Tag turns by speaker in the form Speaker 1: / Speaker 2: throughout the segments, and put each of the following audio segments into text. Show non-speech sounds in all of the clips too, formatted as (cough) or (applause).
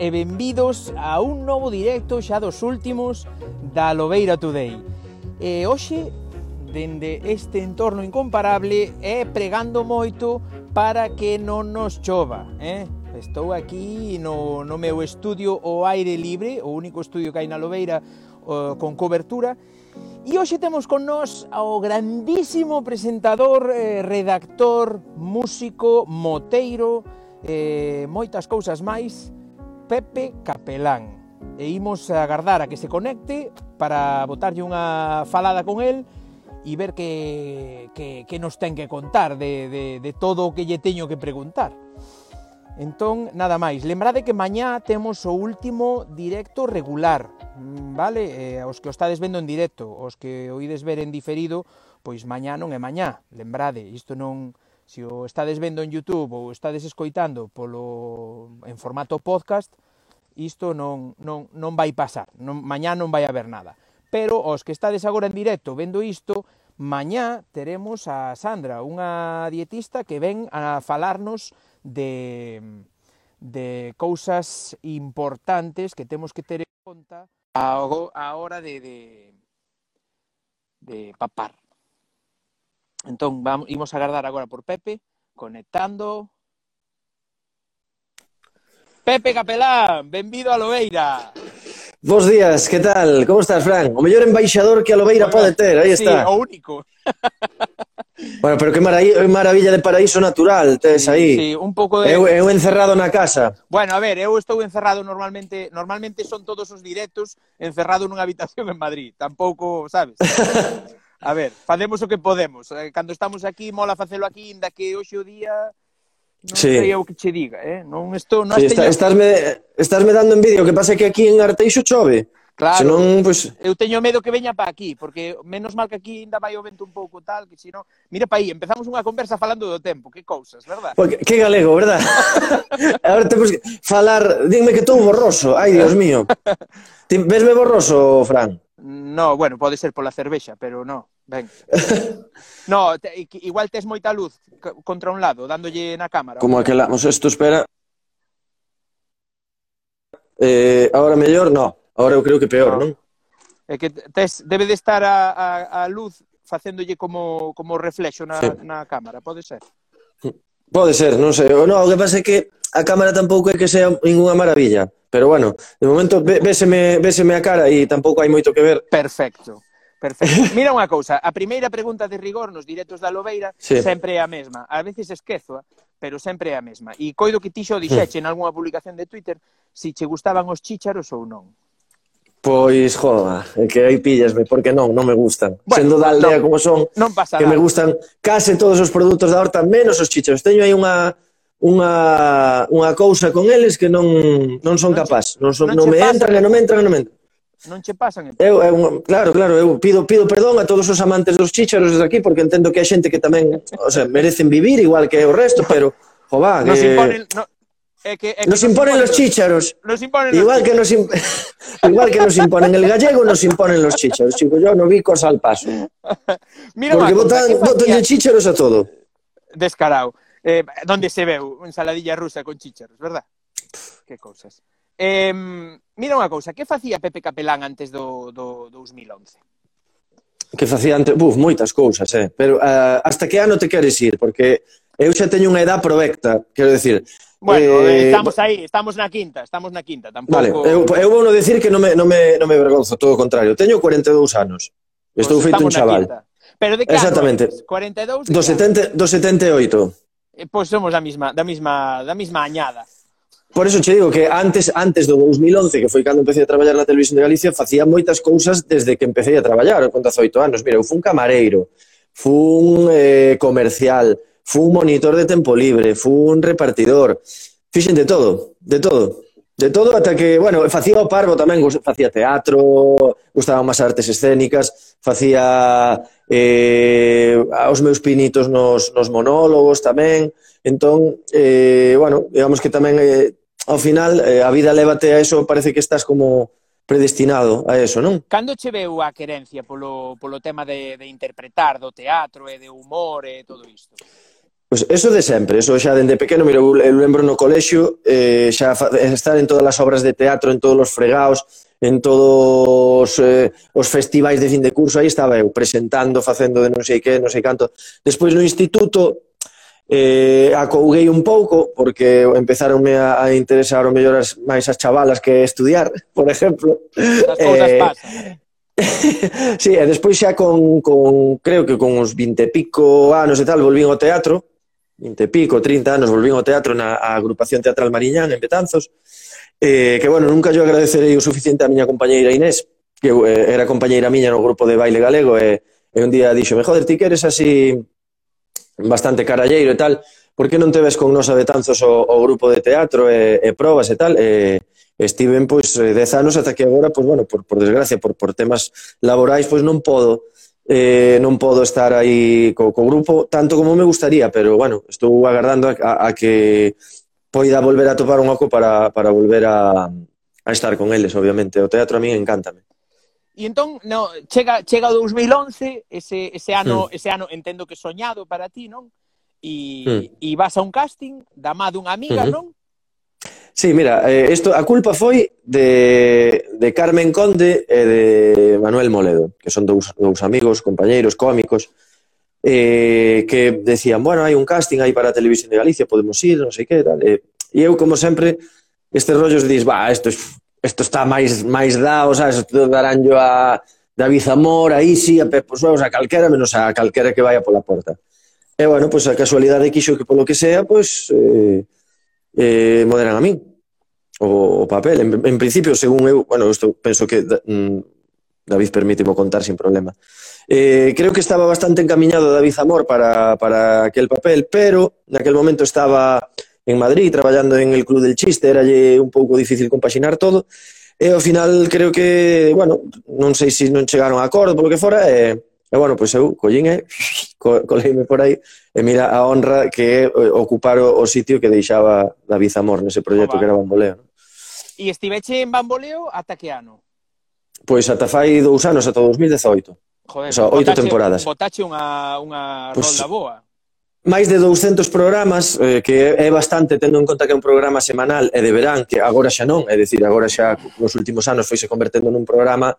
Speaker 1: e benvidos a un novo directo xa dos últimos da Lobeira Today. E hoxe, dende este entorno incomparable, é pregando moito para que non nos chova. Eh? Estou aquí no, no meu estudio o aire libre, o único estudio que hai na Lobeira o, con cobertura, E hoxe temos con nós ao grandísimo presentador, eh, redactor, músico, moteiro, eh, moitas cousas máis, Pepe Capelán. E imos a agardar a que se conecte para botarlle unha falada con el e ver que, que, que nos ten que contar de, de, de todo o que lle teño que preguntar. Entón, nada máis. Lembrade que mañá temos o último directo regular, mm, vale? Eh, os que o estades vendo en directo, os que oides ver en diferido, pois mañá non é mañá, lembrade, isto non se o estades vendo en Youtube ou estades escoitando polo en formato podcast, isto non, non, non vai pasar, non, mañá non vai haber nada. Pero os que estades agora en directo vendo isto, mañá teremos a Sandra, unha dietista que ven a falarnos de, de cousas importantes que temos que ter en conta a, a hora de, de, de papar. Entón, vamos, imos agardar agora por Pepe, conectando. Pepe Capelán, benvido a Lobeira.
Speaker 2: Bos días, que tal? Como estás, Fran? O mellor embaixador que a Lobeira bueno, pode ter, aí
Speaker 1: sí,
Speaker 2: está.
Speaker 1: o único. (laughs)
Speaker 2: bueno, pero que maravilla, maravilla de paraíso natural tes
Speaker 1: sí,
Speaker 2: aí.
Speaker 1: Sí, un pouco de...
Speaker 2: Eu, eu encerrado na casa.
Speaker 1: Bueno, a ver, eu estou encerrado normalmente, normalmente son todos os directos encerrado nunha habitación en Madrid. Tampouco, sabes? (laughs) A ver, facemos o que podemos. Eh, cando estamos aquí, mola facelo aquí, inda que hoxe o día Non sí. sei o que che diga, eh? Non estou, non
Speaker 2: sí, está, estás me estás me dando envidia, o que pasa é que aquí en Arteixo chove.
Speaker 1: Claro.
Speaker 2: Senón, pues...
Speaker 1: eu teño medo que veña para aquí, porque menos mal que aquí ainda vai o vento un pouco tal, que senón, mira para aí, empezamos unha conversa falando do tempo, que cousas, verdad?
Speaker 2: Porque, que galego, verdad? (laughs) Agora temos que falar, dime que estou borroso. Ai, Dios mío. (laughs) Vesme borroso, Fran?
Speaker 1: No, bueno, pode ser pola cervexa, pero no, ben. (laughs) no, te, igual tes moita luz contra un lado, dándolle na cámara.
Speaker 2: Como aquela, non esto, espera. Eh, agora mellor, no. Agora eu creo que peor, no. non?
Speaker 1: É que tes, debe de estar a, a, a luz facéndolle como, como reflexo na, sí. na cámara, pode ser?
Speaker 2: Pode ser, non sei. No, o que pasa é que a cámara tampouco é que sea ninguna maravilla. Pero bueno, de momento véseme, véseme a cara e tampouco hai moito que ver.
Speaker 1: Perfecto. Perfecto. (laughs) Mira unha cousa, a primeira pregunta de rigor nos directos da Lobeira sí. sempre é a mesma. A veces esquezo, pero sempre é a mesma. E coido que ti xo dixeche hmm. en algunha publicación de Twitter si che gustaban os chícharos ou non.
Speaker 2: Pois, joda, que aí pillasme, porque non, non me gustan. Bueno, Sendo da aldea non, como son,
Speaker 1: non pasa
Speaker 2: que
Speaker 1: nada.
Speaker 2: me gustan case todos os produtos da horta, menos os chichos. Teño aí unha unha, unha cousa con eles que non, non son non capaz. Non, son, non, non me pasan, entran e non me entran e non me entran.
Speaker 1: Non che pasan. Eh.
Speaker 2: Eu, eu, claro, claro, eu pido, pido perdón a todos os amantes dos chícharos desde aquí, porque entendo que hai xente que tamén o sea, merecen vivir igual que o resto, pero, jová,
Speaker 1: que... Nos imponen, no, É que, é que
Speaker 2: nos, nos imponen, los chícharos.
Speaker 1: Nos imponen
Speaker 2: igual,
Speaker 1: los
Speaker 2: que nos imp... (laughs) igual que nos imponen el gallego, nos imponen los chícharos. Chico, yo no vi cosa al paso. (laughs)
Speaker 1: Mira,
Speaker 2: Porque botan, botanlle chícharos a todo.
Speaker 1: Descarado. Eh, donde se veu ensaladilla rusa con chícharos, verdad? Qué que cousas. Eh, mira unha cousa, que facía Pepe Capelán antes do, do 2011?
Speaker 2: Que facía antes? Buf, moitas cousas, eh? Pero uh, hasta que ano te queres ir? Porque Eu xa teño unha edad provecta, quero decir...
Speaker 1: Bueno, eh, eh, estamos aí, estamos na quinta, estamos na quinta, tampouco...
Speaker 2: Vale, eu, eu vou no decir que non me, non, me, non me vergonzo, todo o contrario. Teño 42 anos, pois estou pues feito un chaval.
Speaker 1: Pero de que
Speaker 2: Exactamente.
Speaker 1: Ano 42?
Speaker 2: Do, 70, do 78.
Speaker 1: Eh, pois pues somos da mesma, da mesma, da mesma añada.
Speaker 2: Por eso che digo que antes antes do 2011, que foi cando empecé a traballar na Televisión de Galicia, facía moitas cousas desde que empecé a traballar, con 18 anos. Mira, eu fui un camareiro, fui un eh, comercial, fun monitor de tempo libre, fun repartidor, fixen de todo, de todo. De todo ata que, bueno, facía o parvo tamén, facía teatro, gustaban máis artes escénicas, facía eh, aos meus pinitos nos, nos monólogos tamén, entón, eh, bueno, digamos que tamén eh, ao final eh, a vida lévate a eso, parece que estás como predestinado a eso, non?
Speaker 1: Cando che veu a querencia polo, polo tema de, de interpretar, do teatro e de humor e todo isto?
Speaker 2: Pois pues eso de sempre, eso xa dende pequeno, mira, eu, eu lembro no colexio, eh, xa estar en todas as obras de teatro, en todos os fregaos, en todos eh, os festivais de fin de curso, aí estaba eu, presentando, facendo de non sei que, non sei canto. Despois no instituto, eh, acouguei un pouco, porque empezaronme a, a interesar o mellor as, máis as chavalas que estudiar, (laughs) por exemplo.
Speaker 1: As cousas eh, pasan (laughs)
Speaker 2: sí, e despois xa con, con creo que con uns 20 e pico anos e tal, volvín ao teatro 20 e pico, 30 anos, volvín ao teatro na a agrupación teatral Mariñán, en Betanzos, eh, que, bueno, nunca yo agradecerei o suficiente a miña compañeira Inés, que eh, era compañeira miña no grupo de baile galego, e, e un día dixo, joder, ti que eres así bastante caralleiro e tal, por que non te ves con nos a Betanzos o, o grupo de teatro e, e probas e tal? E, estiven, pois, eh, 10 anos ata que agora, pois, bueno, por, por desgracia, por, por temas laborais, pois non podo eh, non podo estar aí co, co grupo tanto como me gustaría, pero bueno, estou agardando a, a, a que poida volver a topar un oco para, para volver a, a estar con eles, obviamente. O teatro a mí encántame.
Speaker 1: E entón, no, chega chega o 2011, ese ese ano, mm. ese ano entendo que soñado para ti, non? E mm. e vas a un casting da má dunha amiga, mm -hmm. non?
Speaker 2: Sí, mira, eh, esto, a culpa foi de, de Carmen Conde e de Manuel Moledo, que son dous, dous amigos, compañeiros, cómicos, eh, que decían, bueno, hai un casting aí para a Televisión de Galicia, podemos ir, non sei que, tal. Eh, e eu, como sempre, estes rollos dis, va, isto, isto está máis, máis dado, sabes, isto yo a David Zamora, a Isi, a Pepo Suevos, a calquera, menos a calquera que vaya pola porta. E, bueno, pois pues, a casualidade quixo que polo que sea, pois... Pues, eh, eh, moderan a min o, o papel. En, en principio, según eu, bueno, isto penso que mm, David permítimo contar sin problema. Eh, creo que estaba bastante encaminado David Amor para, para aquel papel, pero naquel momento estaba en Madrid traballando en el Club del Chiste, era un pouco difícil compaxinar todo, e ao final creo que, bueno, non sei se non chegaron a acordo polo que fora, e, E bueno, pois eu collín eh, (laughs) e coleime por aí e mira a honra que é eh, ocupar o, o sitio que deixaba David Zamor nese proxecto que era Bamboleo. Non?
Speaker 1: E estiveche en Bamboleo ata que ano?
Speaker 2: Pois ata fai dous anos, ata 2018.
Speaker 1: Joder,
Speaker 2: o sea, oito temporadas.
Speaker 1: Botache unha, unha pois pues, rolda boa.
Speaker 2: Máis de 200 programas, eh, que é bastante, tendo en conta que é un programa semanal e de verán, que agora xa non, é dicir, agora xa nos últimos anos foise convertendo nun programa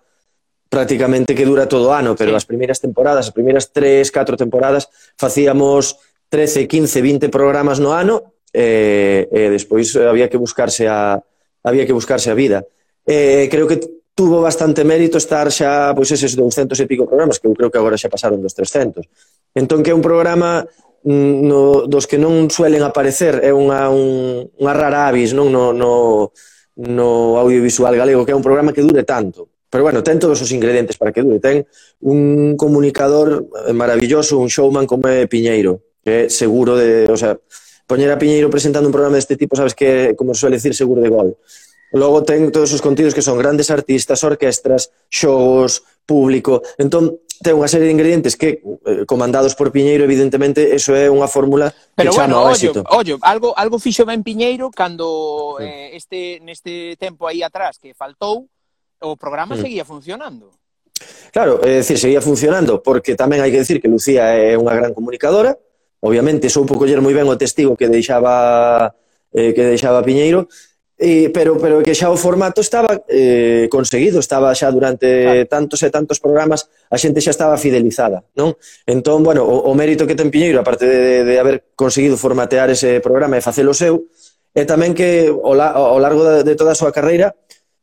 Speaker 2: prácticamente que dura todo o ano, pero sí. as primeiras temporadas, as primeiras tres, catro temporadas, facíamos 13, 15, 20 programas no ano e, e despois había que buscarse a había que buscarse a vida. E, creo que tuvo bastante mérito estar xa pois eses 200 e pico programas, que eu creo que agora xa pasaron dos 300. Entón que é un programa mm, no, dos que non suelen aparecer, é unha, un, unha rara avis non no, no, no audiovisual galego, que é un programa que dure tanto Pero bueno, ten todos os ingredientes para que dure. Ten un comunicador maravilloso, un showman como é Piñeiro, que é seguro de... O sea, poñer a Piñeiro presentando un programa deste tipo, sabes que, como suele decir, seguro de gol. Logo ten todos os contidos que son grandes artistas, orquestras, xogos, público. Entón, ten unha serie de ingredientes que eh, comandados por Piñeiro, evidentemente, eso é unha fórmula que
Speaker 1: Pero
Speaker 2: chama ao éxito.
Speaker 1: Ollo, algo algo fixo ben Piñeiro cando sí. eh, este neste tempo aí atrás que faltou, o programa mm. seguía funcionando.
Speaker 2: Claro, é dicir, seguía funcionando, porque tamén hai que dicir que Lucía é unha gran comunicadora, obviamente soupo coller moi ben o testigo que deixaba eh, que deixaba Piñeiro, e, pero pero que xa o formato estaba eh, conseguido, estaba xa durante claro. tantos e tantos programas, a xente xa estaba fidelizada, non? Entón, bueno, o, o mérito que ten Piñeiro, aparte de, de haber conseguido formatear ese programa e facelo seu, é tamén que ao, la, ao largo de, de toda a súa carreira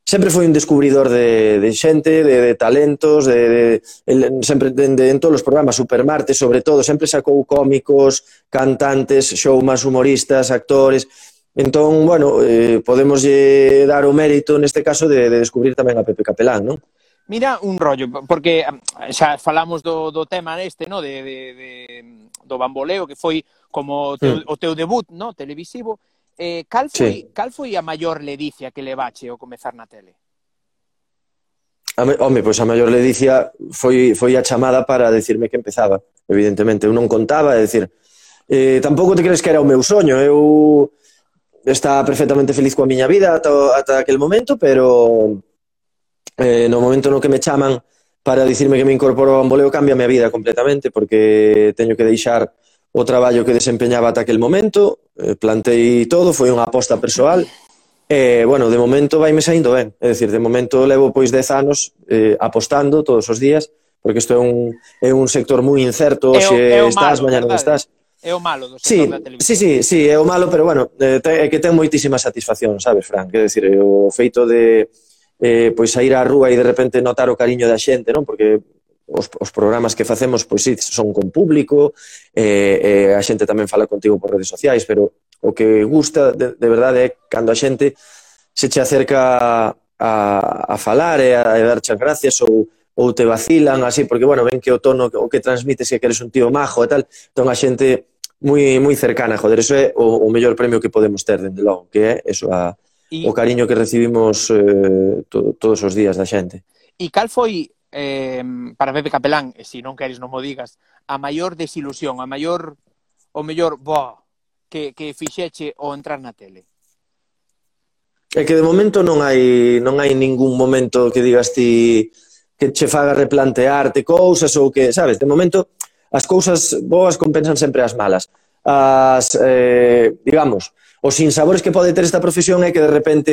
Speaker 2: sempre foi un descubridor de, de xente, de, de talentos, de, de, el, sempre de, de, en todos os programas, Supermarte, sobre todo, sempre sacou cómicos, cantantes, showmas, humoristas, actores... Entón, bueno, eh, podemos dar o mérito neste caso de, de descubrir tamén a Pepe Capelán, non?
Speaker 1: Mira un rollo, porque eh, xa falamos do, do tema este, no? de, de, de, do bamboleo, que foi como o teu, sí. o teu debut no? televisivo, Eh, cal, foi, sí. cal foi a maior ledicia que levache ao comezar na tele?
Speaker 2: A me, home, pois a maior ledicia foi, foi a chamada para decirme que empezaba. Evidentemente, eu non contaba, é dicir, eh, tampouco te crees que era o meu soño. Eu estaba perfectamente feliz coa miña vida ata, ata aquel momento, pero eh, no momento no que me chaman para dicirme que me incorporo a un boleo cambia a miña vida completamente, porque teño que deixar o traballo que desempeñaba ata aquel momento, eh, plantei todo, foi unha aposta persoal, e, eh, bueno, de momento vai me saindo ben, é dicir, de momento levo pois 10 anos eh, apostando todos os días, porque isto é un, é un sector moi incerto,
Speaker 1: é o,
Speaker 2: se
Speaker 1: é o
Speaker 2: estás, mañana non estás.
Speaker 1: É o malo do sector sí, da televisión.
Speaker 2: Sí, sí, sí, é o malo, pero bueno, eh, é que ten moitísima satisfacción, sabes, Fran? Quer decir, o feito de eh, pois sair á rúa e de repente notar o cariño da xente, non? Porque os, os programas que facemos, pois sí, son con público, eh, eh, a xente tamén fala contigo por redes sociais, pero o que gusta de, de verdade é cando a xente se che acerca a, a falar e a, a darche as gracias ou, ou te vacilan así, porque, bueno, ven que o tono o que transmites que eres un tío majo e tal, entón a xente moi moi cercana, joder, eso é o, o mellor premio que podemos ter, dende logo, que é eso, a,
Speaker 1: y...
Speaker 2: o cariño que recibimos eh, to, todos os días da xente.
Speaker 1: E cal foi eh, para Pepe Capelán, e se non queres non mo digas, a maior desilusión, a maior, o mellor, boa, que, que fixeche o entrar na tele?
Speaker 2: É que de momento non hai, non hai ningún momento que digas ti que che faga replantearte cousas ou que, sabes, de momento as cousas boas compensan sempre as malas. As, eh, digamos, os insabores que pode ter esta profesión é que de repente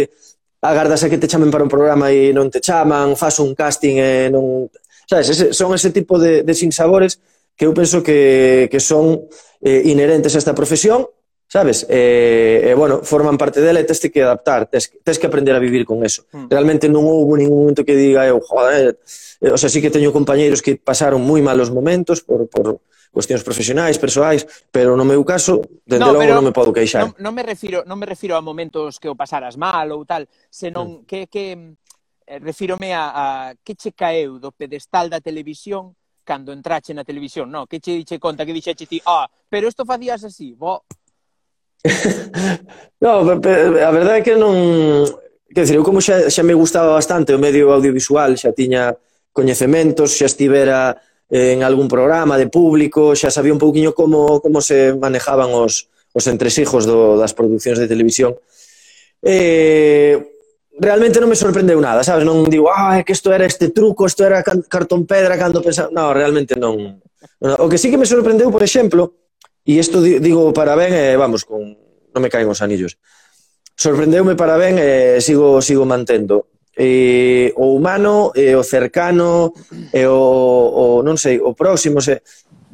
Speaker 2: agardas a que te chamen para un programa e non te chaman, fas un casting e non... Sabes, ese, son ese tipo de, de sinsabores que eu penso que, que son eh, inherentes a esta profesión, sabes? Eh, e, eh, eh, bueno, forman parte dela e tes que adaptar, tes, tes que aprender a vivir con eso.
Speaker 1: Mm.
Speaker 2: Realmente non houve ningún momento que diga eu, joder, eh, o sea, sí que teño compañeiros que pasaron moi malos momentos por, por, cuestións profesionais, persoais, pero no meu caso, dende
Speaker 1: no,
Speaker 2: logo non me podo queixar.
Speaker 1: Non, non me refiro, non me refiro a momentos que o pasaras mal ou tal, senón mm. que que eh, refírome a, a que che caeu do pedestal da televisión cando entrache na televisión, no, que che diche conta que dixeche ti, ah, pero isto facías así, bo. (laughs)
Speaker 2: no, a verdade é que non, que dizer, eu como xa, xa me gustaba bastante o medio audiovisual, xa tiña coñecementos, xa estivera en algún programa de público, xa sabía un pouquiño como, como se manejaban os, os entresijos do, das producións de televisión. Eh, realmente non me sorprendeu nada, sabes? Non digo, ah, é que isto era este truco, isto era cartón pedra cando pensaba... No, realmente non. O que sí que me sorprendeu, por exemplo, e isto digo para ben, eh, vamos, con... non me caen os anillos. Sorprendeume para ben e eh, sigo, sigo mantendo eh, o humano e eh, o cercano e eh, o, o, non sei, o próximo, se,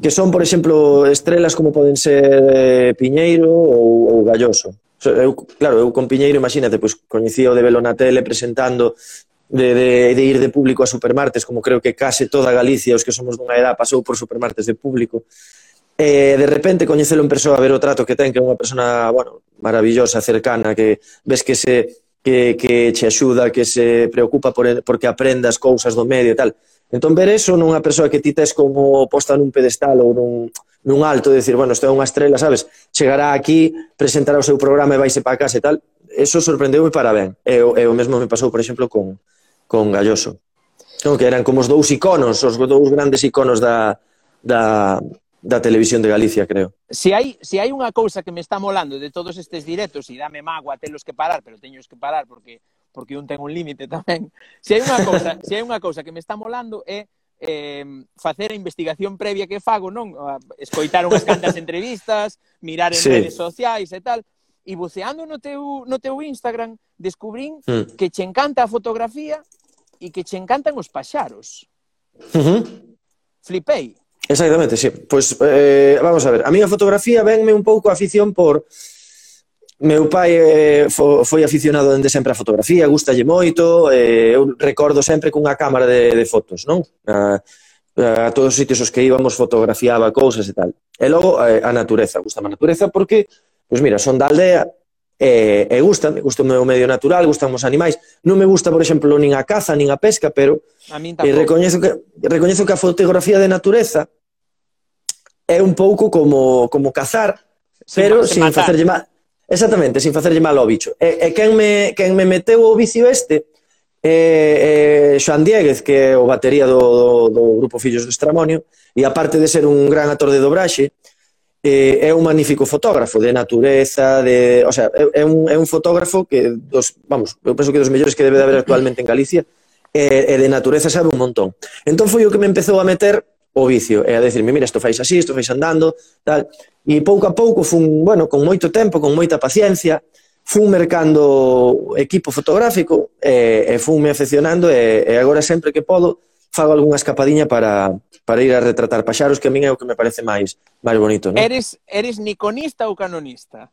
Speaker 2: que son, por exemplo, estrelas como poden ser eh, Piñeiro ou, ou Galloso. Eu, claro, eu con Piñeiro, imagínate, pois coñecía o de velo na tele presentando de, de, de ir de público a supermartes, como creo que case toda Galicia, os que somos dunha edad, pasou por supermartes de público. E de repente coñecelo en persoa, ver o trato que ten, que é unha persona, bueno, maravillosa, cercana, que ves que se que, que che axuda, que se preocupa por, porque aprendas cousas do medio e tal. Entón, ver eso nunha persoa que ti tes como posta nun pedestal ou nun, nun alto, de decir, bueno, isto é unha estrela, sabes? Chegará aquí, presentará o seu programa e vaise para casa e tal. Eso sorprendeu e para ben. E, e o mesmo me pasou, por exemplo, con, con Galloso. Non, que eran como os dous iconos, os dous grandes iconos da, da, da televisión de Galicia, creo.
Speaker 1: Se hai, se hai unha cousa que me está molando de todos estes directos e dame mágoa telos que parar, pero teños que parar porque porque un ten un límite tamén. (laughs) Se hai unha cousa, se hai unha cousa que me está molando é eh, facer a investigación previa que fago, non? Escoitar unhas cantas entrevistas, mirar en
Speaker 2: sí.
Speaker 1: redes sociais e tal, e buceando no teu, no teu Instagram descubrín
Speaker 2: mm.
Speaker 1: que che encanta a fotografía e que che encantan os paxaros.
Speaker 2: Uh -huh.
Speaker 1: Flipei.
Speaker 2: Exactamente, sí. Pois, eh, vamos a ver, a miña fotografía venme un pouco a afición por... Meu pai eh, fo, foi aficionado dende sempre a fotografía, gustalle moito, eh, eu recordo sempre cunha cámara de, de fotos, non? A, a todos os sitios os que íbamos fotografiaba cousas e tal. E logo eh, a natureza, gusta a natureza porque, pois mira, son da aldea eh, e, e gusta, gusta o meu medio natural, gustan os animais. Non me gusta, por exemplo, nin a caza, nin a pesca, pero
Speaker 1: a min eh,
Speaker 2: recoñezo que recoñezo que a fotografía de natureza é un pouco como, como cazar,
Speaker 1: sin,
Speaker 2: pero sin,
Speaker 1: sin
Speaker 2: facerlle mal. Exactamente, sin facerlle mal ao bicho. E, e quen, me, quen me meteu o vicio este é, é Xoan Dieguez, que é o batería do, do, do grupo Fillos do Estramonio, e aparte de ser un gran actor de dobraxe, eh, é un magnífico fotógrafo de natureza, de, o sea, é, é, un, é un fotógrafo que dos, vamos, eu penso que dos mellores que debe de haber actualmente en Galicia, e, e de natureza sabe un montón. Entón foi o que me empezou a meter o vicio, e a decirme, mira, isto fais así, isto fais andando, tal. E pouco a pouco fun, bueno, con moito tempo, con moita paciencia, fun mercando equipo fotográfico e, e fun me afeccionando e, e agora sempre que podo fago algunha escapadiña para, para ir a retratar paxaros que a min é o que me parece máis máis bonito, non?
Speaker 1: Eres eres nikonista ou canonista?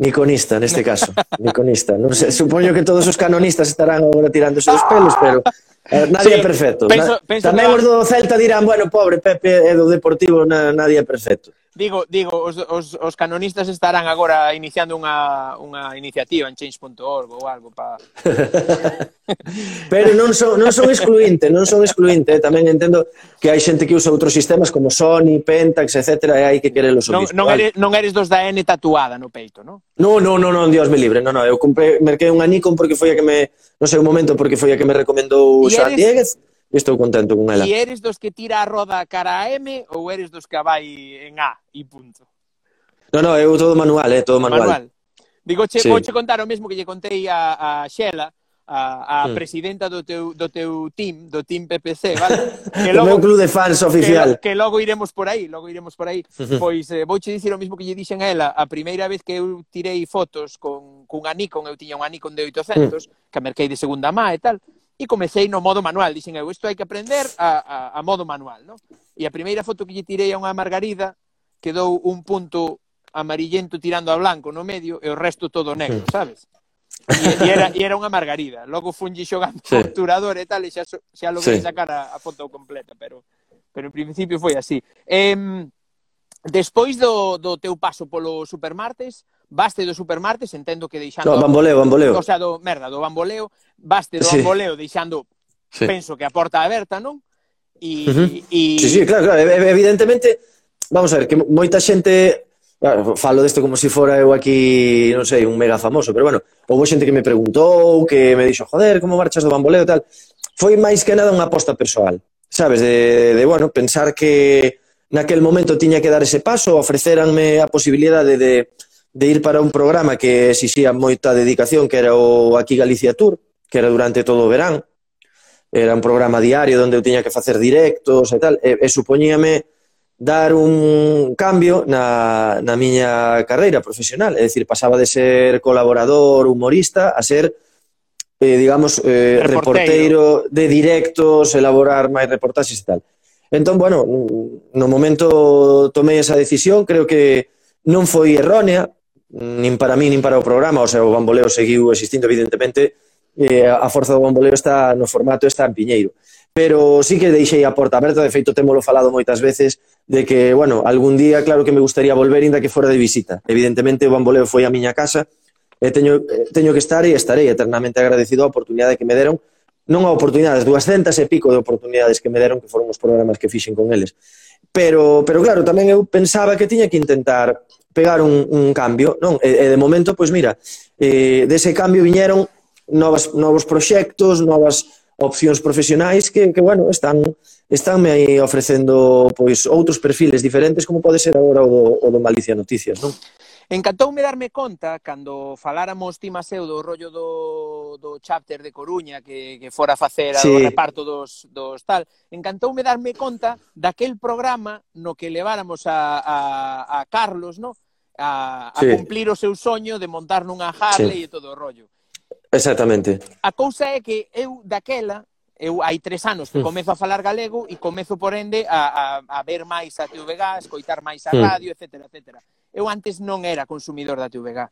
Speaker 2: Niconista, neste caso. Niconista. Non sei, supoño que todos os canonistas estarán agora tirándose os pelos, pero eh, nadie sí, é perfecto. Penso, penso Tamén que... os do Celta dirán, bueno, pobre Pepe, é do Deportivo na, nadie é perfecto.
Speaker 1: Digo, digo os, os, os canonistas estarán agora iniciando unha, unha iniciativa en change.org ou algo para... (laughs)
Speaker 2: Pero non son, non son excluinte, non son excluinte. Eh. Tamén entendo que hai xente que usa outros sistemas como Sony, Pentax, etc. E hai que querer os
Speaker 1: non, non, eres, non eres dos da N tatuada no peito, non?
Speaker 2: Non, non, non, non, Dios me libre. Non, non, eu comprei, merquei unha Nikon porque foi a que me... Non sei, un momento, porque foi a que me recomendou usar. Eres... 10 estou contento con ela.
Speaker 1: E eres dos que tira a roda cara a M ou eres dos que vai en A e punto?
Speaker 2: No, no, eu todo manual, eh, todo manual. manual.
Speaker 1: Digo, che, sí. che contar o mesmo que lle contei a, a Xela, a, a mm. presidenta do teu, do teu team, do team PPC, (laughs) vale?
Speaker 2: Que logo, do meu club de fans oficial.
Speaker 1: Que, que logo iremos por aí, logo iremos por aí. (laughs) pois eh, vouche dicir o mesmo que lle dixen a ela, a primeira vez que eu tirei fotos con, cunha Nikon, eu tiña unha Nikon de 800, mm. que merquei de segunda má e tal, E comecei no modo manual, dixen eu, isto hai que aprender a, a, a modo manual, no? E a primeira foto que lle tirei a unha margarida quedou un punto amarillento tirando a blanco no medio e o resto todo negro, sabes? E, e, era, e era unha margarida. Logo fungi xogando sí. torturador e tal, e xa, xa logo sí. sacar a, a foto completa, pero pero en principio foi así. Eh, despois do, do teu paso polo Supermartes, baste do supermartes, entendo que deixando...
Speaker 2: No, bamboleo, bamboleo.
Speaker 1: O sea, do, merda, do bamboleo, baste do sí. bamboleo deixando, sí. penso que a porta aberta, non?
Speaker 2: E, uh -huh. e... Sí, sí, claro, claro, evidentemente, vamos a ver, que moita xente... Claro, falo desto como se si fora eu aquí, non sei, un mega famoso, pero bueno, houve xente que me preguntou, que me dixo, joder, como marchas do bamboleo e tal. Foi máis que nada unha aposta persoal, sabes, de, de bueno, pensar que naquel momento tiña que dar ese paso, ofreceranme a posibilidade de, de de ir para un programa que exixía moita dedicación, que era o Aquí Galicia Tour, que era durante todo o verán. Era un programa diario onde eu tiña que facer directos e tal, e, e supoñíame dar un cambio na, na miña carreira profesional, é dicir, pasaba de ser colaborador, humorista, a ser eh, digamos, eh, reporteiro. reporteiro de directos, elaborar máis reportaxes e tal. Entón, bueno, no momento tomei esa decisión, creo que non foi errónea, nin para mí nin para o programa, o sea, o bamboleo seguiu existindo evidentemente, e a forza do bamboleo está no formato está en Piñeiro. Pero sí que deixei a porta aberta, de feito temolo falado moitas veces de que, bueno, algún día claro que me gustaría volver inda que fora de visita. Evidentemente o bamboleo foi a miña casa e teño, teño que estar e estarei eternamente agradecido a oportunidade que me deron non a oportunidades, 200 e pico de oportunidades que me deron que foron os programas que fixen con eles. Pero, pero claro, tamén eu pensaba que tiña que intentar pegar un, un cambio, non? E, e de momento, pois mira, eh, dese cambio viñeron novas, novos proxectos, novas opcións profesionais que, que bueno, están, están me ofrecendo pois outros perfiles diferentes como pode ser agora o do, o do Malicia Noticias, non?
Speaker 1: Encantoume darme conta cando faláramos ti Maseu do rollo do do, chapter de Coruña que, que fora facer sí. o reparto dos, dos tal, encantoume darme conta daquel programa no que leváramos a, a, a Carlos, no? a, a sí. cumplir o seu soño de montar nunha Harley sí. e todo o rollo.
Speaker 2: Exactamente.
Speaker 1: A cousa é que eu daquela, eu hai tres anos que mm. comezo a falar galego e comezo, por ende, a, a, a ver máis a TVG, a escoitar máis a mm. radio, mm. etc, etc. Eu antes non era consumidor da TVG.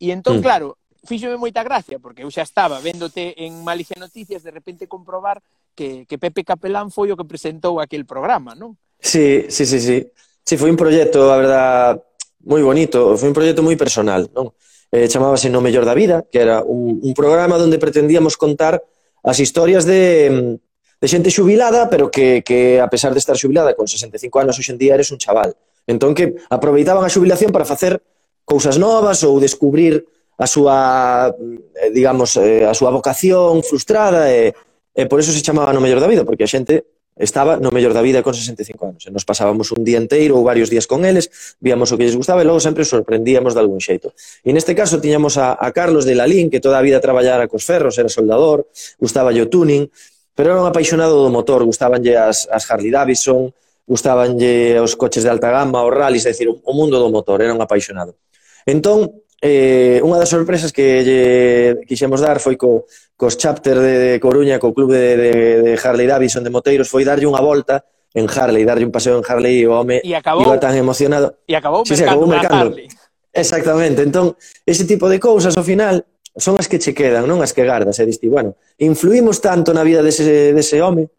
Speaker 1: E entón, mm. claro, fíxome moita gracia, porque eu xa estaba véndote en Malicia Noticias de repente comprobar que, que Pepe Capelán foi o que presentou aquel programa, non?
Speaker 2: Sí, sí, sí, sí. Sí, foi un proxecto, a verdad, moi bonito, foi un proxecto moi personal, non? Eh, chamábase No mellor da vida, que era un, un programa onde pretendíamos contar as historias de, de xente xubilada, pero que, que a pesar de estar xubilada con 65 anos, hoxendía eres un chaval. Entón que aproveitaban a xubilación para facer cousas novas ou descubrir a súa, eh, digamos, eh, a súa vocación frustrada e, e por eso se chamaba no mellor da vida, porque a xente estaba no mellor da vida con 65 anos. E nos pasábamos un día enteiro ou varios días con eles, víamos o que lles gustaba e logo sempre sorprendíamos de algún xeito. E neste caso tiñamos a, a Carlos de Lalín, que toda a vida traballara cos ferros, era soldador, gustaba o tuning, pero era un apaixonado do motor, gustabanlle as, as Harley Davidson, gustabanlle os coches de alta gama, os rallies, é dicir, o mundo do motor, era un apaixonado. Entón, eh, unha das sorpresas que lle quixemos dar foi co, cos chapter de Coruña, co club de, de, de Harley Davidson de Moteiros, foi darlle unha volta en Harley, darlle un paseo en Harley e o home acabou, iba tan emocionado.
Speaker 1: E acabou
Speaker 2: sí,
Speaker 1: mercando, acabou mercando. Harley.
Speaker 2: Exactamente, entón, ese tipo de cousas ao final son as que che quedan, non as que gardas, e eh? diste, bueno, influimos tanto na vida dese, dese home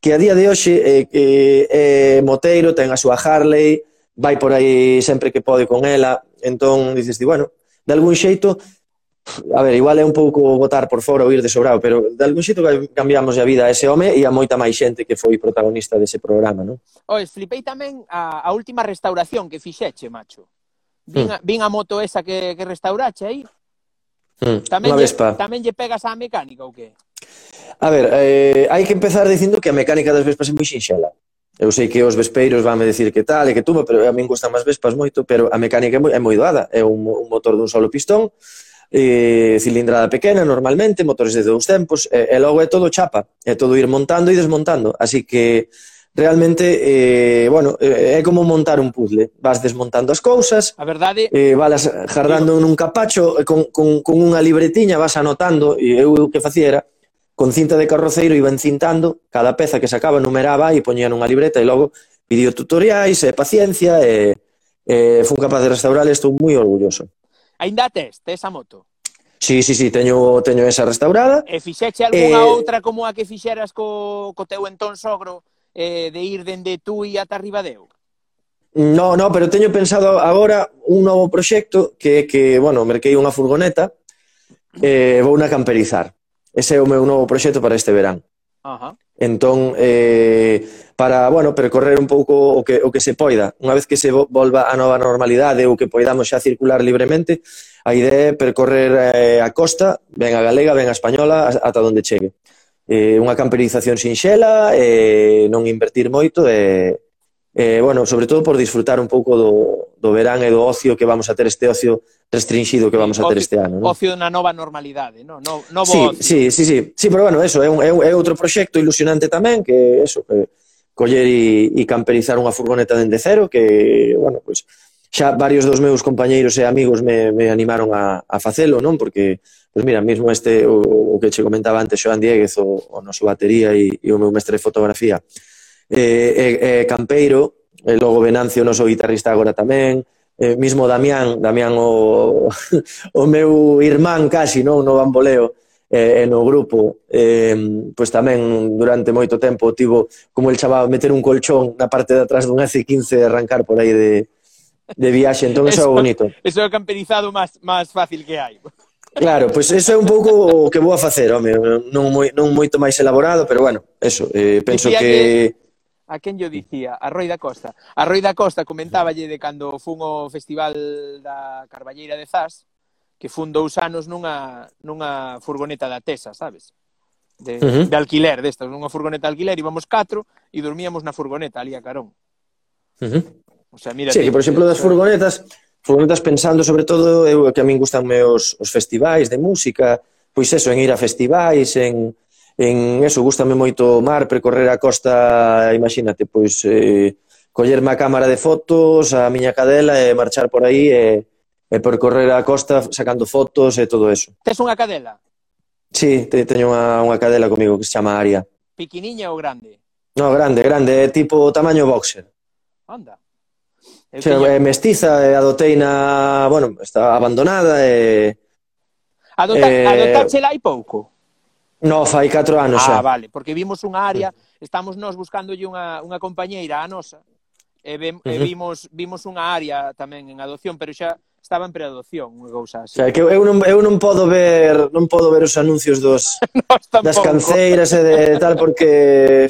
Speaker 2: que a día de hoxe eh, eh, eh, Moteiro ten a súa Harley, vai por aí sempre que pode con ela, Entón, dices, ti, bueno, de algún xeito, a ver, igual é un pouco botar por fora ou ir de sobrado, pero de algún xeito cambiamos a vida a ese home e a moita máis xente que foi protagonista dese programa, non?
Speaker 1: Ois, flipei tamén a, a última restauración que fixeche, macho. Vin, mm. vin a moto esa que, que restaurache aí.
Speaker 2: Mm. Tamén, lle,
Speaker 1: tamén lle pegas á mecánica ou que?
Speaker 2: A ver, eh, hai que empezar dicindo que a mecánica das vespas é moi sinxela. Eu sei que os vespeiros vanme decir que tal e que tuba, pero a min gustan máis vespas moito, pero a mecánica é moi, é moi doada. É un, un motor dun solo pistón, eh, cilindrada pequena normalmente, motores de dous tempos, e, e logo é todo chapa, é todo ir montando e desmontando. Así que realmente, eh, bueno, é como montar un puzzle. Vas desmontando as cousas,
Speaker 1: a verdade,
Speaker 2: eh, vas jardando nun capacho, con, con, con unha libretiña vas anotando, e eu o que facía era, con cinta de carroceiro iba encintando cada peza que sacaba, numeraba e poñía nunha libreta e logo pidió tutoriais e paciencia e, e fun capaz de restaurar estou moi orgulloso.
Speaker 1: Ainda tes, tes a moto?
Speaker 2: Sí, sí, sí, teño, teño esa restaurada.
Speaker 1: E fixeche algunha eh... outra como a que fixeras co, co teu entón sogro eh, de ir dende tú e ata Ribadeo?
Speaker 2: No, no, pero teño pensado agora un novo proxecto que, que bueno, merquei unha furgoneta e eh, vou na camperizar. Ese é o meu novo proxecto para este verán.
Speaker 1: Ajá.
Speaker 2: Entón, eh, para, bueno, percorrer un pouco o que, o que se poida, unha vez que se volva a nova normalidade ou que poidamos xa circular libremente, a idea é percorrer eh, a costa, ben a galega, ben a española, ata onde chegue. Eh, unha camperización sinxela, eh, non invertir moito e, eh, eh, bueno, sobre todo por disfrutar un pouco do, do verán e do ocio que vamos a ter este ocio restringido que vamos a ter este ano.
Speaker 1: ¿no? Ocio na nova normalidade, no, no, novo
Speaker 2: sí,
Speaker 1: ocio.
Speaker 2: Sí, sí, sí, sí, pero bueno, eso, é, un, é, un, é outro proxecto ilusionante tamén, que eso, que coller e, e camperizar unha furgoneta dende cero, que, bueno, pois, pues, xa varios dos meus compañeiros e amigos me, me animaron a, a facelo, non? Porque, pois pues mira, mesmo este, o, o que che comentaba antes, Joan Dieguez, o, o noso batería e, e o meu mestre de fotografía, Eh, eh, eh, Campeiro, e logo Venancio, o noso guitarrista agora tamén, eh, mismo Damián, Damián o, (laughs) o meu irmán casi, non, no bamboleo, eh, no grupo, eh, pois tamén durante moito tempo tivo, como el chamaba, meter un colchón na parte de atrás dun F-15 e arrancar por aí de, de viaxe, entón eso, eso é bonito.
Speaker 1: Eso é o camperizado máis, máis fácil que hai.
Speaker 2: Claro, pois pues eso é un pouco o que vou a facer, home, non, moi, non moito máis elaborado, pero bueno, eso, eh, penso
Speaker 1: Dicía
Speaker 2: que...
Speaker 1: que a quen yo dicía? A Roi da Costa. A Roi da Costa comentáballe de cando fun o Festival da Carballeira de Zas, que fun dous anos nunha, nunha furgoneta da Tesa, sabes? De, uh -huh. de alquiler destas, nunha furgoneta de alquiler, íbamos catro e dormíamos na furgoneta ali a Carón.
Speaker 2: Uh -huh. O sea, mira, sí, que por exemplo das furgonetas, furgonetas pensando sobre todo eu que a min gustan meus os festivais de música, pois eso, en ir a festivais, en en eso, gustame moito o mar, percorrer a costa, imagínate, pois eh, collerme a cámara de fotos, a miña cadela e marchar por aí e, e percorrer a costa sacando fotos e todo eso.
Speaker 1: Tes unha cadela?
Speaker 2: Sí, te, teño unha, unha cadela comigo que se chama Aria.
Speaker 1: Piquiniña ou grande?
Speaker 2: No, grande, grande, tipo tamaño boxer.
Speaker 1: Anda.
Speaker 2: Eu che, teño... mestiza, adotei na, bueno, está abandonada e...
Speaker 1: Adota... Eh... Adotáchela hai pouco?
Speaker 2: No, fai 4 anos
Speaker 1: ah,
Speaker 2: xa.
Speaker 1: Ah, vale, porque vimos unha área, estamos nós buscándolle unha, unha compañeira a nosa, e, ve, uh -huh. e vimos, vimos unha área tamén en adopción, pero xa estaba en preadopción, unha cousa así.
Speaker 2: O sea, que eu non, eu non podo ver non podo ver os anuncios dos, (laughs) das canceiras e de tal, porque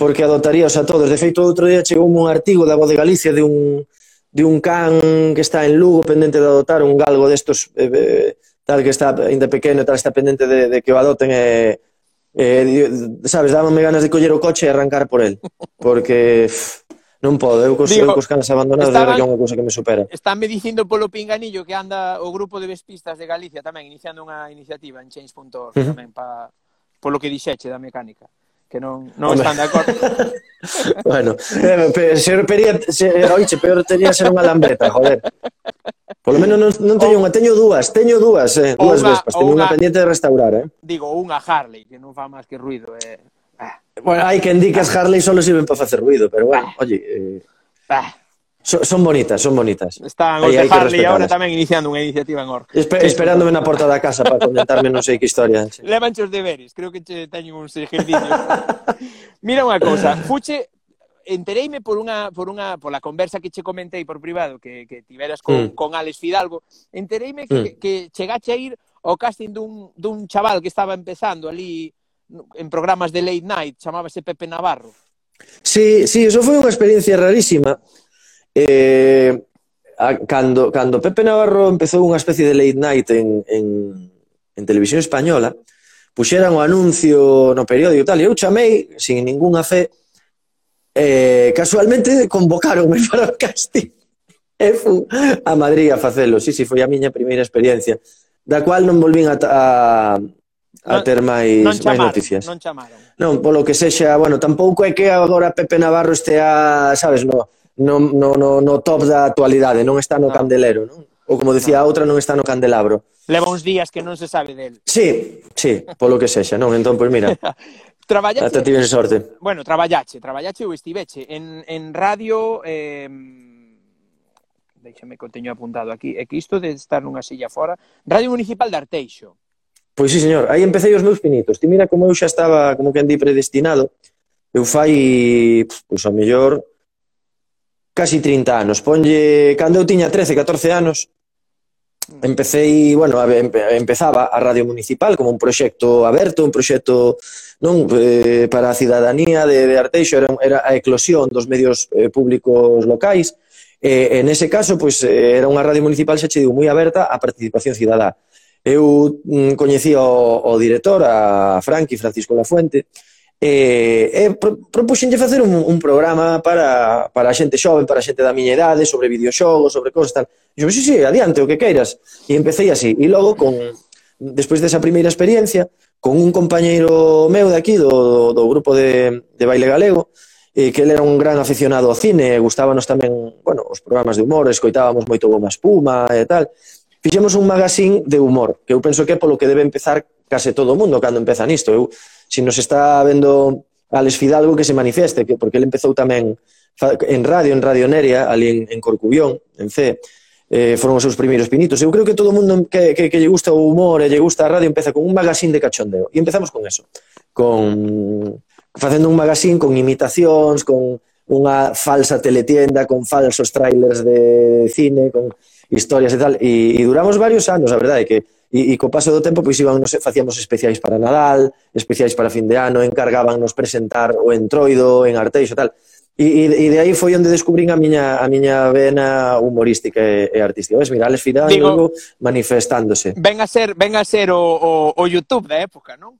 Speaker 2: porque adotarías a todos. De feito, outro día chegou un artigo da Voz de Galicia de un, de un can que está en Lugo pendente de adotar un galgo destos eh, eh tal que está ainda pequeno, tal está pendente de, de que o adoten e, eh, sabes, dábanme ganas de coller o coche e arrancar por el, porque pff, non podo, eu cos, Digo, eu cos cans abandonados estaban, é unha cousa que me supera.
Speaker 1: Están me dicindo polo pinganillo que anda o grupo de vespistas de Galicia tamén iniciando unha iniciativa en change.org uh -huh. tamén pa, polo que dixeche da mecánica que non, non están de acordo. (laughs)
Speaker 2: bueno, eh, ser pería, ser, eh, oiche, peor tería ser unha lambreta, joder. Por lo menos non, non teño unha, teño dúas, teño dúas, eh, dúas unha, vespas, teño unha, pendiente de restaurar, eh.
Speaker 1: Digo, unha Harley, que non fa máis que ruido, eh.
Speaker 2: Bueno, hai que as Harley solo sirven para facer ruido, pero bueno, eh. oye... Eh... Bah. So, son bonitas, son bonitas.
Speaker 1: Están os de Harley agora tamén iniciando unha iniciativa en Orca.
Speaker 2: Espe sí. Esperándome na porta da casa para comentarme non sei que historia.
Speaker 1: Sí. Os deberes, creo que che teñen uns ejercicios. Mira unha cousa, fuche entereime por unha por unha pola conversa que che comentei por privado que que tiveras con mm. con Alex Fidalgo, entereime que, mm. que chegache a ir ao casting dun dun chaval que estaba empezando ali en programas de late night, chamábase Pepe Navarro.
Speaker 2: Sí, sí, eso foi unha experiencia rarísima eh, a, cando, cando Pepe Navarro empezou unha especie de late night en, en, en televisión española, puxeran o anuncio no periódico e tal, e eu chamei, sin ningunha fe, eh, casualmente convocaronme (laughs) para o casting. E fu a Madrid a facelo, sí, sí, foi a miña primeira experiencia, da cual non volvín a, a, a ter máis, non máis noticias.
Speaker 1: Non chamaron.
Speaker 2: Non, polo que sexa, bueno, tampouco é que agora Pepe Navarro estea, sabes, no, no, no, no, no top da actualidade, non está no ah. candelero, non? Ou como decía a outra, non está no candelabro.
Speaker 1: Leva uns días que non se sabe del.
Speaker 2: Sí, sí, polo que sexa, non? Entón, pois mira, (laughs) traballache... Ata tives sorte.
Speaker 1: Bueno, traballache, traballache ou estiveche en, en radio... Eh, deixame que o teño apuntado aquí, é que isto de estar nunha silla fora, Radio Municipal de Arteixo.
Speaker 2: Pois sí, señor, aí empecé os meus pinitos. Ti mira como eu xa estaba, como que andí predestinado, eu fai, pois a mellor, casi 30 anos. Ponlle, cando eu tiña 13, 14 anos, empecé, bueno, empezaba a Radio Municipal como un proxecto aberto, un proxecto non eh, para a cidadanía de, de Arteixo, era, era a eclosión dos medios eh, públicos locais, e en ese caso, pois, eh, era unha radio municipal, xa che digo, moi aberta a participación cidadá. Eu mm, coñecía o, o director, a Franqui Francisco Lafuente, Fuente, E, e pro, propuxenlle facer un, un programa para, para a xente xoven, para a xente da miña idade, sobre videoxogos, sobre cosas tal. E eu, sí, sí, adiante, o que queiras. E empecé así. E logo, con, despois desa primeira experiencia, con un compañeiro meu de aquí, do, do grupo de, de baile galego, eh, que ele era un gran aficionado ao cine, gustábanos tamén, bueno, os programas de humor, escoitábamos moito Goma Espuma e tal. Fixemos un magazín de humor, que eu penso que é polo que debe empezar case todo o mundo cando empeza nisto. Eu si nos está vendo Alex Fidalgo que se manifieste, que porque ele empezou tamén en radio, en Radio Neria, ali en, en Corcubión, en C, eh, foron os seus primeiros pinitos. Eu creo que todo o mundo que, que, que lle gusta o humor e lle gusta a radio empeza con un magazín de cachondeo. E empezamos con eso, con facendo un magazín con imitacións, con unha falsa teletienda con falsos trailers de cine, con historias e tal, e, e duramos varios anos, a verdade, que E, e co paso do tempo, pois iban, nos, facíamos especiais para Nadal, especiais para fin de ano, encargábanos presentar o entroido en Arteixo, tal. E, e, e de aí foi onde descubrín a miña, a miña vena humorística e, e artística. Ves, mira, Alex Fidal Digo, logo manifestándose.
Speaker 1: Ven a ser, ven a ser o, o, o YouTube da época, non?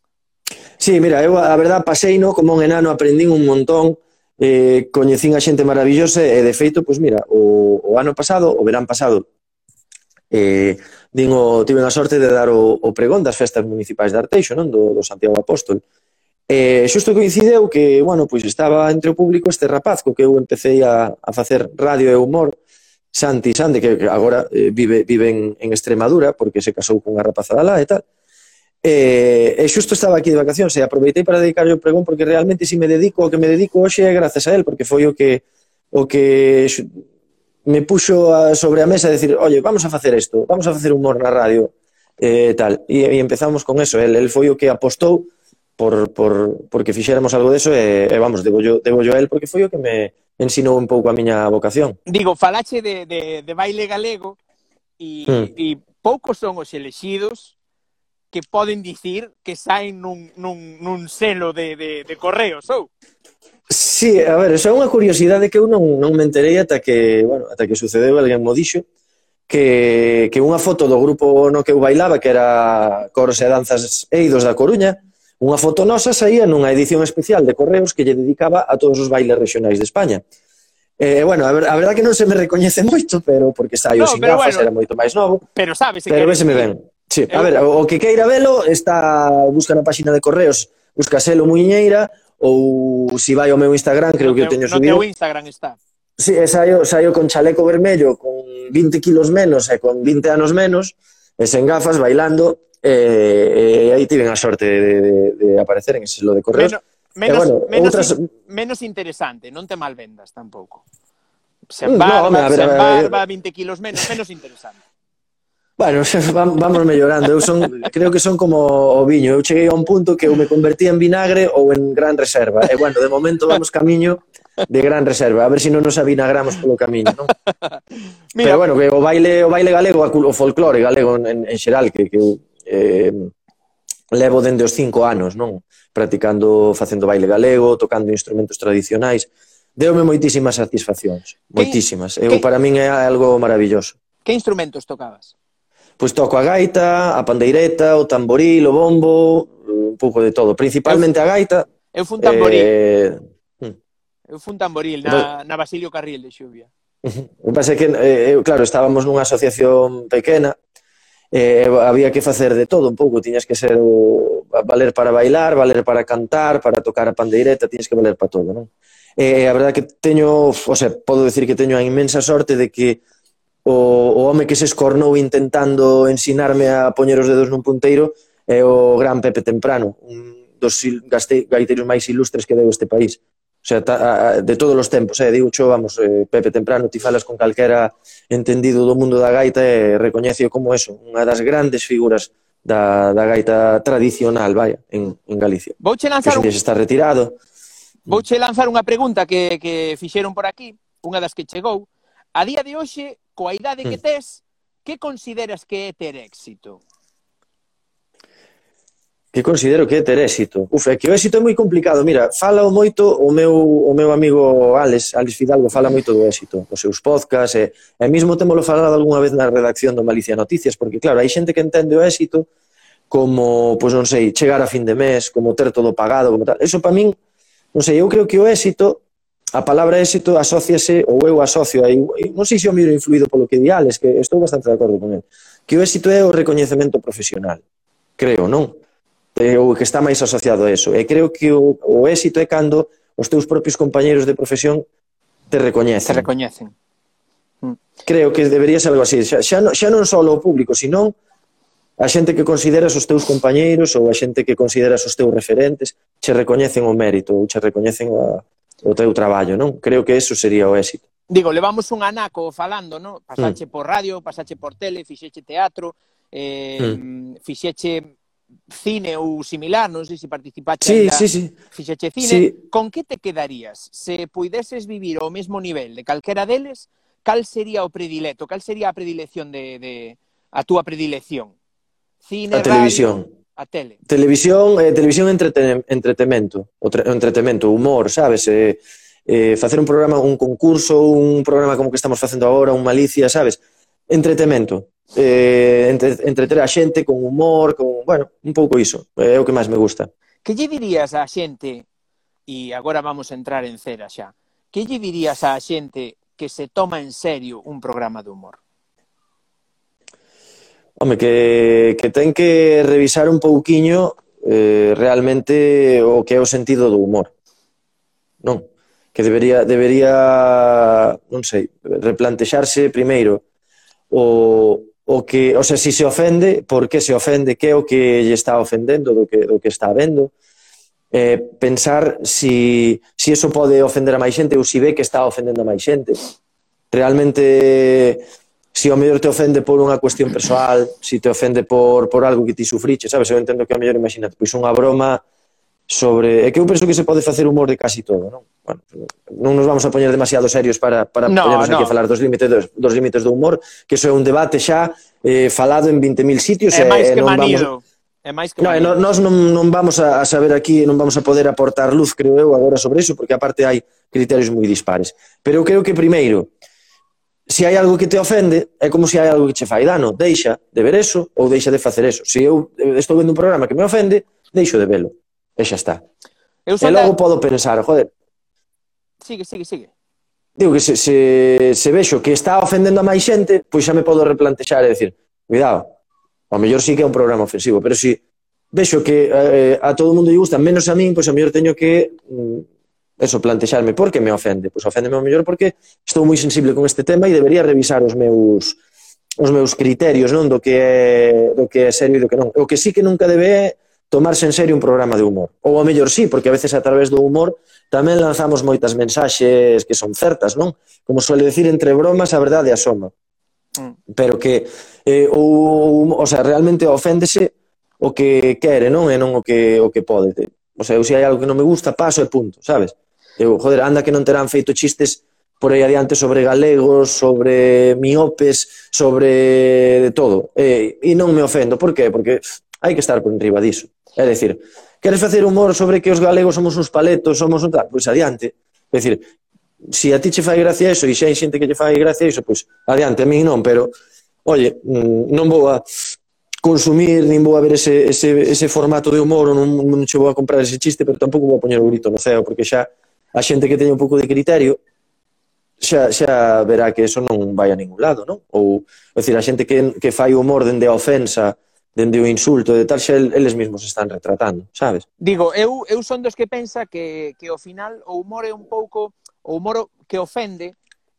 Speaker 2: Sí, mira, eu a verdad pasei no como un enano, aprendín un montón, eh, coñecín a xente maravillosa e de feito, pois mira, o, o ano pasado, o verán pasado, eh, Din o, tiven a sorte de dar o, o pregón das festas municipais de Arteixo, non? Do, do Santiago Apóstol. E xusto coincideu que, bueno, pois estaba entre o público este rapaz co que eu empecé a, a facer radio e humor, Santi Sande, que, agora eh, vive, vive en, en Extremadura, porque se casou cunha rapazada lá e tal. E, e xusto estaba aquí de vacacións e aproveitei para dedicarlle o pregón porque realmente se si me dedico o que me dedico hoxe é grazas a él, porque foi o que o que me puxo a, sobre a mesa a decir, oye, vamos a facer isto, vamos a facer humor na radio, eh, tal. E, e empezamos con eso, el, el foi o que apostou por, por, porque fixéramos algo deso e, e vamos, debollo, debollo a él, porque foi o que me ensinou un pouco a miña vocación.
Speaker 1: Digo, falache de, de, de baile galego e, mm. e poucos son os elexidos que poden dicir que saen nun, nun, nun selo de, de, de correos, ou?
Speaker 2: Sí, a ver, só unha curiosidade que eu non, non me enterei ata que, bueno, ata que sucedeu, alguén mo dixo, que, que unha foto do grupo no que eu bailaba, que era Coros e Danzas Eidos da Coruña, unha foto nosa saía nunha edición especial de Correos que lle dedicaba a todos os bailes regionais de España. Eh, bueno, a, ver, a verdad que non se me recoñece moito, pero porque saio no, sin gafas, bueno, era moito máis novo.
Speaker 1: Pero sabes,
Speaker 2: pero que... me ven. Sí, a ver, o que queira velo está busca na páxina de correos, busca Selo Muiñeira ou se si vai ao meu Instagram, creo
Speaker 1: no
Speaker 2: que o teño subido.
Speaker 1: No teu Instagram está.
Speaker 2: Sí, e saio, saio con chaleco vermello, con 20 kilos menos e con 20 anos menos, e sen gafas, bailando, e, e aí tiven a sorte de, de, de aparecer en ese lo de correos.
Speaker 1: Menos, menos, bueno, menos, outras... in, menos interesante, non te malvendas tampouco. Sen mm, barba, no, a ver, sen barba, a ver, 20 kilos menos, menos interesante.
Speaker 2: Bueno, (laughs) vamos mellorando. Eu son, creo que son como o viño. Eu cheguei a un punto que eu me convertí en vinagre ou en gran reserva. E bueno, de momento vamos camiño de gran reserva. A ver se si non nos avinagramos polo camiño, non? (laughs) Mira, Pero bueno, que o baile, o baile galego, o folclore galego en, en xeral, que, que eh, levo dende os cinco anos, non? Practicando, facendo baile galego, tocando instrumentos tradicionais. Deume moitísimas satisfaccións, moitísimas. Eu, para min é algo maravilloso.
Speaker 1: Que instrumentos tocabas?
Speaker 2: pois toco a gaita, a pandeireta, o tamboril, o bombo, un pouco de todo, principalmente
Speaker 1: eu,
Speaker 2: a gaita.
Speaker 1: Eu fun tamboril. Eh... Hmm. Eu fun tamboril na, na Basilio Carril de Xuvia. (laughs)
Speaker 2: Me pasa que, eh, claro, estábamos nunha asociación pequena, eh, había que facer de todo un pouco, tiñas que ser o, valer para bailar, valer para cantar, para tocar a pandeireta, tiñas que valer para todo, non? Eh, a verdade que teño, o sea, podo decir que teño a inmensa sorte de que o, o home que se escornou intentando ensinarme a poñer os dedos nun punteiro é o gran Pepe Temprano, un dos gaiteiros máis ilustres que deu este país. O sea, ta, a, de todos os tempos, eh, digo, xo, vamos, eh, Pepe Temprano, ti falas con calquera entendido do mundo da gaita e eh, recoñece como eso, unha das grandes figuras da, da gaita tradicional, vaya, en, en Galicia.
Speaker 1: Vouche lanzar
Speaker 2: que un... está retirado.
Speaker 1: Vouche lanzar unha pregunta que, que fixeron por aquí, unha das que chegou. A día de hoxe, coa idade que mm. tes, que consideras que é ter éxito?
Speaker 2: Que considero que é ter éxito? Uf, é que o éxito é moi complicado. Mira, fala moito o meu, o meu amigo Alex, Alex Fidalgo, fala moito do éxito, os seus podcasts, e, e mesmo temolo falado algunha vez na redacción do Malicia Noticias, porque claro, hai xente que entende o éxito como, pois non sei, chegar a fin de mes, como ter todo pagado, como tal. Eso para min, non sei, eu creo que o éxito a palabra éxito asóciase, ou eu asocio, aí, non sei se o miro influído polo que diales, que estou bastante de acordo con él, que o éxito é o recoñecemento profesional, creo, non? É o que está máis asociado a eso. E creo que o, o éxito é cando os teus propios compañeiros de profesión te recoñecen.
Speaker 1: Te recoñecen.
Speaker 2: Mm. Creo que debería ser algo así. Xa, xa, non, xa non só o público, senón a xente que consideras os teus compañeiros ou a xente que consideras os teus referentes che recoñecen o mérito ou che recoñecen a, o teu traballo, non? Creo que eso sería o éxito.
Speaker 1: Digo, levamos un anaco falando, non? Pasache mm. por radio, pasache por tele, fixeche teatro, eh, mm. fixeche cine ou similar, non sei se participaste
Speaker 2: sí, sí, sí.
Speaker 1: fixeche cine,
Speaker 2: sí.
Speaker 1: con que te quedarías? Se puideses vivir ao mesmo nivel de calquera deles, cal sería o predileto? Cal sería a predilección de, de a túa predilección?
Speaker 2: Cine, a radio, televisión
Speaker 1: a tele.
Speaker 2: Televisión, eh, televisión entreten entretemento, o entretemento, humor, sabes? Eh, eh, facer un programa, un concurso, un programa como que estamos facendo agora, un malicia, sabes? Entretemento. Eh, entre, entreter a xente con humor, con, bueno, un pouco iso. Eh, é eh, o que máis me gusta.
Speaker 1: Que lle dirías á xente, e agora vamos a entrar en cera xa, que lle dirías á xente que se toma en serio un programa de humor?
Speaker 2: Home, que, que ten que revisar un pouquiño eh, realmente o que é o sentido do humor. Non? Que debería, debería non sei, replantexarse primeiro o, o que, o sea, si se ofende, por que se ofende, que é o que lle está ofendendo do que, do que está vendo, eh, pensar si, si eso pode ofender a máis xente ou si ve que está ofendendo a máis xente. Realmente si ao mellor te ofende por unha cuestión persoal, si te ofende por, por algo que ti sufriche, sabes? Eu entendo que ao mellor, imagínate, pois unha broma sobre... É que eu penso que se pode facer humor de casi todo, non? Bueno, non nos vamos a poñer demasiado serios para, para
Speaker 1: no,
Speaker 2: poñernos
Speaker 1: no.
Speaker 2: aquí a falar dos límites dos, dos límites do humor, que iso é un debate xa eh, falado en 20.000 sitios.
Speaker 1: É máis
Speaker 2: que
Speaker 1: non manido. Vamos... É máis que...
Speaker 2: No,
Speaker 1: manido.
Speaker 2: no, nós non, non vamos a saber aquí, non vamos a poder aportar luz, creo eu, agora sobre iso, porque aparte hai criterios moi dispares. Pero eu creo que primeiro, se hai algo que te ofende, é como se hai algo que che fai dano. Deixa de ver eso ou deixa de facer eso. Se eu eh, estou vendo un programa que me ofende, deixo de velo. E xa está. Eu e logo de... podo pensar, joder...
Speaker 1: Sigue, sigue, sigue.
Speaker 2: Digo que se, se, se vexo que está ofendendo a máis xente, pois xa me podo replantexar e decir, cuidado, ao mellor sí que é un programa ofensivo, pero si vexo que eh, eh a todo o mundo lle gusta, menos a min, pois a mellor teño que mm, eso, plantexarme por que me ofende. Pois oféndeme ao mellor porque estou moi sensible con este tema e debería revisar os meus os meus criterios, non, do que é do que é serio e do que non. O que sí que nunca debe é tomarse en serio un programa de humor. Ou a mellor sí, porque a veces a través do humor tamén lanzamos moitas mensaxes que son certas, non? Como suele decir, entre bromas a verdade asoma. Mm. Pero que eh, ou, ou, o sea, realmente oféndese o que quere, non? E non o que o que pode. O sea, eu se hai algo que non me gusta, paso e punto, sabes? Eu, joder, anda que non terán feito chistes por aí adiante sobre galegos, sobre miopes, sobre de todo. E, e non me ofendo, por qué? Porque hai que estar por enriba diso. É dicir, queres facer humor sobre que os galegos somos uns paletos, somos un tal, pois adiante. É dicir, se a ti che fai gracia iso e xa hai xente que che fai gracia iso, pois adiante, a mí non, pero Oye, mm, non vou a consumir, nin vou a ver ese, ese, ese formato de humor, non, non che vou a comprar ese chiste, pero tampouco vou a poñer o grito no ceo, porque xa a xente que teña un pouco de criterio xa, xa verá que eso non vai a ningún lado, non? Ou, é dicir, a xente que, que fai humor dende a ofensa, dende o insulto, de tal, xa eles mesmos están retratando, sabes?
Speaker 1: Digo, eu, eu son dos que pensa que, que ao final o humor é un pouco, o humor que ofende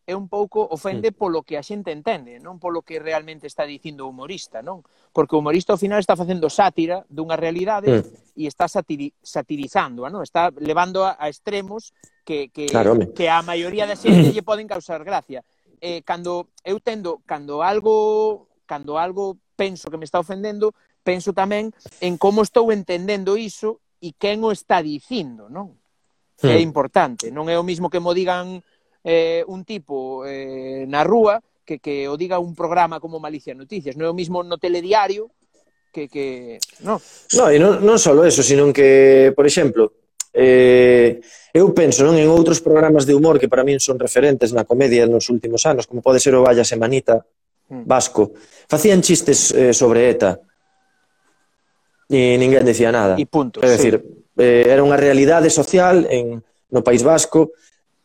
Speaker 1: é un pouco ofende polo que a xente entende, non polo que realmente está dicindo o humorista, non? Porque o humorista ao final está facendo sátira dunha realidade mm. e está satiri satirizando, non? Está levando a, a extremos que que claro, que a maioría da xente lle poden causar gracia. Eh, cando eu tendo cando algo cando algo penso que me está ofendendo, penso tamén en como estou entendendo iso e quen o está dicindo, non? Sí. É importante, non é o mismo que mo digan eh, un tipo eh, na rúa que, que o diga un programa como Malicia Noticias. Non é o mismo no telediario que... que... No.
Speaker 2: No, e non, non só eso, sino que, por exemplo, eh, eu penso non en outros programas de humor que para min son referentes na comedia nos últimos anos, como pode ser o Valla Semanita mm. Vasco. Facían chistes eh, sobre ETA e ninguén decía nada.
Speaker 1: E punto.
Speaker 2: É dicir, sí. eh, era unha realidade social en, no País Vasco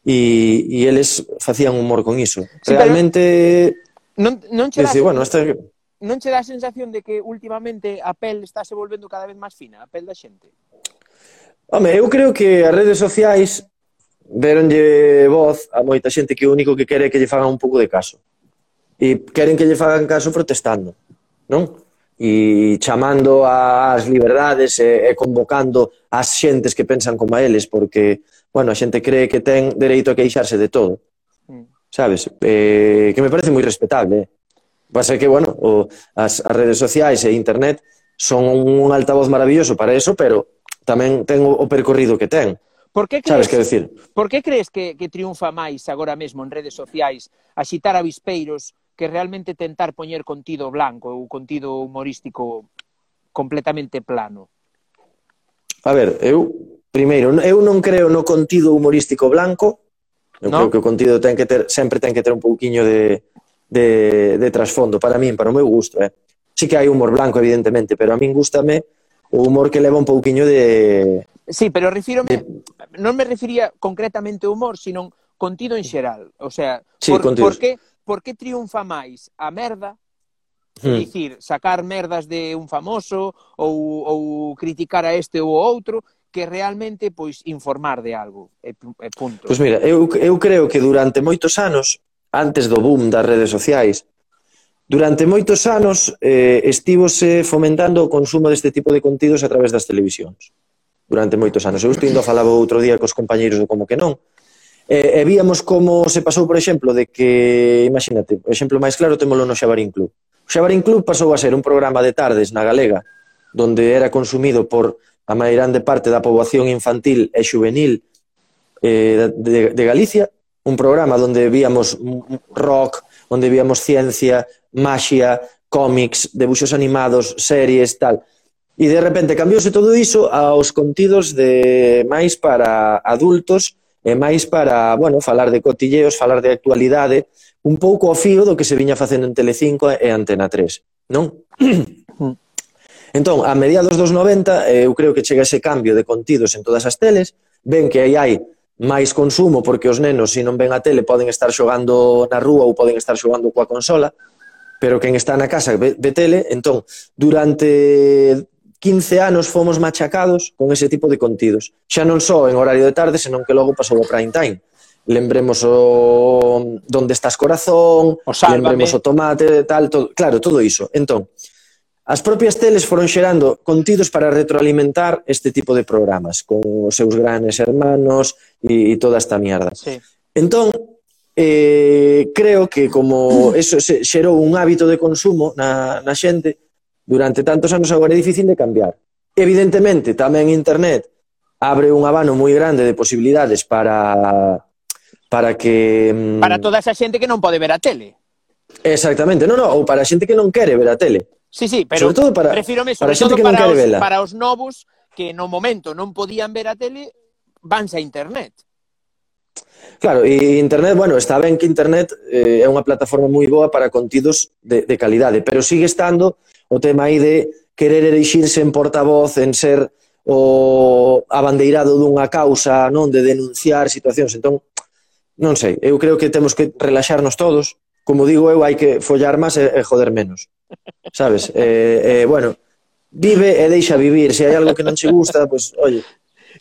Speaker 2: e, e eles facían humor con iso. Sí, Realmente...
Speaker 1: Non, non che
Speaker 2: dá, bueno, esta...
Speaker 1: non che dá a sensación de que últimamente a pel está se volvendo cada vez máis fina, a pel da xente?
Speaker 2: Home, eu creo que as redes sociais deronlle voz a moita xente que o único que quere é que lle fagan un pouco de caso. E queren que lle fagan caso protestando, non? E chamando ás liberdades e, e convocando ás xentes que pensan como a eles, porque bueno, a xente cree que ten dereito a queixarse de todo. Mm. Sabes? Eh, que me parece moi respetable. Eh? Pasa que, bueno, o, as, as redes sociais e internet son un altavoz maravilloso para eso, pero tamén ten o, o percorrido que ten.
Speaker 1: Por que
Speaker 2: crees, Sabes que decir?
Speaker 1: Por que crees que, que triunfa máis agora mesmo en redes sociais axitar a vispeiros que realmente tentar poñer contido blanco ou contido humorístico completamente plano?
Speaker 2: A ver, eu Primeiro, eu non creo no contido humorístico blanco, eu no. creo que o contido ten que ter, sempre ten que ter un pouquiño de, de, de trasfondo, para min, para o meu gusto, eh? Sí que hai humor blanco, evidentemente, pero a min gustame o humor que leva un pouquiño de...
Speaker 1: Sí, pero refírome, de... non me refería concretamente ao humor, sino contido en xeral, o sea,
Speaker 2: sí, por,
Speaker 1: por que por que triunfa máis a merda Hmm. Dicir, sacar merdas de un famoso ou, ou criticar a este ou outro que realmente pois informar de algo, e, e punto.
Speaker 2: Pois mira, eu, eu creo que durante moitos anos, antes do boom das redes sociais, durante moitos anos eh, estivose fomentando o consumo deste tipo de contidos a través das televisións. Durante moitos anos. Eu estive falaba outro día cos compañeiros do Como que non, e, e víamos como se pasou, por exemplo, de que, imagínate, o exemplo máis claro temolo no Xabarín Club. O Xabarín Club pasou a ser un programa de tardes na Galega, donde era consumido por a máis grande parte da poboación infantil e juvenil eh, de, de Galicia, un programa onde víamos rock, onde víamos ciencia, maxia, cómics, debuxos animados, series, tal. E de repente cambiouse todo iso aos contidos de máis para adultos e máis para, bueno, falar de cotilleos, falar de actualidade, un pouco ao fío do que se viña facendo en Telecinco e Antena 3, non? (clears throat) Entón, a mediados dos 90, eh, eu creo que chega ese cambio de contidos en todas as teles, ven que aí hai máis consumo porque os nenos, se non ven a tele, poden estar xogando na rúa ou poden estar xogando coa consola, pero quen está na casa ve, ve tele, entón, durante 15 anos fomos machacados con ese tipo de contidos. Xa non só en horario de tarde, senón que logo pasou o prime time. Lembremos o Donde estás corazón,
Speaker 1: o sálvame.
Speaker 2: lembremos o tomate, tal, todo, claro, todo iso. Entón, As propias teles foron xerando contidos para retroalimentar este tipo de programas, con os seus granes hermanos e, e toda esta mierda.
Speaker 1: Sí.
Speaker 2: Entón, eh, creo que como eso se xerou un hábito de consumo na, na xente, durante tantos anos agora é difícil de cambiar. Evidentemente, tamén Internet abre un abano moi grande de posibilidades para para que... Mm,
Speaker 1: para toda esa xente que non pode ver a tele.
Speaker 2: Exactamente, non, non, ou para a xente que non quere ver a tele.
Speaker 1: Sí, sí, pero
Speaker 2: sobre todo para, prefirome,
Speaker 1: sobre
Speaker 2: para
Speaker 1: todo
Speaker 2: que
Speaker 1: para, os,
Speaker 2: vela.
Speaker 1: para os novos que no momento non podían ver a tele, vanse a internet.
Speaker 2: Claro, e internet, bueno, está ben que internet eh, é unha plataforma moi boa para contidos de, de calidade, pero sigue estando o tema aí de querer erixirse en portavoz, en ser o abandeirado dunha causa, non de denunciar situacións. Entón, non sei, eu creo que temos que relaxarnos todos. Como digo eu, hai que follar máis e, e joder menos sabes? Eh, eh, bueno, vive e deixa vivir. Se hai algo que non che gusta, pois, pues, oye,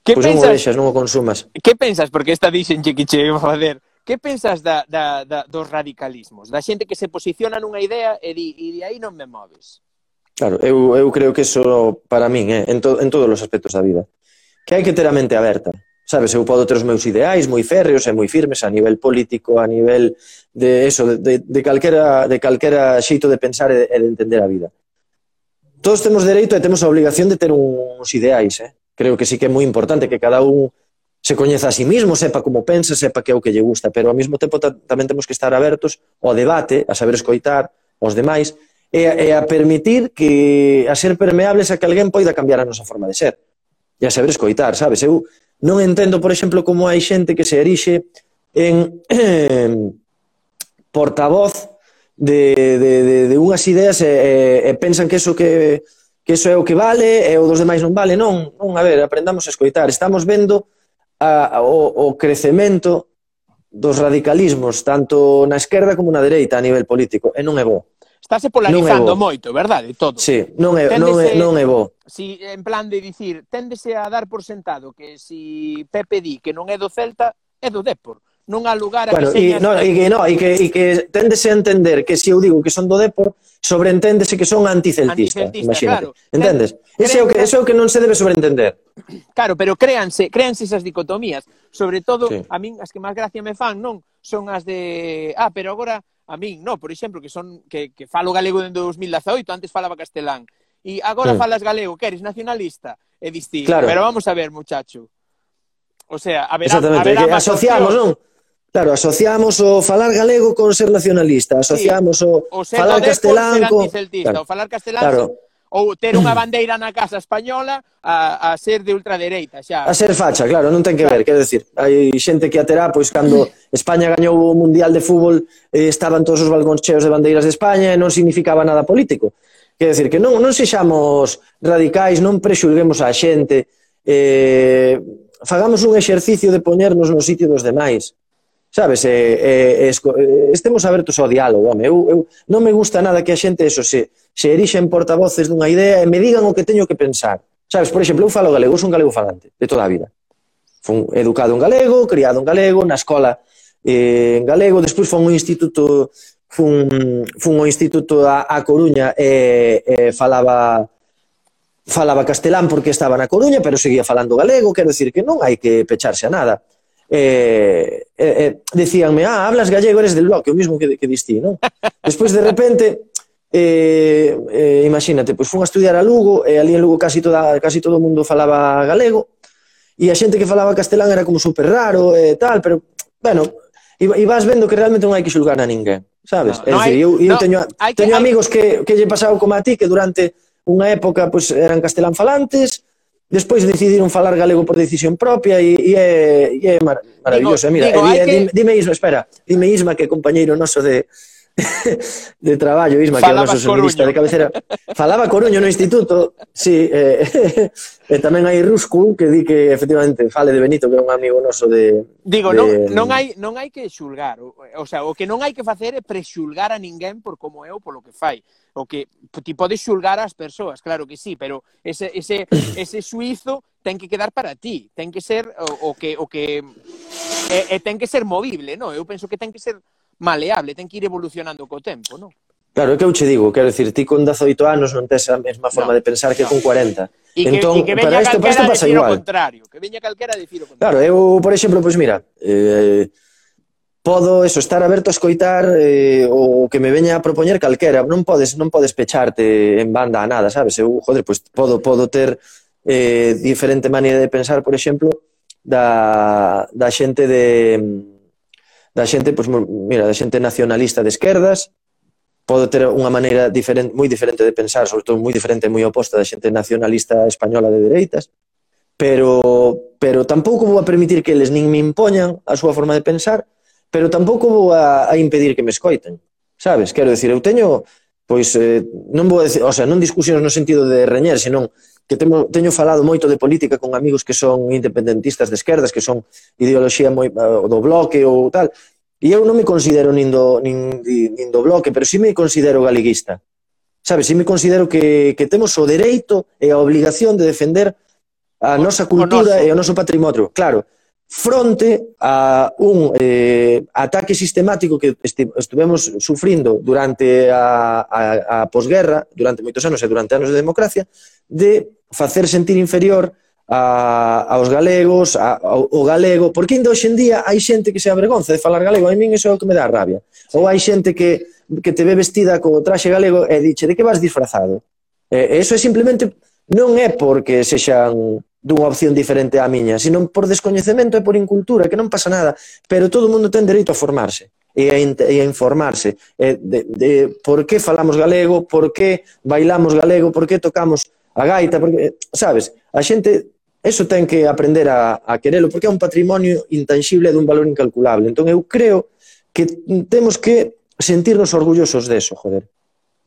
Speaker 1: que
Speaker 2: pois pues pensas, non o deixas, non o consumas.
Speaker 1: Que pensas? Porque esta dixen que che iba a fazer. Que pensas da, da, da, dos radicalismos? Da xente que se posiciona nunha idea e di, e de aí non me moves.
Speaker 2: Claro, eu, eu creo que eso para min, eh, en, to, en todos os aspectos da vida. Que hai que ter a mente aberta. Sabes, eu podo ter os meus ideais moi férreos e moi firmes a nivel político, a nivel de eso, de, de, de calquera, de calquera xeito de pensar e de entender a vida. Todos temos dereito e temos a obligación de ter uns ideais, eh? Creo que sí que é moi importante que cada un se coñeza a sí mismo, sepa como pensa, sepa que é o que lle gusta, pero ao mesmo tempo tamén temos que estar abertos ao debate, a saber escoitar os demais e a, e a permitir que a ser permeables a que alguén poida cambiar a nosa forma de ser e a saber escoitar, sabes? Eu Non entendo, por exemplo, como hai xente que se erixe en (clears throat) portavoz de, de, de, de unhas ideas e, e, e pensan que eso que, que eso é o que vale e o dos demais non vale. Non, non, a ver, aprendamos a escoitar. Estamos vendo a, a, o, o crecemento dos radicalismos, tanto na esquerda como na dereita a nivel político, e non é bo
Speaker 1: estáse polarizando moito, verdade, todo.
Speaker 2: Sí, non é, non é, non é bo.
Speaker 1: Si, en plan de dicir, téndese a dar por sentado que si Pepe di que non é do Celta, é do Depor. Non há lugar a
Speaker 2: bueno,
Speaker 1: que señas...
Speaker 2: No, e que, no, e que, e que téndese a entender que se si eu digo que son do Depor, sobreenténdese que son anticeltistas,
Speaker 1: anticeltista,
Speaker 2: imagínate.
Speaker 1: Claro.
Speaker 2: Entendes? Ese é o que, ese é o que non se debe sobreentender.
Speaker 1: Claro, pero créanse, créanse esas dicotomías. Sobre todo,
Speaker 2: sí.
Speaker 1: a min as que máis gracia me fan, non? Son as de, ah, pero agora a min, no, por exemplo, que son que, que falo galego dende 2018, antes falaba castelán. E agora
Speaker 2: sí.
Speaker 1: falas galego, que eres nacionalista, é distinto.
Speaker 2: Claro.
Speaker 1: Pero vamos a ver, muchacho. O sea, a ver,
Speaker 2: Exactamente, a ver, que asociamos, non? Claro, asociamos o falar galego con ser nacionalista, asociamos sí.
Speaker 1: o, o
Speaker 2: falar castelán con... Claro.
Speaker 1: O falar castelán
Speaker 2: claro
Speaker 1: ou ter unha mm. bandeira na casa española a, a ser de ultradereita xa.
Speaker 2: A ser facha, claro, non ten que ver, quero decir, hai xente que aterá, pois cando (laughs) España gañou o Mundial de Fútbol eh, estaban todos os balcóns cheos de bandeiras de España e non significaba nada político. Quer decir, que non, non sexamos radicais, non prexulguemos a xente, eh, fagamos un exercicio de poñernos no sitio dos demais. Sabes, eh, eh, esco, eh, estemos abertos ao diálogo, home. Eu, eu, non me gusta nada que a xente, eso, se, se erixen portavoces dunha idea e me digan o que teño que pensar. Sabes, por exemplo, eu falo galego, eu son galego falante, de toda a vida. Fun educado en galego, criado en galego, na escola eh, en galego, despois fun un instituto fun, fun ao instituto a, a Coruña e, e falaba falaba castelán porque estaba na Coruña, pero seguía falando galego, quero dicir que non hai que pecharse a nada. Eh, eh, eh, decíanme, ah, hablas gallego, eres del bloque, o mismo que, que distí, non? (laughs) Despois, de repente, eh, eh, imagínate, pois fun a estudiar a Lugo, e eh, ali en Lugo casi, toda, casi todo o mundo falaba galego, e a xente que falaba castelán era como super raro e eh, tal, pero, bueno, e, e vas vendo que realmente non hai que xulgar a ninguén, sabes?
Speaker 1: No, no,
Speaker 2: é dicir, eu, eu
Speaker 1: no,
Speaker 2: teño, teño
Speaker 1: hay,
Speaker 2: amigos que, que lle pasado como a ti, que durante unha época pois, eran castelán falantes, Despois decidiron falar galego por decisión propia e, e, é, e é mar, maravilloso.
Speaker 1: Digo,
Speaker 2: Mira,
Speaker 1: digo,
Speaker 2: e, dime,
Speaker 1: que...
Speaker 2: dime Isma, espera, dime Isma que é compañeiro noso de, (laughs) de traballo, Isma,
Speaker 1: Falaba
Speaker 2: que é o noso sonidista de cabecera. Falaba Coruño no instituto, sí, (laughs) eh, e tamén hai Ruscu que di que efectivamente fale de Benito, que é un amigo noso de...
Speaker 1: Digo,
Speaker 2: de,
Speaker 1: non, non, hai, non hai que xulgar, o, o sea, o que non hai que facer é prexulgar a ninguén por como é ou polo que fai o que ti podes xulgar ás persoas, claro que sí, pero ese, ese, (coughs) ese suizo ten que quedar para ti, ten que ser o, o que o que e, e ten que ser movible, no? Eu penso que ten que ser maleable, ten que ir evolucionando co tempo, no?
Speaker 2: Claro, é que eu che digo, quero dicir, ti con 18 anos non tes a mesma forma
Speaker 1: no,
Speaker 2: de pensar que
Speaker 1: no.
Speaker 2: con 40.
Speaker 1: E que,
Speaker 2: entón,
Speaker 1: que, que
Speaker 2: para isto, para isto pasa igual.
Speaker 1: Contrario, que veña calquera a dicir o contrario.
Speaker 2: Claro, eu, por exemplo, pois pues mira, eh, podo eso, estar aberto a escoitar eh, o que me veña a propoñer calquera, non podes non podes pecharte en banda a nada, sabes? Eu, joder, pois pues, podo podo ter eh, diferente maneira de pensar, por exemplo, da, da xente de da xente, pois, pues, mira, da xente nacionalista de esquerdas, podo ter unha maneira diferente, moi diferente de pensar, sobre todo moi diferente, e moi oposta da xente nacionalista española de dereitas, pero pero tampouco vou a permitir que eles nin me impoñan a súa forma de pensar, pero tampouco vou a, a impedir que me escoiten. Sabes? Quero decir, eu teño pois eh, non vou decir, o sea, non discusións no sentido de reñer, senón que temo, teño falado moito de política con amigos que son independentistas de esquerdas, que son ideoloxía moi uh, do bloque ou tal, e eu non me considero nin do, nin, nin do bloque, pero si sí me considero galeguista. Sabes, si sí me considero que, que temos o dereito e a obligación de defender a nosa cultura o
Speaker 1: noso.
Speaker 2: e o noso patrimonio. Claro, fronte a un eh, ataque sistemático que estuvemos sufrindo durante a, a, a posguerra, durante moitos anos e durante anos de democracia, de facer sentir inferior a, aos galegos, a, ao, ao galego, porque ainda hoxe en día hai xente que se avergonza de falar galego, a min iso é o que me dá rabia. Sí. Ou hai xente que, que te ve vestida co traxe galego e diche, de que vas disfrazado? E, e iso é simplemente, non é porque sexan dunha opción diferente á miña, sino por descoñecemento e por incultura, que non pasa nada, pero todo o mundo ten dereito a formarse e a, e a informarse e de, de por que falamos galego, por que bailamos galego, por que tocamos a gaita, porque, sabes, a xente eso ten que aprender a, a querelo, porque é un patrimonio intangible dun valor incalculable. Entón eu creo que temos que sentirnos orgullosos deso, joder.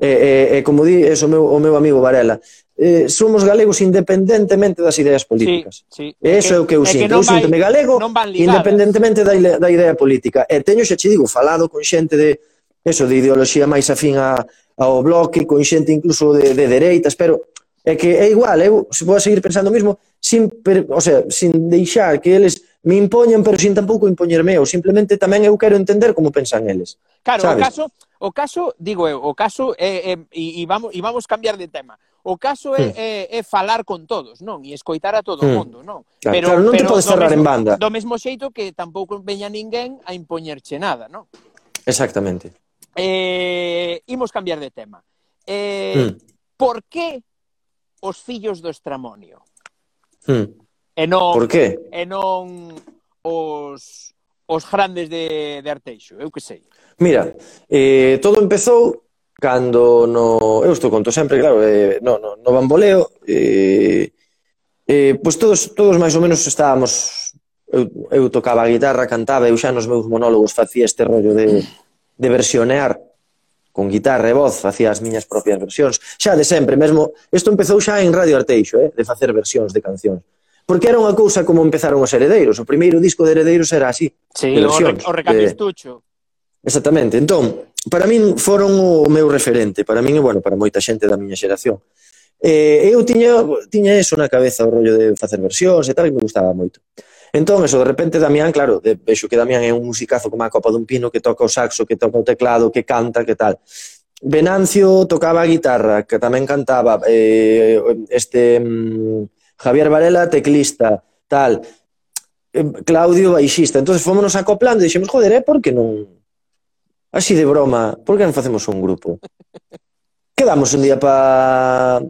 Speaker 2: Eh, eh, eh, como di eso, meu, o meu amigo Varela, eh, somos galegos independentemente das ideas políticas.
Speaker 1: Sí, sí.
Speaker 2: Eso é o que eu sinto. Eu sinto-me galego independentemente da, da idea política. E teño, xa che digo, falado con xente de eso, de ideoloxía máis afín a, ao bloque, con xente incluso de, de dereitas, pero é que é igual, eu se vou a seguir pensando mesmo sin, per, o sea, sin deixar que eles me impoñan, pero sin tampouco impoñerme eu, simplemente tamén eu quero entender como pensan eles.
Speaker 1: Claro,
Speaker 2: sabes?
Speaker 1: o caso O caso, digo eu, o caso é, é e, e vamos e vamos cambiar de tema. O caso é,
Speaker 2: sí.
Speaker 1: é, é falar con todos, non? E escoitar a todo o
Speaker 2: mm.
Speaker 1: mundo, non?
Speaker 2: Claro, pero, claro, non te podes cerrar
Speaker 1: mesmo, en
Speaker 2: banda.
Speaker 1: Do mesmo xeito que tampouco veña ninguén a impoñerche nada, non?
Speaker 2: Exactamente.
Speaker 1: Eh, imos cambiar de tema. Eh,
Speaker 2: mm.
Speaker 1: Por que os fillos do Estramonio?
Speaker 2: Mm.
Speaker 1: E non,
Speaker 2: Por que?
Speaker 1: E non os, os grandes de, de Arteixo, eu que sei.
Speaker 2: Mira, eh, todo empezou cando no... Eu estou conto sempre, claro, eh, no, no, no bamboleo, eh, eh, pois todos, todos máis ou menos estábamos... Eu, eu tocaba a guitarra, cantaba, eu xa nos meus monólogos facía este rollo de, de versionear con guitarra e voz, facía as miñas propias versións. Xa de sempre, mesmo... Isto empezou xa en Radio Arteixo, eh, de facer versións de cancións. Porque era unha cousa como empezaron os heredeiros. O primeiro disco de heredeiros era así.
Speaker 1: Sí, o, re, o recapistucho. De...
Speaker 2: Exactamente. Entón, para min foron o meu referente. Para min, e bueno, para moita xente da miña xeración. Eh, eu tiña, tiña eso na cabeza, o rollo de facer versións e tal, e me gustaba moito. Entón, eso, de repente, Damián, claro, de, vexo que Damián é un musicazo como a copa dun pino, que toca o saxo, que toca o teclado, que canta, que tal. Venancio tocaba a guitarra, que tamén cantaba, eh, este... Mm, Javier Varela, teclista, tal, Claudio, baixista. Entonces fomos acoplando e dixemos, joder, eh, é porque non... Así de broma, por que non facemos un grupo? (laughs) Quedamos un día para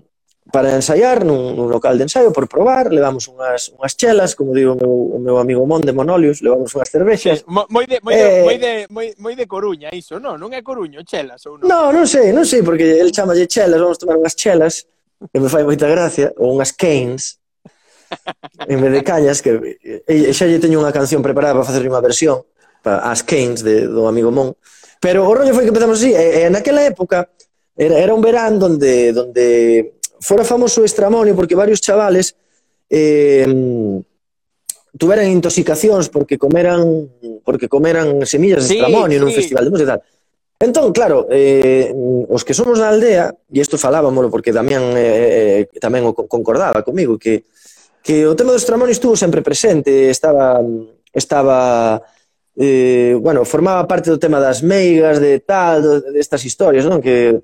Speaker 2: para ensaiar nun, nun local de ensaio por probar, levamos unhas, unhas chelas, como digo o meu, o meu amigo Mon de Monolius, levamos unhas cervexas.
Speaker 1: Sí, moi de moi,
Speaker 2: eh...
Speaker 1: moi de moi moi de Coruña iso, non, non é Coruño, chelas ou non.
Speaker 2: Non, non sei, non sei porque el chamalle chelas, vamos tomar unhas chelas e me fai moita gracia, ou unhas canes, en vez de cañas, que xa lle teño unha canción preparada para facerlle unha versión, para as canes de, do amigo Mon, pero o rollo foi que empezamos así, e, e naquela época era, era un verán donde, donde fora famoso o estramonio porque varios chavales eh, tuveran intoxicacións porque comeran porque comeran semillas
Speaker 1: sí,
Speaker 2: de estramonio
Speaker 1: sí.
Speaker 2: nun festival de música e tal. Entón, claro, eh, os que somos na aldea, e isto falábamolo porque Damián eh, eh tamén o concordaba comigo, que, que o tema do Estramón estuvo sempre presente, estaba, estaba eh, bueno, formaba parte do tema das meigas, de tal, destas historias, non? Que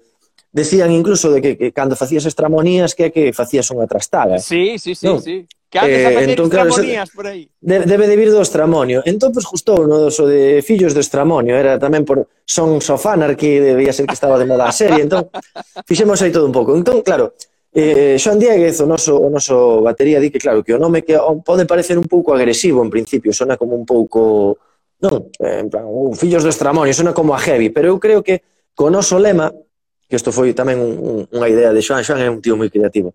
Speaker 2: decían incluso de que, que cando facías estramonías que é que facías unha trastada.
Speaker 1: Sí, sí, sí,
Speaker 2: non?
Speaker 1: sí. Que antes
Speaker 2: eh, entón, claro,
Speaker 1: tramonías por aí.
Speaker 2: De, debe de vir do Estramonio. Entón, pois, pues, gustou no so de eh, Fillos do Estramonio. Era tamén por Son Sofanarchy, debía ser que estaba de moda a serie. Entón, (laughs) fixemos aí todo un pouco. Entón, claro, eh, Xoan Dieguez, o noso, o noso batería, di que, claro, que o nome que pode parecer un pouco agresivo en principio, sona como un pouco... Non, eh, en plan, uh, Fillos do Estramonio, sona como a heavy, pero eu creo que co noso lema, que isto foi tamén un, un, unha idea de Xoan, Xoan é un tío moi creativo,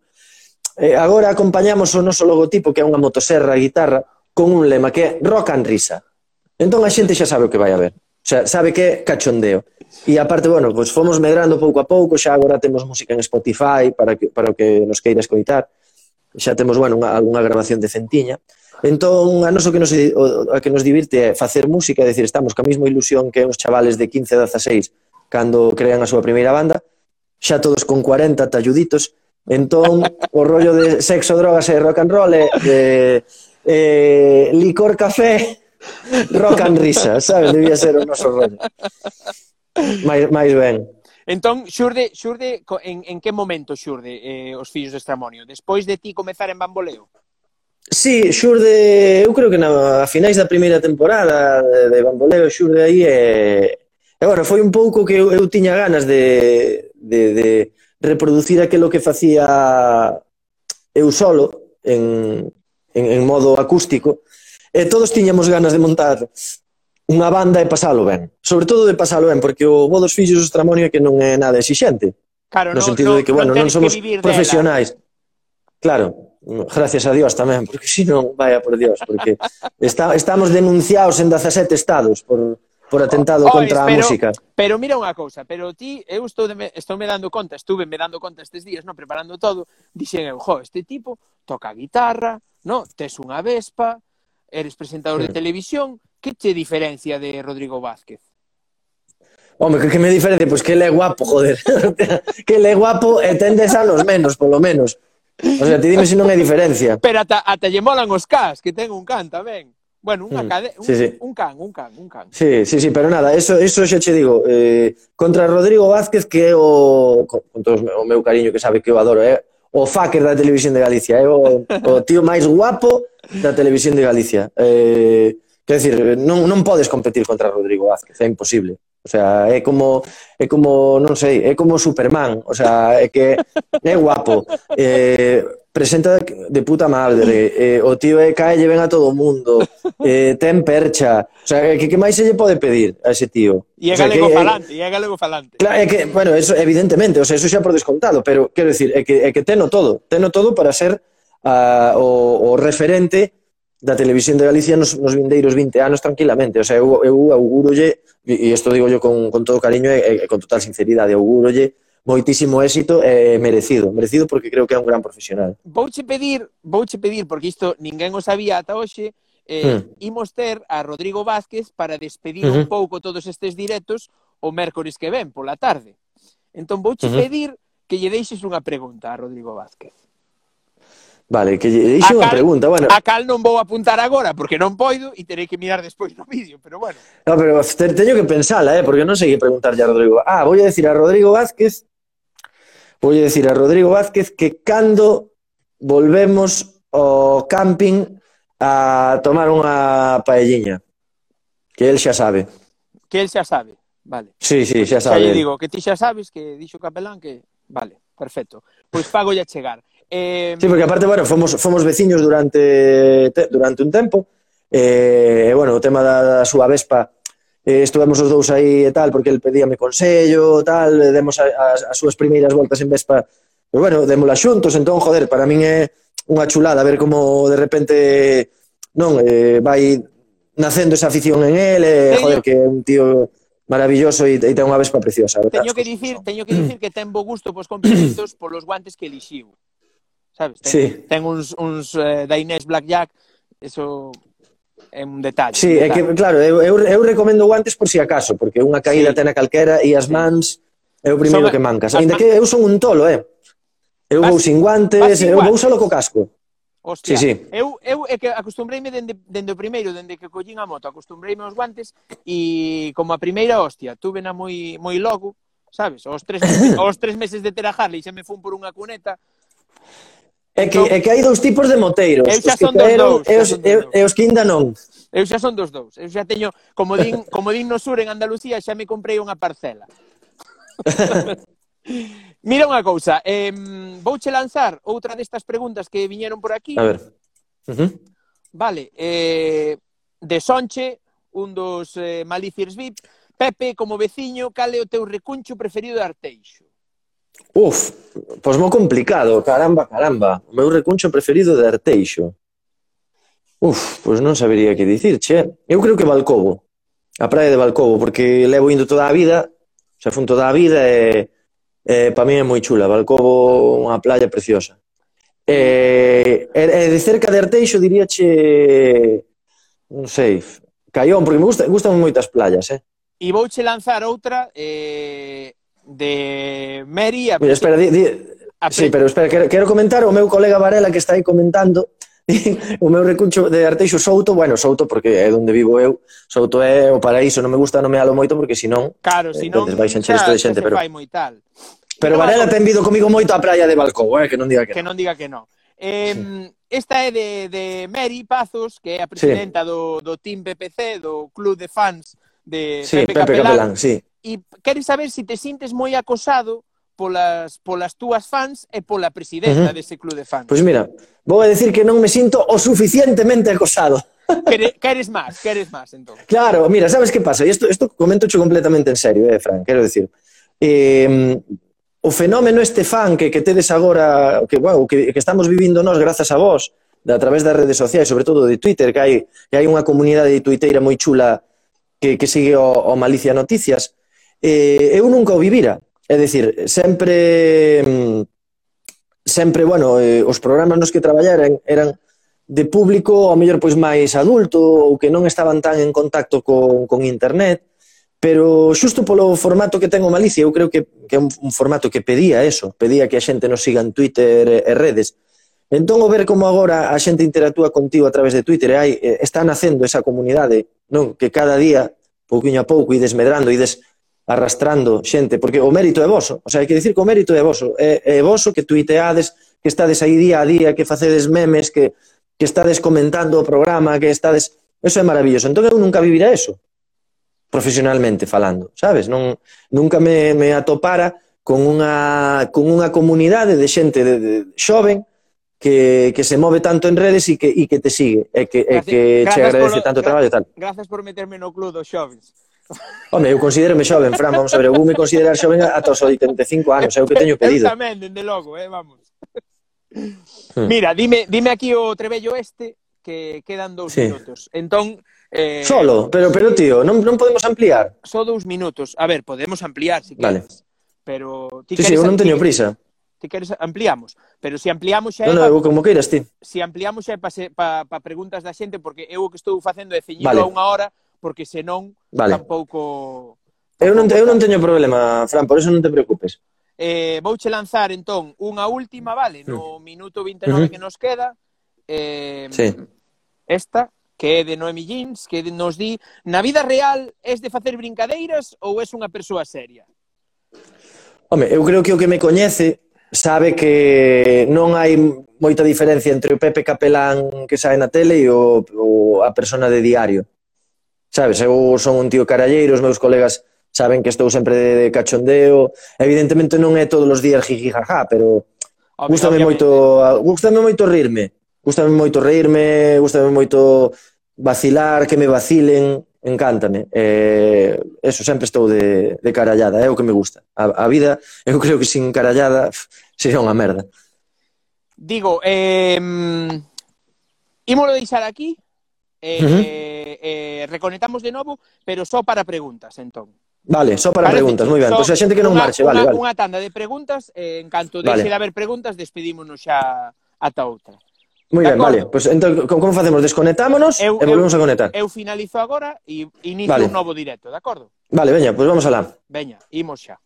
Speaker 2: Eh, agora acompañamos o noso logotipo, que é unha motoserra a guitarra, con un lema que é rock and risa. Entón a xente xa sabe o que vai a ver. O sea, sabe que é cachondeo. E aparte, bueno, pois fomos medrando pouco a pouco, xa agora temos música en Spotify para que, para o que nos queira escoitar. Xa temos, bueno, unha, algunha grabación de centiña. Entón, a noso que nos, o, a que nos divirte é facer música, é dicir, estamos ca mesma ilusión que uns chavales de 15 a 16 cando crean a súa primeira banda, xa todos con 40 talluditos, Entón, o rollo de sexo, drogas e rock and roll é eh, eh, licor, café, rock and risa, sabes? Debía ser o noso rollo. Mais, mais ben.
Speaker 1: Entón, xurde, xurde en, en que momento xurde eh, os fillos de Estramonio? Despois de ti comezar en Bamboleo?
Speaker 2: Sí, xurde, eu creo que na, a finais da primeira temporada de, de Bamboleo, xurde aí e... Eh, e bueno, foi un pouco que eu, eu tiña ganas de, de, de reproducir aquilo que facía eu solo en, en, en modo acústico e todos tiñamos ganas de montar unha banda e pasalo ben. Sobre todo de pasalo ben, porque o Bo dos Fillos do Estramonio é que non é nada exixente.
Speaker 1: Claro,
Speaker 2: no,
Speaker 1: no
Speaker 2: sentido
Speaker 1: no,
Speaker 2: de que, bueno, non,
Speaker 1: non
Speaker 2: somos profesionais. Claro, gracias a Dios tamén, porque si non, vaya por Dios, porque (laughs) está, estamos denunciados en 17 estados por, por atentado
Speaker 1: oh,
Speaker 2: contra
Speaker 1: pero, a
Speaker 2: música.
Speaker 1: Pero mira unha cousa, pero ti, eu estou, de, estou me dando conta, estuve me dando conta estes días, no preparando todo, dixen eu, jo, este tipo toca guitarra, no, tes unha vespa, eres presentador mm. de
Speaker 2: hmm.
Speaker 1: televisión, que che diferencia de Rodrigo Vázquez?
Speaker 2: Home, que, que me diferencia? Pois pues que ele é guapo, joder. (laughs) que ele é guapo e ten 10 anos menos, polo menos. O sea, ti dime se si non é diferencia.
Speaker 1: Pero ata, ata lle molan os cas, que ten un can tamén. Bueno, unha
Speaker 2: mm.
Speaker 1: cade, un,
Speaker 2: sí, sí.
Speaker 1: un can, un can, un can.
Speaker 2: Sí, sí, sí, pero nada, eso, eso xa che digo, eh, contra Rodrigo Vázquez, que é o, con todo o meu cariño que sabe que eu adoro, é eh, o fucker da televisión de Galicia, é eh, o, o tío máis guapo da televisión de Galicia. Eh, quer decir, non, non podes competir contra Rodrigo Vázquez, é imposible. O sea, é como, é como, non sei, é como Superman, o sea, é que é guapo. Eh, presenta de puta madre, eh, o tío é cae lle ven a todo o mundo, eh, ten percha, o sea, que, que máis se lle pode pedir a ese tío?
Speaker 1: E é
Speaker 2: o sea,
Speaker 1: galego
Speaker 2: que,
Speaker 1: falante, e é galego falante.
Speaker 2: Claro, é que, bueno, eso, evidentemente, o sea, eso xa por descontado, pero, quero decir, é que, é que teno todo, teno todo para ser uh, o, o referente da televisión de Galicia nos, nos vindeiros 20 anos tranquilamente. O sea, eu, eu augurolle, e isto digo yo con, con todo cariño e, e con total sinceridade, augurolle moitísimo éxito e eh, merecido, merecido porque creo que é un gran profesional.
Speaker 1: Vouche pedir, vouche pedir porque isto ninguén o sabía ata hoxe, eh, mm. imos ter a Rodrigo Vázquez para despedir uh
Speaker 2: -huh.
Speaker 1: un pouco todos estes directos o mércores que ven pola tarde. Entón vouche
Speaker 2: uh
Speaker 1: pedir que lle deixes unha pregunta a Rodrigo Vázquez.
Speaker 2: Vale, que lle unha pregunta, bueno.
Speaker 1: A cal non vou apuntar agora, porque non poido e terei que mirar despois no vídeo, pero bueno.
Speaker 2: No, pero te, teño que pensala, eh, porque non sei que preguntarlle a Rodrigo. Ah, vou a decir a Rodrigo Vázquez, vou a decir a Rodrigo Vázquez que cando volvemos ao camping a tomar unha paelliña, que el xa sabe.
Speaker 1: Que el xa sabe, vale.
Speaker 2: Sí, sí, xa sabe.
Speaker 1: Xa lle digo, que ti xa sabes que dixo Capelán que... Vale, perfecto. Pois fago a chegar. Eh...
Speaker 2: Sí, porque aparte, bueno, fomos, fomos veciños durante, te, durante un tempo, e, eh, bueno, o tema da, da súa Vespa, eh, estuvemos os dous aí e tal, porque el pedíame consello, tal, demos a, a, as súas primeiras voltas en Vespa, pero bueno, démolas xuntos, entón, joder, para min é unha chulada ver como de repente non eh, vai nacendo esa afición en él, eh,
Speaker 1: teño,
Speaker 2: joder, que é un tío maravilloso e, e ten unha vespa preciosa. Verdad?
Speaker 1: Teño que dicir, teño que dicir que ten bo gusto pos complementos polos guantes que elixiu sabes? Ten,
Speaker 2: sí.
Speaker 1: ten uns, uns eh, da Inés Blackjack, eso é un detalle.
Speaker 2: Sí,
Speaker 1: un detalle.
Speaker 2: é que, claro, eu, eu, eu recomendo guantes por si acaso, porque unha caída
Speaker 1: sí.
Speaker 2: a calquera e as mans é o primeiro
Speaker 1: son,
Speaker 2: que mancas. Ainda
Speaker 1: man...
Speaker 2: que eu son un tolo, eh? Eu
Speaker 1: vas,
Speaker 2: vou sin guantes,
Speaker 1: sin
Speaker 2: eu
Speaker 1: guantes.
Speaker 2: vou solo co casco.
Speaker 1: Hostia,
Speaker 2: sí, sí.
Speaker 1: eu, eu é que acostumbreime dende, dende o primeiro, dende que collín a moto, acostumbreime aos guantes e como a primeira hostia, tuve na moi, moi logo, sabes? Os tres, (laughs) os tres meses de ter a Harley xa me fun por unha cuneta,
Speaker 2: É que,
Speaker 1: entón-
Speaker 2: é que hai dous tipos de moteiros.
Speaker 1: Eu xa son dos dous.
Speaker 2: E os, e os que ainda non.
Speaker 1: Eu xa son dos dous. Eu xa teño, como din, (laughs) como din no sur en Andalucía, xa me comprei unha parcela. (laughs) Mira unha cousa, eh, vouche lanzar outra destas preguntas que viñeron por aquí.
Speaker 2: A ver. Uh -huh.
Speaker 1: Vale, eh, de Sonche, un dos eh, Maliciers VIP. Pepe, como veciño, cal é o teu recuncho preferido de Arteixo?
Speaker 2: Uf, pois mo complicado, caramba, caramba. O meu recuncho preferido de Arteixo. Uf, pois non sabería que dicir, che. Eu creo que Balcobo, a praia de Balcobo, porque levo indo toda a vida, xa fun toda a vida e, e para mí é moi chula. Balcobo, unha playa preciosa. E, e de cerca de Arteixo diría che non sei, Caión, porque me gusta, gustan moitas playas, eh.
Speaker 1: E vouche lanzar outra eh, de Mary... A...
Speaker 2: Mira, espera, di, di...
Speaker 1: A
Speaker 2: sí, pero espera, quero, quero comentar o meu colega Varela que está aí comentando (laughs) o meu recuncho de Arteixo Souto, bueno, Souto porque é onde vivo eu, Souto é o paraíso, non me gusta nomealo moito porque senón
Speaker 1: Claro, senón eh,
Speaker 2: entonces vais a
Speaker 1: encher
Speaker 2: isto de xente, pero
Speaker 1: fai moi tal.
Speaker 2: Pero Varela no, ten vido comigo moito a praia de Balcou, eh, que non diga que,
Speaker 1: que
Speaker 2: non.
Speaker 1: non diga que non. Eh, sí. Esta é de, de Mary Pazos, que é a presidenta sí. do, do Team PPC, do Club de Fans de
Speaker 2: sí,
Speaker 1: Pepe,
Speaker 2: Pepe
Speaker 1: Capelán.
Speaker 2: Capelán sí
Speaker 1: e queres saber se si te sintes moi acosado polas, polas túas fans e pola presidenta
Speaker 2: uh -huh.
Speaker 1: dese club de fans.
Speaker 2: Pois pues mira, vou a decir que non me sinto o suficientemente acosado. (laughs)
Speaker 1: Quere, queres máis, queres máis, entón.
Speaker 2: Claro, mira, sabes que pasa? Isto, isto comento completamente en serio, eh, Fran, quero decir. Eh, o fenómeno este fan que, que tedes agora, que, wow, que, que estamos vivindo nós grazas a vós, a través das redes sociais, sobre todo de Twitter, que hai, que hai unha comunidade de tuiteira moi chula que, que sigue o, o Malicia Noticias, eh, eu nunca o vivira. É dicir, sempre mm, sempre, bueno, eh, os programas nos que traballaran eran de público ao mellor pois máis adulto ou que non estaban tan en contacto con, con internet, pero xusto polo formato que ten o Malicia, eu creo que, que é un, un formato que pedía eso, pedía que a xente nos siga en Twitter e, e redes. Entón, o ver como agora a xente interactúa contigo a través de Twitter, e hai, está nacendo esa comunidade non que cada día, pouquinho a pouco, ides medrando, ides arrastrando xente, porque o mérito é voso, o sea, hai que dicir que o mérito é voso, é, é voso que tuiteades, que estades aí día a día, que facedes memes, que, que estades comentando o programa, que estades... Eso é maravilloso. Entón eu nunca vivira eso, profesionalmente falando, sabes? Non, nunca me, me atopara con unha, con unha comunidade de xente de, de, xoven que, que se move tanto en redes e que, e que te sigue, e que, e que che agradece
Speaker 1: polo,
Speaker 2: tanto
Speaker 1: gracias,
Speaker 2: traballo. Tal.
Speaker 1: Gracias por meterme no club dos xovens.
Speaker 2: Home, eu considero-me xoven, Fran, vamos a ver, eu vou me considerar xoven ata os 85 anos, é o que teño pedido.
Speaker 1: Eu tamén, dende logo, eh, vamos.
Speaker 2: Hmm.
Speaker 1: Mira, dime, dime aquí o trebello este, que quedan dous
Speaker 2: sí.
Speaker 1: minutos. Entón, eh,
Speaker 2: Solo, pero, pero tío, non, non podemos ampliar.
Speaker 1: Só dous minutos. A ver, podemos ampliar, si
Speaker 2: vale.
Speaker 1: queres. Pero ti
Speaker 2: sí,
Speaker 1: queres, sí,
Speaker 2: eu non teño prisa.
Speaker 1: Ti queres ampliamos, pero se si ampliamos xa no,
Speaker 2: é no,
Speaker 1: pa,
Speaker 2: como queiras ti.
Speaker 1: Se si ampliamos xa é para pa, pa preguntas da xente porque eu o que estou facendo é ceñido
Speaker 2: vale.
Speaker 1: a unha hora porque senón
Speaker 2: vale.
Speaker 1: tampouco...
Speaker 2: Eu non,
Speaker 1: te,
Speaker 2: eu non teño problema, Fran, por eso non te preocupes.
Speaker 1: Eh, vouche lanzar, entón, unha última, vale, no minuto 29
Speaker 2: uh -huh.
Speaker 1: que nos queda. Eh,
Speaker 2: sí.
Speaker 1: Esta, que é de Noemi Jeans, que nos di na vida real es de facer brincadeiras ou es unha persoa seria?
Speaker 2: Home, eu creo que o que me coñece sabe que non hai moita diferencia entre o Pepe Capelán que sae na tele e o, o a persona de diario. Sabes, eu son un tío caralleiro, os meus colegas saben que estou sempre de, de cachondeo. Evidentemente non é todos os días jiji jaja, pero
Speaker 1: Obvio,
Speaker 2: gustame
Speaker 1: obviamente.
Speaker 2: moito, gustame moito rirme. Gustame moito rirme, gustame moito vacilar, que me vacilen, encántame. Eh, eso, sempre estou de, de carallada, é o que me gusta. A, a vida, eu creo que sin carallada sería unha merda.
Speaker 1: Digo, eh, ímolo deixar aquí, eh,
Speaker 2: uh -huh.
Speaker 1: eh, eh, reconectamos de novo, pero só para preguntas, entón.
Speaker 2: Vale, só para
Speaker 1: Parece
Speaker 2: preguntas, moi ben. Pois a xente que non
Speaker 1: una,
Speaker 2: marche, vale,
Speaker 1: una,
Speaker 2: vale.
Speaker 1: Unha tanda de preguntas, eh, en canto
Speaker 2: vale.
Speaker 1: deixe de haber preguntas, despedímonos xa ata outra.
Speaker 2: Moi ben,
Speaker 1: acordo? vale.
Speaker 2: Pois pues, entón, como facemos? Desconectámonos
Speaker 1: eu,
Speaker 2: e volvemos eu, a conectar.
Speaker 1: Eu finalizo agora e inicio
Speaker 2: vale.
Speaker 1: un novo directo, de acordo?
Speaker 2: Vale, veña, pois pues vamos alá.
Speaker 1: Veña, imos xa.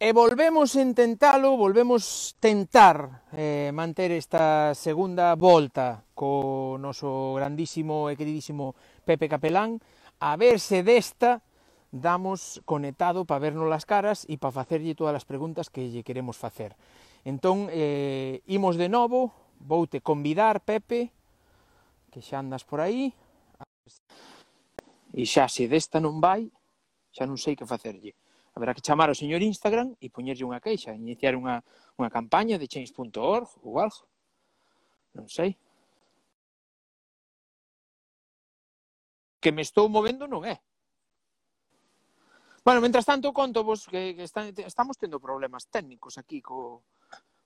Speaker 1: E volvemos intentalo, volvemos tentar eh, manter esta segunda volta co noso grandísimo e queridísimo Pepe Capelán, a ver se desta damos conectado para vernos las caras e para facerlle todas as preguntas que lle queremos facer. Entón, eh, imos de novo, voute convidar, Pepe, que xa andas por aí, e xa se desta non vai, xa non sei que facerlle. Haberá que chamar ao señor Instagram e poñerlle unha queixa, iniciar unha, unha campaña de change.org ou algo. Non sei. Que me estou movendo non é. Bueno, mentras tanto, conto vos que, que están, estamos tendo problemas técnicos aquí co,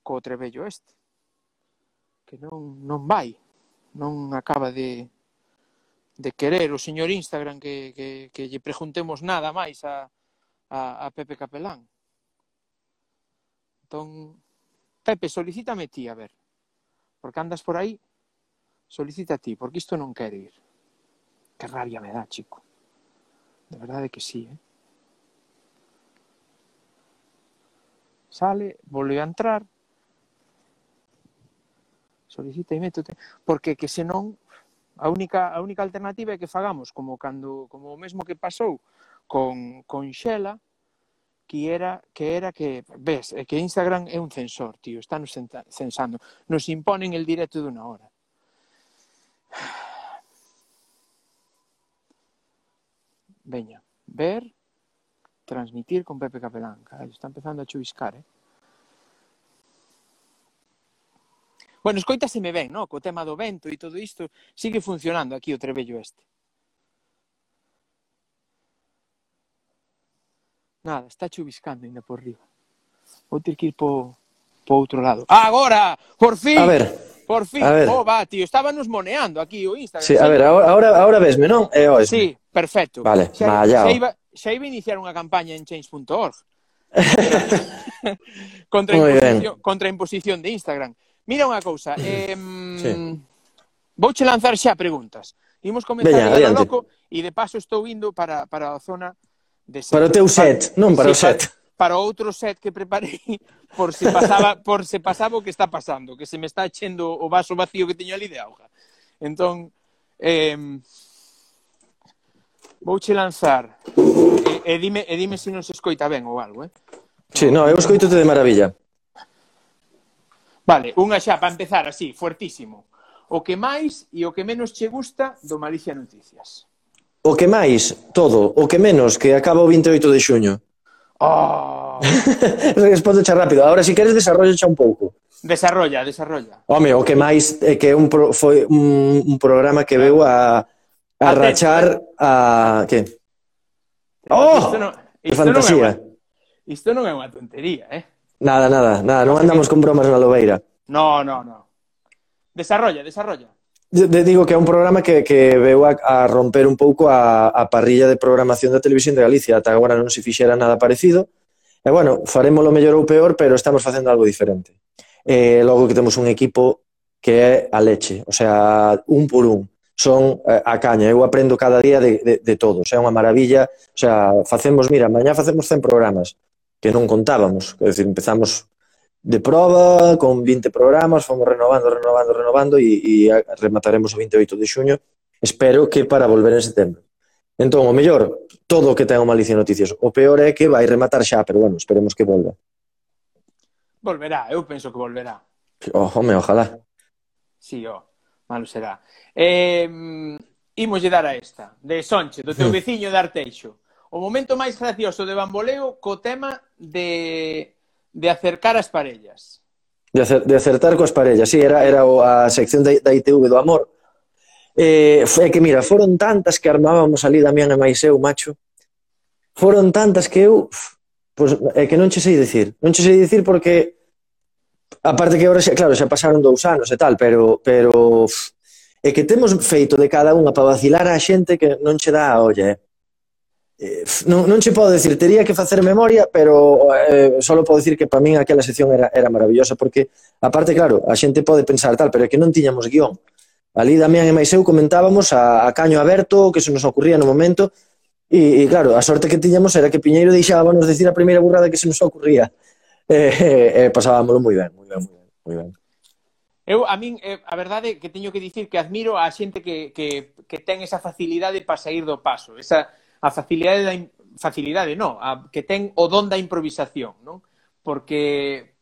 Speaker 1: co trebello este. Que non, non vai. Non acaba de, de querer o señor Instagram que, que, que lle preguntemos nada máis a, a, a Pepe Capelán. Entón, Pepe, solicítame ti, a ver. Porque andas por aí, solicita ti, porque isto non quere ir. Que rabia me dá, chico. De verdade que sí, eh? Sale, volve a entrar, solicita e métete, porque que senón a única a única alternativa é que fagamos como cando como o mesmo que pasou con, con Xela que era que era que ves, é que Instagram é un censor, tío, está nos censando, nos imponen el directo de unha hora. Veña, ver, transmitir con Pepe Capelán, carallo, está empezando a chuviscar, eh? Bueno, escoitaseme ben, no? Co tema do vento e todo isto sigue funcionando aquí o trebello este. Nada, está chuviscando ainda por riba. Vou ter que ir po, po outro lado. Agora, por fin.
Speaker 2: A ver.
Speaker 1: Por fin.
Speaker 2: A ver.
Speaker 1: Oh, va, tío, estábamos moneando aquí o Instagram.
Speaker 2: Sí, a ver, agora agora, ahora vesme, non? É eh,
Speaker 1: Sí, perfecto.
Speaker 2: Vale,
Speaker 1: xa, xa, iba, xa iba a iniciar unha campaña en change.org. (laughs) contra, imposición, contra imposición de Instagram. Mira unha cousa, eh,
Speaker 2: sí.
Speaker 1: vouche lanzar xa preguntas. Imos comenzar
Speaker 2: Veña,
Speaker 1: loco e de paso estou indo para, para a zona De
Speaker 2: para o teu set, non para o set.
Speaker 1: Para, para outro set que preparei (laughs) por se pasaba (laughs) por se pasaba o que está pasando, que se me está chendo o vaso vacío que teño ali de auga. Entón, eh, vouche lanzar e, e, dime, e dime se non se escoita ben ou algo, eh?
Speaker 2: Sí, no, eu escoitote de maravilla.
Speaker 1: Vale, unha xa para empezar así, fuertísimo. O que máis e o que menos che gusta do Malicia Noticias.
Speaker 2: O que máis, todo. O que menos, que acaba o 28 de xuño.
Speaker 1: Oh. (laughs)
Speaker 2: Respondo xa rápido. Ahora, se si queres, desarrollo xa un pouco.
Speaker 1: Desarrolla, desarrolla.
Speaker 2: Home, o que máis é que un pro, foi un, un programa que veu a, a
Speaker 1: Atento.
Speaker 2: rachar a... Que? Oh!
Speaker 1: Isto non, isto fantasía. Non é unha, isto non é unha tontería, eh?
Speaker 2: Nada, nada, nada. Non andamos con bromas na lobeira.
Speaker 1: No, no, no. Desarrolla, desarrolla.
Speaker 2: De, digo que é un programa que, que veu a, a romper un pouco a, a parrilla de programación da televisión de Galicia. Ata agora non se fixera nada parecido. E, bueno, farémolo mellor ou peor, pero estamos facendo algo diferente. E, logo que temos un equipo que é a leche, o sea, un por un. Son eh, a caña, eu aprendo cada día de, de, de todos, é unha maravilla. O sea, facemos, mira, mañá facemos 100 programas que non contábamos, é dicir, empezamos de prova con 20 programas, fomos renovando, renovando, renovando e, e remataremos o 28 de xuño. Espero que para volver en setembro. Entón, o mellor, todo o que ten o Malicia Noticias. O peor é que vai rematar xa, pero bueno, esperemos que volva.
Speaker 1: Volverá, eu penso que volverá.
Speaker 2: Oh, home, ojalá.
Speaker 1: Sí, oh, malo será. Eh, imoslle dar a esta, de Sonche, do teu mm. veciño de Arteixo. O momento máis gracioso de Bamboleo co tema de de acercar as parellas.
Speaker 2: De, acer, de acertar coas parellas, sí, era, era a sección da, da ITV do amor. Eh, foi que, mira, foron tantas que armábamos ali, Damián e máis eu, macho, foron tantas que eu, pois, é que non che sei dicir. Non che sei dicir porque, aparte que agora, xa, claro, xa pasaron dous anos e tal, pero, pero é que temos feito de cada unha para vacilar a xente que non che dá a olla, eh? Eh, non, non che podo decir, tería que facer memoria, pero eh, só podo decir que para min aquela sección era, era maravillosa, porque, aparte, claro, a xente pode pensar tal, pero é que non tiñamos guión. Ali Damián e máis eu comentábamos a, a caño aberto, que se nos ocurría no momento, e, e claro, a sorte que tiñamos era que Piñeiro deixábamos decir a primeira burrada que se nos ocurría. (laughs) Eh, eh, eh, pasábamoslo moi ben, moi ben, moi ben. Moi ben.
Speaker 1: Eu, a min, eh, a verdade que teño que dicir que admiro a xente que, que, que ten esa facilidade para sair do paso, esa, a facilidade da facilidade, non, a que ten o don da improvisación, non? Porque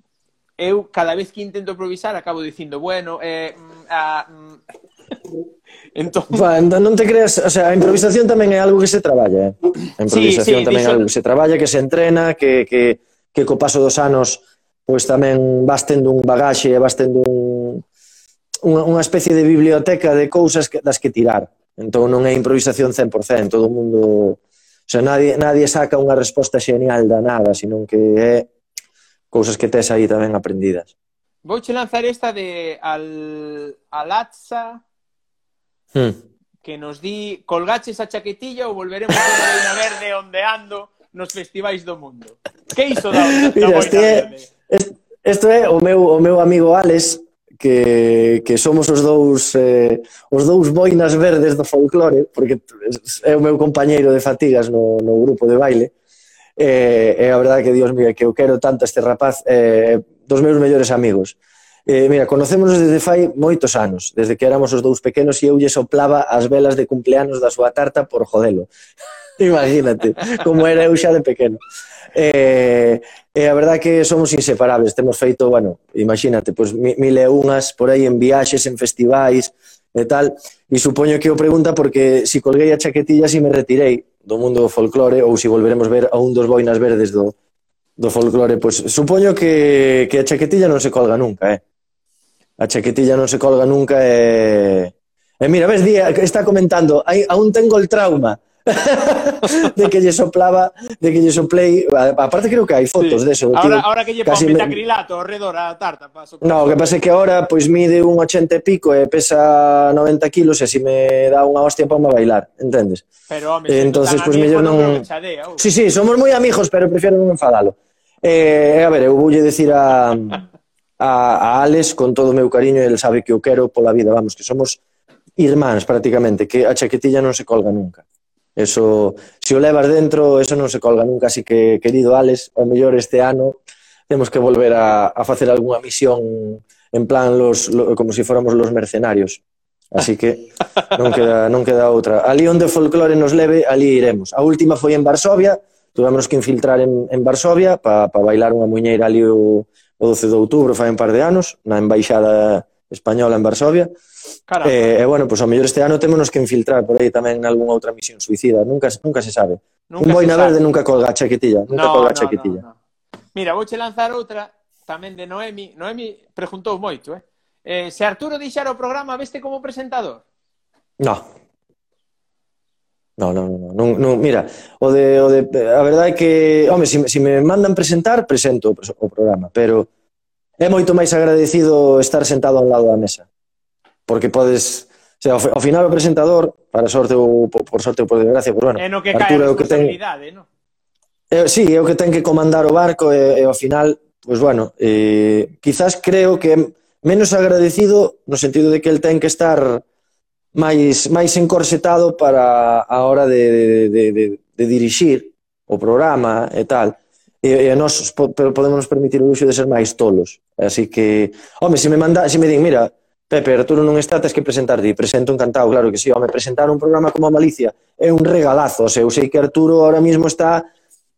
Speaker 1: eu cada vez que intento improvisar acabo dicindo, bueno, eh, mm, a, mm". (laughs)
Speaker 2: Entón... Va, non te creas, o sea, a improvisación tamén é algo que se traballa, eh? A improvisación sí, sí, tamén dixo... é algo que se traballa, que se entrena, que, que, que co paso dos anos pois tamén vas tendo un bagaxe e vas tendo un, unha, unha especie de biblioteca de cousas que, das que tirar. Entón non é improvisación 100%, todo o mundo... O sea, nadie, nadie saca unha resposta xenial da nada, senón que é cousas que tes aí tamén aprendidas.
Speaker 1: Vou che lanzar esta de al, Alatza hmm. que nos di colgaches a chaquetilla ou volveremos a Reina Verde ondeando nos festivais do mundo. Que iso da, da Mira,
Speaker 2: este, verde? Eh. Este, isto é o meu, o meu amigo Alex, que, que somos os dous eh, os dous boinas verdes do folclore, porque é o meu compañeiro de fatigas no, no grupo de baile, eh, e eh, eh, a verdade que, Dios mío, que eu quero tanto este rapaz eh, dos meus mellores amigos. Eh, mira, conocémonos desde fai moitos anos, desde que éramos os dous pequenos e eu lle soplaba as velas de cumpleanos da súa tarta por jodelo. (laughs) (laughs) Imagínate, como era eu xa de pequeno. E, e a verdad que somos inseparables, temos feito, bueno, imagínate, pois pues, mil e unhas por aí en viaxes, en festivais e tal, e supoño que o pregunta porque si colguei a chaquetilla si me retirei do mundo do folclore ou si volveremos ver a un dos boinas verdes do, do folclore, pois pues, supoño que, que a chaquetilla non se colga nunca, eh? A chaquetilla non se colga nunca e... Eh... E mira, ves, Día, está comentando, aí, aún tengo el trauma (laughs) de que lle soplaba, de que lle soplei, aparte creo que hai fotos sí. deso, de
Speaker 1: ahora, tío. Ahora que lle pon metacrilato me... ao redor a tarta Paso.
Speaker 2: No, o que pasa é que ahora pois mide un 80 e pico e pesa 90 kilos e así me dá unha hostia para me bailar, entendes?
Speaker 1: Pero home, eh,
Speaker 2: entonces pois pues, mellor pois, non chadea, uh. Sí, sí, somos moi amigos, pero prefiero non enfadalo. Eh, a ver, eu voulle decir a a, a Alex con todo o meu cariño, el sabe que eu quero pola vida, vamos, que somos irmáns prácticamente, que a chaquetilla non se colga nunca. Eso, se o levas dentro, eso non se colga nunca, así que, querido Alex, o mellor este ano temos que volver a, a facer algunha misión en plan los, lo, como se si fóramos los mercenarios. Así que non queda, non queda outra. Ali onde o folclore nos leve, ali iremos. A última foi en Varsovia, tuvemos que infiltrar en, en Varsovia para pa bailar unha muñeira ali o, o 12 de outubro, fai un par de anos, na embaixada española en Varsovia. Caramba. Eh, e bueno, pois pues, ao mellor este ano témonos que infiltrar por aí tamén en algunha outra misión suicida, nunca nunca se sabe. Nunca Un boina verde nunca colga a chaquetilla, nunca no, colga a chaquetilla. No, no.
Speaker 1: Mira, vouche lanzar outra tamén de Noemi. Noemi preguntou moito, eh? eh se Arturo deixara o programa, veste como presentador?
Speaker 2: No. No, no, no, non, non, mira, o de, o de, a verdade é que, home, se, si, se si me mandan presentar, presento o, o programa, pero é moito máis agradecido estar sentado ao lado da mesa porque podes O sea, ao final o presentador, para sorte ou por sorte ou por desgracia, pues, bueno,
Speaker 1: é no que Arturo, cae a responsabilidade, ten... non?
Speaker 2: Eh, sí, é o que ten que comandar o barco e, e ao final, pois pues, bueno, eh, quizás creo que menos agradecido no sentido de que el ten que estar máis máis encorsetado para a hora de, de, de, de, de dirixir o programa e tal. E, e nós po, podemos permitir o luxo de ser máis tolos. Así que, home, se me manda, se me din, mira, Pepe, Arturo non está, tens que presentar ti. Presento encantado, claro que sí. Home, presentar un programa como a Malicia é un regalazo. O sea, eu sei que Arturo ahora mismo está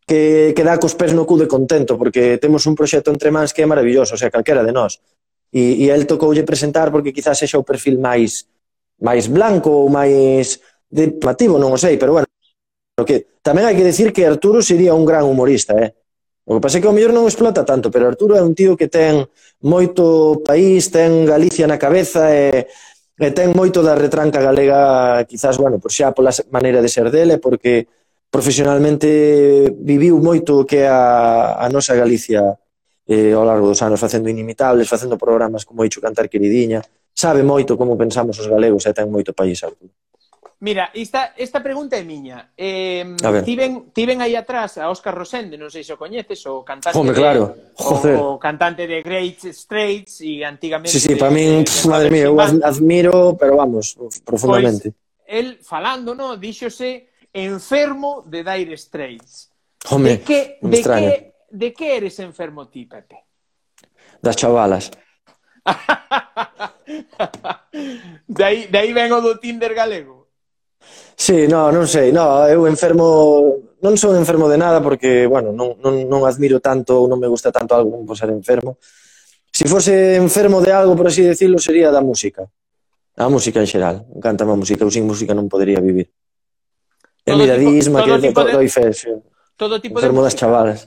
Speaker 2: que, que dá cos pés no cu de contento, porque temos un proxecto entre mans que é maravilloso, o sea, calquera de nós. E, e el tocoulle presentar porque quizás sexa o perfil máis máis blanco ou máis diplomativo, non o sei, pero bueno. que tamén hai que decir que Arturo sería un gran humorista, eh? O que pasa é que o mellor non explota tanto, pero Arturo é un tío que ten moito país, ten Galicia na cabeza e, e ten moito da retranca galega, quizás, bueno, por xa pola maneira de ser dele, porque profesionalmente viviu moito que a, a nosa Galicia eh, ao largo dos anos facendo inimitables, facendo programas como Icho Cantar Queridiña, sabe moito como pensamos os galegos e ten moito país, Arturo.
Speaker 1: Mira, esta, esta pregunta é miña. Eh, tiven, tiven aí atrás a Óscar Rosende, non sei se o coñeces, o cantante
Speaker 2: Home, claro. De, Joder.
Speaker 1: o, o cantante de Great Straits e antigamente...
Speaker 2: Sí, sí, para min, madre mía, eu admiro, pero vamos, profundamente.
Speaker 1: Pois, el falando, no, díxose enfermo de Dire Straits.
Speaker 2: Home,
Speaker 1: de que, de
Speaker 2: extraña.
Speaker 1: que, de que eres enfermo ti, Pepe?
Speaker 2: Das chavalas. (laughs)
Speaker 1: de aí, de aí vengo do Tinder galego.
Speaker 2: Sí, no, non sei, no, eu enfermo, non son enfermo de nada porque, bueno, non, non, non admiro tanto ou non me gusta tanto algo como ser enfermo. Se si fose enfermo de algo, por así decirlo, sería da música. A música en xeral, encantame a música, eu sin música non podería vivir. El
Speaker 1: liderismo,
Speaker 2: que
Speaker 1: tipo de,
Speaker 2: doi fe, sí.
Speaker 1: Todo tipo
Speaker 2: enfermo
Speaker 1: de música.
Speaker 2: das chavalas.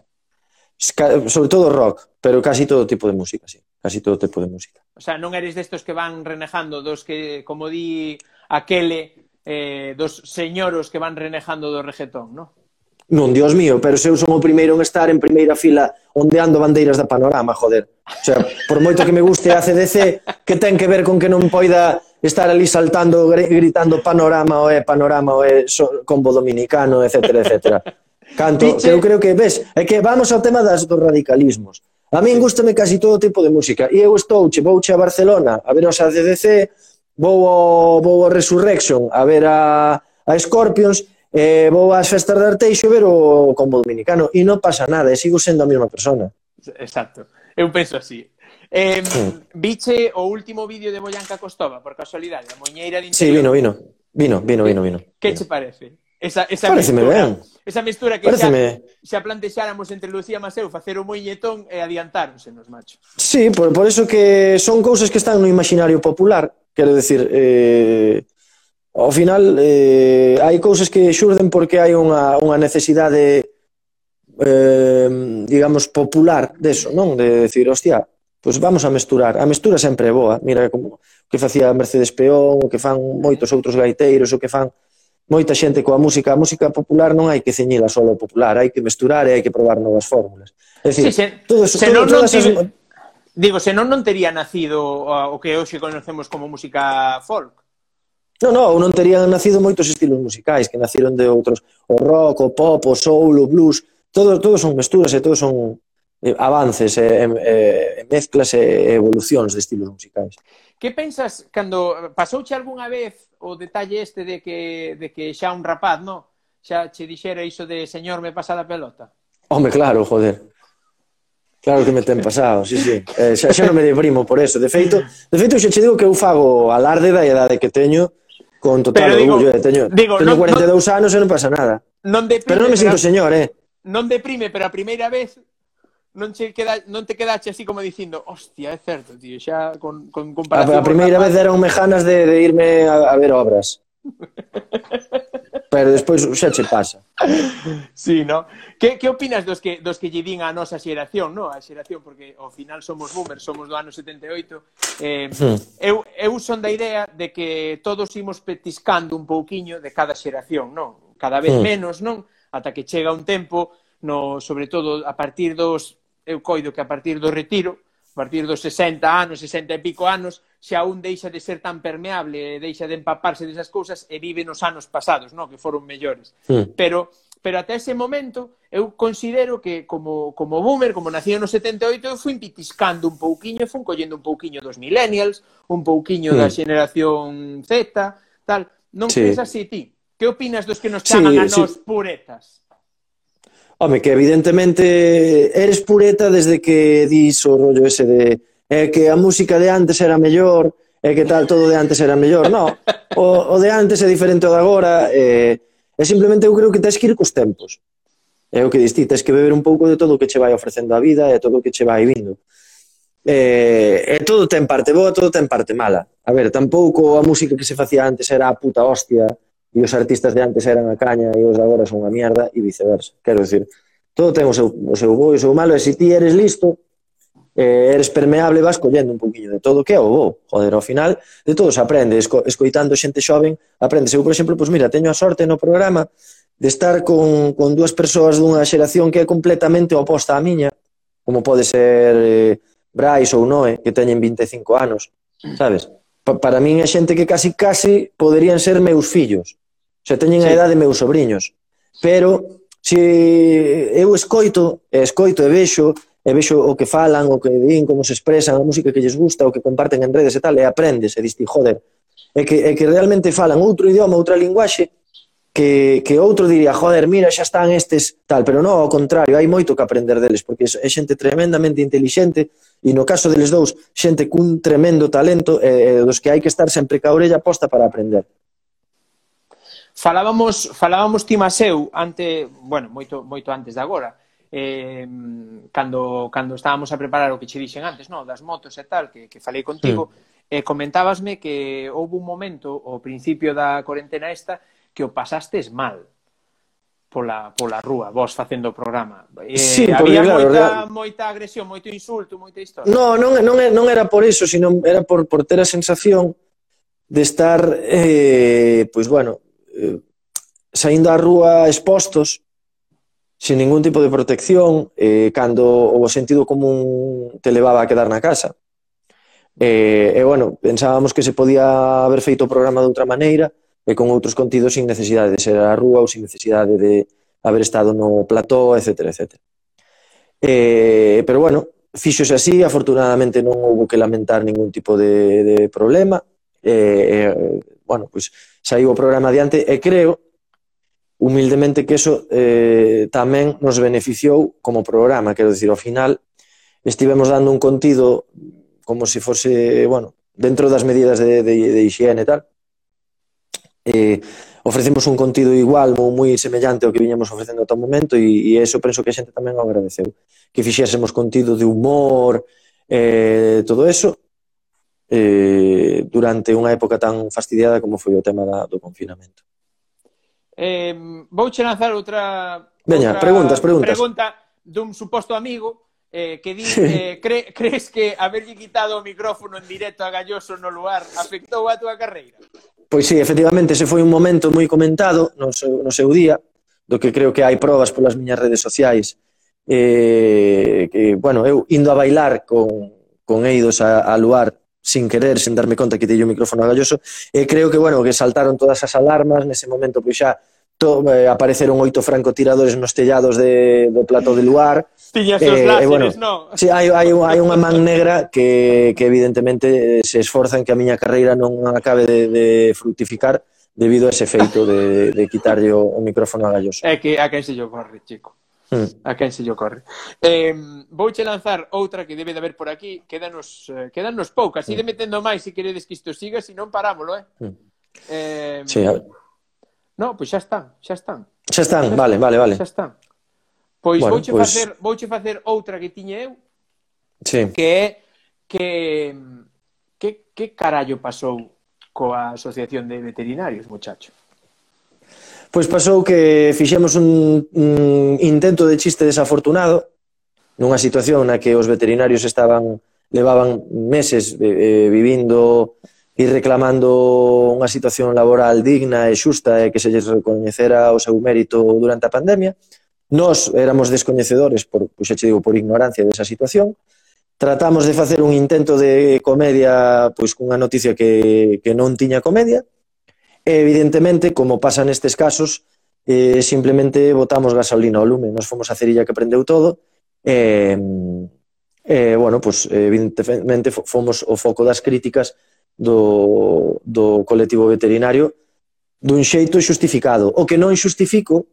Speaker 2: Sobre todo rock, pero casi todo tipo de música, sí. Casi todo tipo de música.
Speaker 1: O sea, non eres destos que van renejando, dos que, como di aquele, eh, dos señoros que van renejando do regetón, non?
Speaker 2: Non, dios mío, pero se eu son o primeiro en estar en primeira fila ondeando bandeiras da panorama, joder. O sea, por moito que me guste a CDC, que ten que ver con que non poida estar ali saltando, gritando panorama, oe, panorama, é so, combo dominicano, etcétera, etcétera. Canto, que eu creo que, ves, é que vamos ao tema das, dos radicalismos. A min gustame casi todo tipo de música. E eu estou, che vouche a Barcelona a ver os ACDC, vou ao, vou ao Resurrection a ver a, a Scorpions, eh, vou ás festas de Arteixo ver o combo dominicano e non pasa nada, e sigo sendo a mesma persona.
Speaker 1: Exacto. Eu penso así. Eh,
Speaker 2: mm.
Speaker 1: viche o último vídeo de Boyanca Costova, por casualidade, a moñeira de interior.
Speaker 2: Sí, vino, vino. Vino, vino, vino, vino.
Speaker 1: Que che parece? Esa, esa
Speaker 2: Pareceme
Speaker 1: mistura,
Speaker 2: ben.
Speaker 1: Esa mistura que
Speaker 2: Pareceme...
Speaker 1: xa, xa plantexáramos entre Lucía Maseu facer o moñetón e adiantáronse nos macho.
Speaker 2: Sí, por, por eso que son cousas que están no imaginario popular Quero decir, eh, ao final eh, hai cousas que xurden porque hai unha, unha necesidade eh, digamos popular deso, non? De decir, hostia, pois vamos a mesturar. A mestura sempre é boa. Mira como o que facía Mercedes Peón, o que fan moitos outros gaiteiros, o que fan moita xente coa música. A música popular non hai que ceñila só ao popular, hai que mesturar e hai que probar novas fórmulas. É dicir,
Speaker 1: sí, se,
Speaker 2: todo eso,
Speaker 1: se
Speaker 2: todo,
Speaker 1: non, non, esas, Digo, senón non tería nacido o que hoxe conocemos como música folk.
Speaker 2: Non, non, non terían nacido moitos estilos musicais que naciron de outros. O rock, o pop, o soul, o blues, todo, todo son mesturas e todos son eh, avances, e, e, e mezclas e evolucións de estilos musicais.
Speaker 1: Que pensas cando pasouche algunha vez o detalle este de que, de que xa un rapaz, no? Xa che dixera iso de señor me pasa da pelota?
Speaker 2: Home, claro, joder. Claro que me ten pasado, sí, sí. Eh, xa, xa non me deprimo por eso. De feito, de feito xa che digo que eu fago alarde da idade que teño con total
Speaker 1: pero
Speaker 2: orgullo. Eh, teño
Speaker 1: digo,
Speaker 2: teño
Speaker 1: non,
Speaker 2: 42 non, anos e non pasa nada.
Speaker 1: Non deprime,
Speaker 2: pero non me sinto
Speaker 1: pero,
Speaker 2: señor, eh.
Speaker 1: Non deprime, pero a primeira vez non che queda, non te quedache así como dicindo, hostia, é certo, tío, xa con, con comparación...
Speaker 2: A, a
Speaker 1: primeira
Speaker 2: vez eran mejanas de, de irme a, a ver obras. (laughs) pero despois xa che pasa.
Speaker 1: Sí, no? Que, que opinas dos que, dos que lle din a nosa xeración, no? A xeración, porque ao final somos boomers, somos do ano 78. Eh,
Speaker 2: hmm.
Speaker 1: eu, eu son da idea de que todos imos petiscando un pouquiño de cada xeración, non? Cada vez
Speaker 2: hmm.
Speaker 1: menos, non? Ata que chega un tempo, no, sobre todo a partir dos... Eu coido que a partir do retiro, partir dos 60 anos, 60 e pico anos, xa un deixa de ser tan permeable, deixa de empaparse desas cousas e vive nos anos pasados, no? que foron mellores.
Speaker 2: Sí.
Speaker 1: Pero pero até ese momento eu considero que como, como boomer, como nací no 78, eu fui pitiscando un pouquiño, fui collendo un pouquiño dos millennials, un pouquiño sí.
Speaker 2: da
Speaker 1: xeneración Z, tal. Non
Speaker 2: sí.
Speaker 1: crees así ti? Que opinas dos que nos chaman
Speaker 2: sí, a
Speaker 1: nós sí. puretas?
Speaker 2: Home, que evidentemente eres pureta desde que dis o rollo ese de é que a música de antes era mellor, é que tal todo de antes era mellor. No, o, o de antes é diferente ao de agora, eh, é simplemente eu creo que tens que ir cos tempos. É o que dis ti, tens que beber un pouco de todo o que che vai ofrecendo a vida e todo o que che vai vindo. Eh, e todo ten parte boa, todo ten parte mala. A ver, tampouco a música que se facía antes era a puta hostia, e os artistas de antes eran a caña e os de agora son a mierda e viceversa. Quero dicir, todo ten o seu, o seu bo e o seu malo e se ti eres listo, eh, eres permeable, vas collendo un poquinho de todo, que é o bo. Joder, ao final, de todo se aprende, esco, escoitando xente xoven, aprendes. Eu, por exemplo, pois mira, teño a sorte no programa de estar con, con dúas persoas dunha xeración que é completamente oposta á miña, como pode ser eh, Brais ou Noé, que teñen 25 anos, sabes? pa, para min é xente que casi casi poderían ser meus fillos. Se teñen sí. a idade meus sobrinhos. Pero se eu escoito, escoito e vexo, e vexo o que falan, o que din, como se expresan, a música que lles gusta, o que comparten en redes e tal, e aprendes, e diste, joder, é que, é que realmente falan outro idioma, outra linguaxe, que, que outro diría, joder, mira, xa están estes tal, pero non, ao contrario, hai moito que aprender deles, porque é xente tremendamente intelixente, E no caso deles dous, xente cun tremendo talento eh, dos que hai que estar sempre ca orella posta para aprender.
Speaker 1: Falábamos, falábamos ti Maseu ante, bueno, moito, moito antes de agora, eh, cando, cando estábamos a preparar o que che dixen antes, no, das motos e tal, que, que falei contigo, sí. eh, comentábasme que houve un momento, ao principio da cuarentena esta, que o pasastes mal pola, pola rúa, vos facendo o programa.
Speaker 2: Eh, sí,
Speaker 1: había
Speaker 2: claro,
Speaker 1: moita,
Speaker 2: real...
Speaker 1: moita agresión, moito insulto, moita historia.
Speaker 2: No, non, non, non era por iso, sino era por, por ter a sensación de estar, eh, pois bueno, eh, saindo á rúa expostos, sin ningún tipo de protección, eh, cando o sentido común te levaba a quedar na casa. Eh, e, eh, bueno, pensábamos que se podía haber feito o programa de outra maneira, e con outros contidos sin necesidade de ser a rúa ou sin necesidade de haber estado no plató, etc. etc. Eh, pero bueno, fixose así, afortunadamente non houve que lamentar ningún tipo de, de problema, eh, eh, bueno, pois pues, saiu o programa adiante e creo humildemente que eso eh, tamén nos beneficiou como programa, quero dicir, ao final estivemos dando un contido como se fose, bueno, dentro das medidas de, de, de higiene e tal, eh, ofrecemos un contido igual ou moi semellante ao que viñamos ofrecendo ata o momento e, e eso penso que a xente tamén o agradeceu. Que fixésemos contido de humor eh, todo eso eh, durante unha época tan fastidiada como foi o tema da, do confinamento.
Speaker 1: Eh, vou che lanzar outra
Speaker 2: Veña,
Speaker 1: outra
Speaker 2: preguntas, preguntas.
Speaker 1: pregunta dun suposto amigo eh, que di, eh, cre, crees que haberlle quitado o micrófono en directo a Galloso no lugar afectou a túa carreira?
Speaker 2: Pois sí, efectivamente, ese foi un momento moi comentado no seu, no seu día, do que creo que hai probas polas miñas redes sociais. Eh, que, bueno, eu indo a bailar con, con Eidos a, a Luar sin querer, sen darme conta que teño o micrófono a Galloso, e creo que, bueno, que saltaron todas as alarmas, nese momento, pois xa, to, eh, apareceron oito francotiradores nos tellados de, do plato de luar.
Speaker 1: Tiñas eh, os láseres, eh, bueno, non?
Speaker 2: Sí, hai, hai, hai unha man negra que, que evidentemente eh, se esforza en que a miña carreira non acabe de, de fructificar debido a ese feito de, de quitarlle o, o micrófono a Galloso.
Speaker 1: É que a quen se yo corre, chico. Hmm. A quen se yo corre. Eh, vouche lanzar outra que debe de haber por aquí, Quedanos, eh, quedanos poucas, hmm. ide metendo máis se queredes que isto siga, se non parámolo, eh? Hmm.
Speaker 2: eh sí, a ver.
Speaker 1: No, pois xa están, xa están.
Speaker 2: Xa están, xa vale, vale, vale.
Speaker 1: Xa están. Pois bueno, vouche, pues... facer, vouche facer outra que tiña eu,
Speaker 2: sí.
Speaker 1: que é que, que, que carallo pasou coa Asociación de Veterinarios, muchacho?
Speaker 2: Pois pasou que fixemos un, un intento de chiste desafortunado nunha situación na que os veterinarios estaban levaban meses eh, eh vivindo ir reclamando unha situación laboral digna e xusta e que se lles recoñecera o seu mérito durante a pandemia. Nós éramos descoñecedores, por, pois xa digo, por ignorancia desa situación. Tratamos de facer un intento de comedia pois cunha noticia que, que non tiña comedia. E, evidentemente, como pasa nestes casos, eh, simplemente botamos gasolina ao lume. Nos fomos a cerilla que prendeu todo e, eh, eh, bueno, pues, evidentemente fomos o foco das críticas do, do colectivo veterinario dun xeito xustificado. O que non xustifico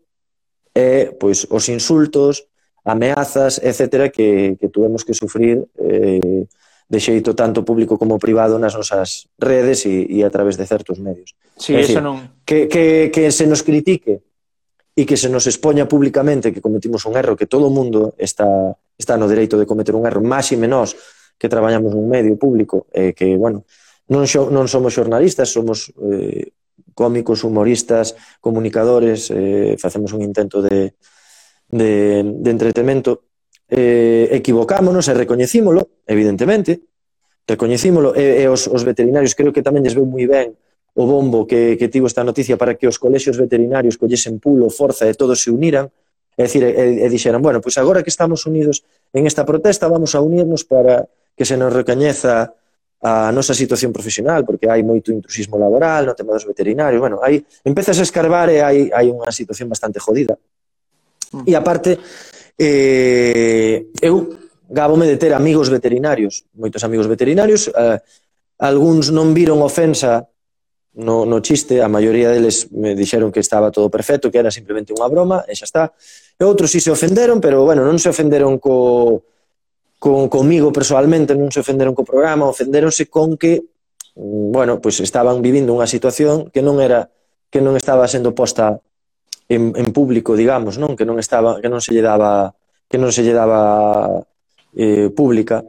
Speaker 2: é pois, os insultos, ameazas, etc., que, que tuvemos que sufrir eh, de xeito tanto público como privado nas nosas redes e, e a través de certos medios.
Speaker 1: Sí, é eso decir, non...
Speaker 2: Que, que, que se nos critique e que se nos expoña públicamente que cometimos un erro, que todo o mundo está, está no dereito de cometer un erro, máis e menos que traballamos nun medio público, eh, que, bueno, non, xo, non somos xornalistas, somos eh, cómicos, humoristas, comunicadores, eh, facemos un intento de, de, de entretemento. Eh, equivocámonos e recoñecímolo, evidentemente, recoñecímolo, e, e os, os veterinarios creo que tamén lles veu moi ben o bombo que, que tivo esta noticia para que os colexios veterinarios collesen pulo, forza e todos se uniran, é dicir, e, e dixeran, bueno, pois agora que estamos unidos en esta protesta vamos a unirnos para que se nos recoñeza a nosa situación profesional, porque hai moito intrusismo laboral no tema dos veterinarios, bueno, hai, empezas a escarbar e hai, hai unha situación bastante jodida. Mm. E aparte, eh, eu gabome de ter amigos veterinarios, moitos amigos veterinarios, eh, algúns non viron ofensa no, no chiste, a maioría deles me dixeron que estaba todo perfecto, que era simplemente unha broma, e xa está. E outros si se ofenderon, pero bueno, non se ofenderon co, con, comigo personalmente non se ofenderon co programa, ofenderonse con que bueno, pois pues estaban vivindo unha situación que non era que non estaba sendo posta en, en público, digamos, non, que non estaba que non se lle daba que non se lle daba eh, pública,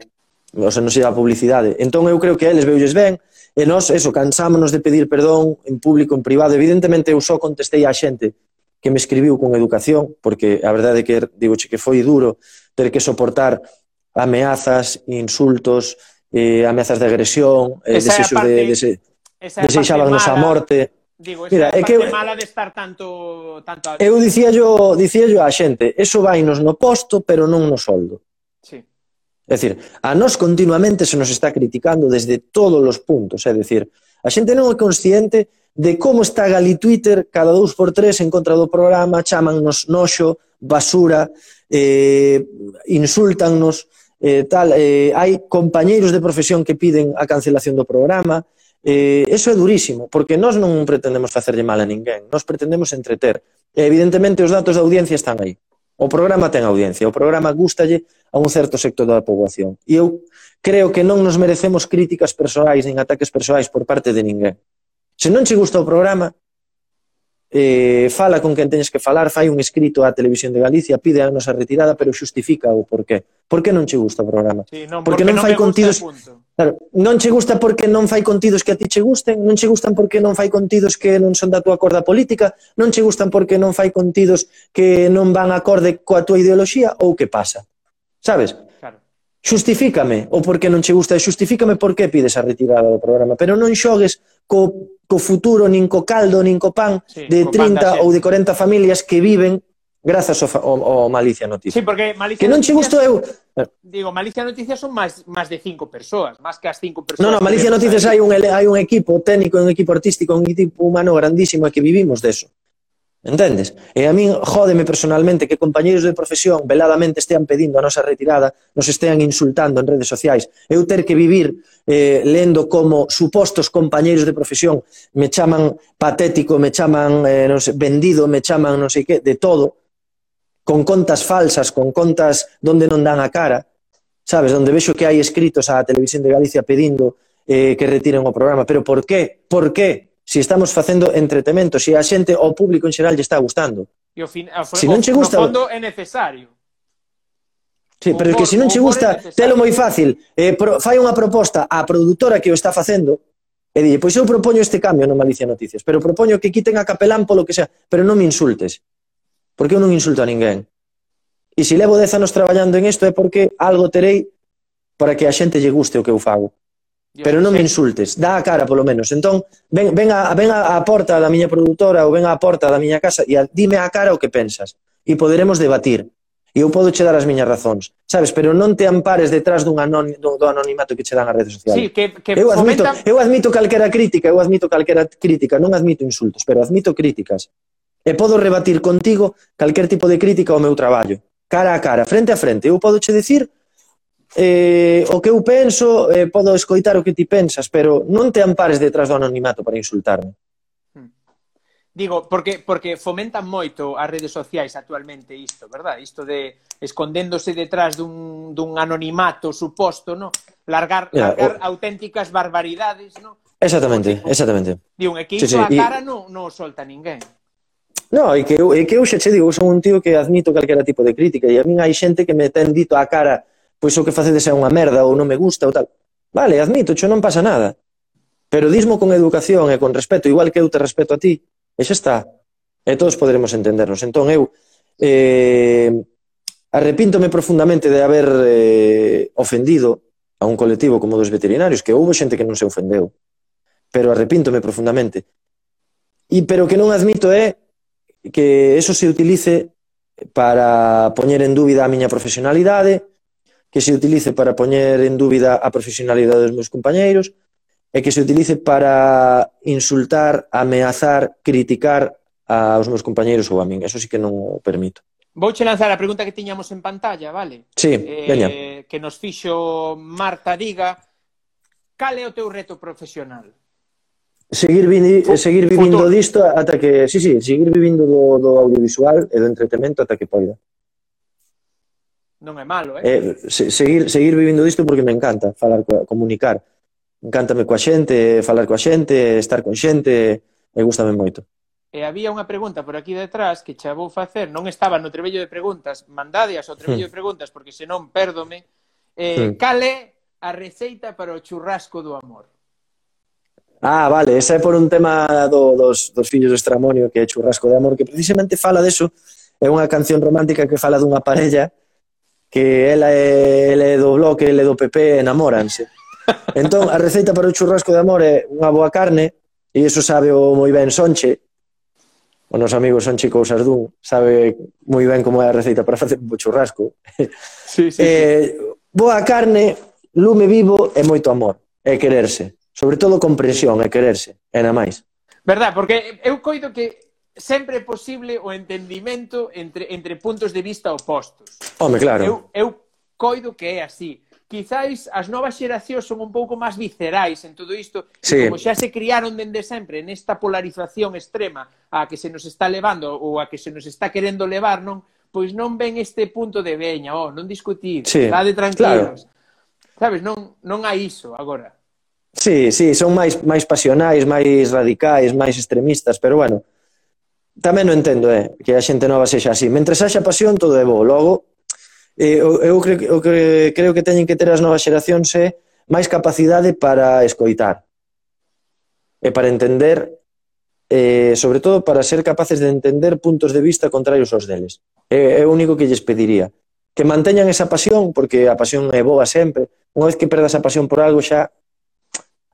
Speaker 2: ou sea, non se lle daba publicidade. Entón eu creo que a eles veulles ben e nós eso cansámonos de pedir perdón en público, en privado. Evidentemente eu só contestei á xente que me escribiu con educación, porque a verdade é que digo che que foi duro ter que soportar ameazas, insultos, eh, ameazas de agresión, eh, desexos parte, de, dese, desexábanos a morte.
Speaker 1: Digo, esa Mira, é que mala de estar tanto tanto
Speaker 2: Eu dicíallo, dicíallo á xente, eso vainos no posto, pero non no soldo.
Speaker 1: Sí.
Speaker 2: É dicir, a nós continuamente se nos está criticando desde todos os puntos, é dicir, a xente non é consciente de como está Gali Twitter cada dous por tres en contra do programa, chamannos noxo, basura, eh, insultannos, eh, tal, eh, hai compañeiros de profesión que piden a cancelación do programa, eh, eso é durísimo, porque nós non pretendemos facerlle mal a ninguén, nós pretendemos entreter. E, evidentemente, os datos da audiencia están aí. O programa ten audiencia, o programa gustalle a un certo sector da poboación. E eu creo que non nos merecemos críticas persoais nin ataques persoais por parte de ninguén. Se non che gusta o programa, eh, fala con quen teñes que falar, fai un escrito á Televisión de Galicia, pide a nosa retirada, pero xustifica o porqué. Por que non che gusta o programa?
Speaker 1: Sí, non, porque, porque non, non
Speaker 2: fai contidos... Claro, non che gusta porque non fai contidos que a ti che gusten, non che gustan porque non fai contidos que non son da túa corda política, non che gustan porque non fai contidos que non van acorde coa túa ideoloxía ou que pasa. Sabes? Xustifícame o porque non che gusta e xustifícame por que pides a retirada do programa, pero non xogues co, co futuro, nin co caldo, nin co pan sí, de 30 pan ou de 40 familias que viven grazas ao, ao, ao Malicia Noticias.
Speaker 1: Sí, porque Malicia
Speaker 2: Que non che gustou eu... Eh.
Speaker 1: Digo, Malicia Noticias son máis máis de cinco persoas, máis que as cinco persoas.
Speaker 2: Non, non, Malicia Noticias hai un hai un equipo técnico, un equipo artístico, un equipo humano grandísimo que vivimos deso. Entendes? E a min jódeme personalmente que compañeiros de profesión veladamente estean pedindo a nosa retirada, nos estean insultando en redes sociais. Eu ter que vivir eh, lendo como supostos compañeiros de profesión me chaman patético, me chaman eh, non sei, vendido, me chaman non sei que, de todo, con contas falsas, con contas donde non dan a cara, sabes, donde vexo que hai escritos á Televisión de Galicia pedindo eh, que retiren o programa. Pero por qué? Por qué? si estamos facendo entretemento, si a xente ao público en xeral lle está gustando.
Speaker 1: E o fin, a, se si non che gusta, no fondo é necesario.
Speaker 2: Sí, pero humor, que se non che gusta, telo moi fácil. Eh, pro, fai unha proposta á produtora que o está facendo e dille, pois eu propoño este cambio no Malicia Noticias, pero propoño que quiten a capelán polo que sea, pero non me insultes. Porque eu non insulto a ninguén. E se levo 10 anos traballando en isto é porque algo terei para que a xente lle guste o que eu fago. Pero non me insultes, dá a cara polo menos. Entón, ven, ven, a, ven a, a porta da miña produtora ou ven a porta da miña casa e a, dime a cara o que pensas. E poderemos debatir. E eu podo che dar as miñas razóns. Sabes, pero non te ampares detrás dun anon, do, do anonimato que che dan as redes sociales.
Speaker 1: Sí, que, que
Speaker 2: eu, admito, fomenta... eu admito calquera crítica, eu admito calquera crítica, non admito insultos, pero admito críticas. E podo rebatir contigo calquer tipo de crítica ao meu traballo, cara a cara, frente a frente. Eu podo che decir eh, o que eu penso, eh, podo escoitar o que ti pensas, pero non te ampares detrás do anonimato para insultarme.
Speaker 1: Hmm. Digo, porque, porque fomentan moito as redes sociais actualmente isto, verdad? Isto de escondéndose detrás dun, dun anonimato suposto, no? Largar, Mira, largar o... auténticas barbaridades, no?
Speaker 2: Exactamente, exactamente.
Speaker 1: Digo, é que iso sí, sí, a cara y... non no solta ninguén.
Speaker 2: No, e que, eu, que eu xa che digo, son un tío que admito calquera tipo de crítica e a min hai xente que me ten dito a cara pois o que facedes é unha merda ou non me gusta ou tal. Vale, admito, xo non pasa nada. Pero dismo con educación e con respeto, igual que eu te respeto a ti, e xa está. E todos poderemos entendernos. Entón, eu eh, arrepíntome profundamente de haber eh, ofendido a un colectivo como dos veterinarios, que houve xente que non se ofendeu, pero arrepíntome profundamente. E pero que non admito é que eso se utilice para poñer en dúbida a miña profesionalidade, que se utilice para poñer en dúbida a profesionalidade dos meus compañeiros, e que se utilice para insultar, ameazar, criticar aos meus compañeiros ou a min. Eso sí que non o permito.
Speaker 1: Vouche lanzar a pregunta que tiñamos en pantalla, vale?
Speaker 2: Sí,
Speaker 1: eh, veña. Que nos fixo Marta Diga. Cal é o teu reto profesional?
Speaker 2: Seguir, vini, seguir vivindo Futuro. disto ata que... Sí, sí, seguir vivindo do, do audiovisual e do entretenimento ata que poida
Speaker 1: non é malo, eh?
Speaker 2: eh se, seguir, seguir vivindo disto porque me encanta falar, comunicar. Encántame coa xente, falar coa xente, estar con xente, e gustame moito.
Speaker 1: E había unha pregunta por aquí detrás que xa vou facer, non estaba no trebello de preguntas, mandadeas ao trebello hmm. de preguntas porque senón pérdome. Eh, mm. Cal é a receita para o churrasco do amor?
Speaker 2: Ah, vale, esa é por un tema do, dos, dos fillos do Estramonio que é Churrasco de Amor, que precisamente fala deso, é unha canción romántica que fala dunha parella que ela é, ela é do bloque, ela é do PP, enamoranse. (laughs) Entón, a receita para o churrasco de amor é unha boa carne, e iso sabe o moi ben Sonche, o noso amigo Sonche Cousas Dún, sabe moi ben como é a receita para facer o churrasco. (laughs)
Speaker 1: Sí, sí,
Speaker 2: eh, sí. Boa carne, lume vivo e moito amor, e quererse. Sobre todo comprensión e quererse, e na máis.
Speaker 1: Verdad, porque eu coido que sempre é posible o entendimento entre, entre puntos de vista opostos.
Speaker 2: Home, claro.
Speaker 1: Eu, eu coido que é así. Quizáis as novas xeracións son un pouco máis viscerais en todo isto,
Speaker 2: sí.
Speaker 1: como xa se criaron dende sempre nesta polarización extrema a que se nos está levando ou a que se nos está querendo levar, non? Pois non ven este punto de veña, oh, non discutir,
Speaker 2: sí.
Speaker 1: vade tranquilos. Claro. Sabes, non, non hai iso agora.
Speaker 2: Sí, sí, son máis máis pasionais, máis radicais, máis extremistas, pero bueno, tamén non entendo, eh, que a xente nova sexa así. Mentre haxa pasión, todo é bo. Logo, eh, eu, eu creo, eu creo, creo que teñen que ter as novas xeracións é máis capacidade para escoitar e para entender, eh, sobre todo para ser capaces de entender puntos de vista contrarios aos deles. É, é o único que lles pediría. Que manteñan esa pasión, porque a pasión é boa sempre. Unha vez que perdas a pasión por algo xa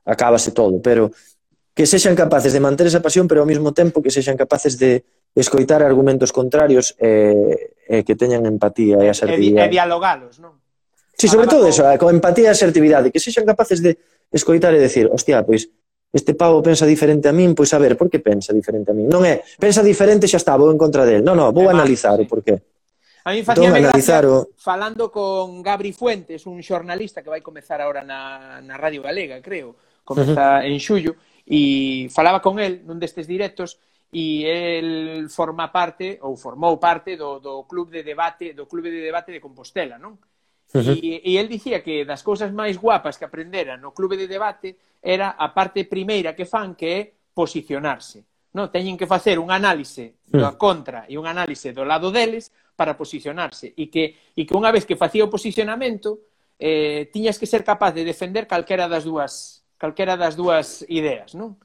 Speaker 2: acabase todo, pero que sexan capaces de manter esa pasión, pero ao mesmo tempo que sexan capaces de escoitar argumentos contrarios e eh, eh, que teñan empatía e asertividade.
Speaker 1: E, e dialogalos, non?
Speaker 2: Sí, sobre todo eso, eh, con empatía e asertividade, que sexan capaces de escoitar e decir, hostia, pois este pavo pensa diferente a min, pois a ver, por que pensa diferente a min? Non é, pensa diferente xa está, vou en contra del. Non, non, vou é analizar o porqué.
Speaker 1: A mí facíame gracia o... falando con Gabri Fuentes, un xornalista que vai comezar agora na, na Radio Galega, creo, comeza uh -huh. en xullo, E falaba con el nun destes directos e el forma parte ou formou parte do, do club de debate do clube de debate de Compostela, non? Uh -huh. E, e el dicía que das cousas máis guapas que aprendera no clube de debate era a parte primeira que fan que é posicionarse. No, teñen que facer un análise da hmm. contra e un análise do lado deles para posicionarse e que, e que unha vez que facía o posicionamento eh, tiñas que ser capaz de defender calquera das dúas calquera das dúas ideas, non?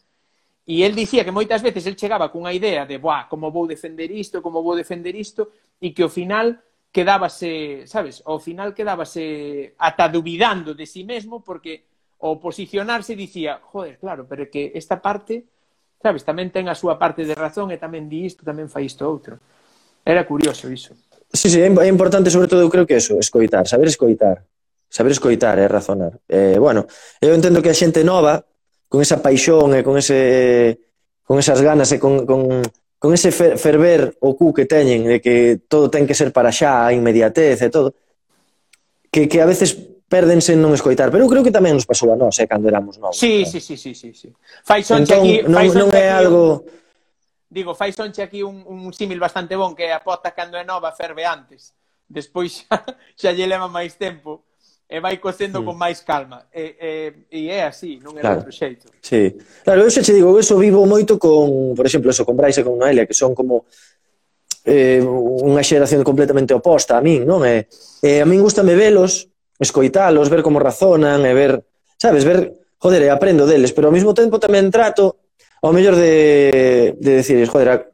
Speaker 1: E el dicía que moitas veces el chegaba cunha idea de, buah, como vou defender isto, como vou defender isto, e que ao final quedábase, sabes, ao final quedábase ata dubidando de si sí mesmo porque ao posicionarse dicía, joder, claro, pero que esta parte, sabes, tamén ten a súa parte de razón e tamén di isto, tamén fai isto outro. Era curioso iso.
Speaker 2: Sí, sí, é importante sobre todo, eu creo que eso, escoitar, saber escoitar. Saber escoitar e eh, razonar. Eh, bueno, eu entendo que a xente nova, con esa paixón e con ese con esas ganas e con, con, con ese ferver o cu que teñen de que todo ten que ser para xa, a inmediatez e todo, que, que a veces pérdense en non escoitar. Pero eu creo que tamén nos pasou a nós, eh, cando éramos novos.
Speaker 1: Sí, claro. sí, sí, sí, sí, sí. Fai sonche entón, aquí... Fai
Speaker 2: non, non é algo...
Speaker 1: Digo, fai sonche aquí un, un símil bastante bon que a pota cando é nova ferve antes. Despois (laughs) xa, xa lle leva máis tempo e vai cocendo mm. con máis calma. E, e, e é así, non é claro. outro xeito.
Speaker 2: Sí. Claro, eu xa te digo, eu eso vivo moito con, por exemplo, eso, con Brais e con Noelia, que son como eh, unha xeración completamente oposta a min, non? E, e a min gustame velos, escoitalos, ver como razonan e ver, sabes, ver, joder, e aprendo deles, pero ao mesmo tempo tamén trato ao mellor de, de decir, joder,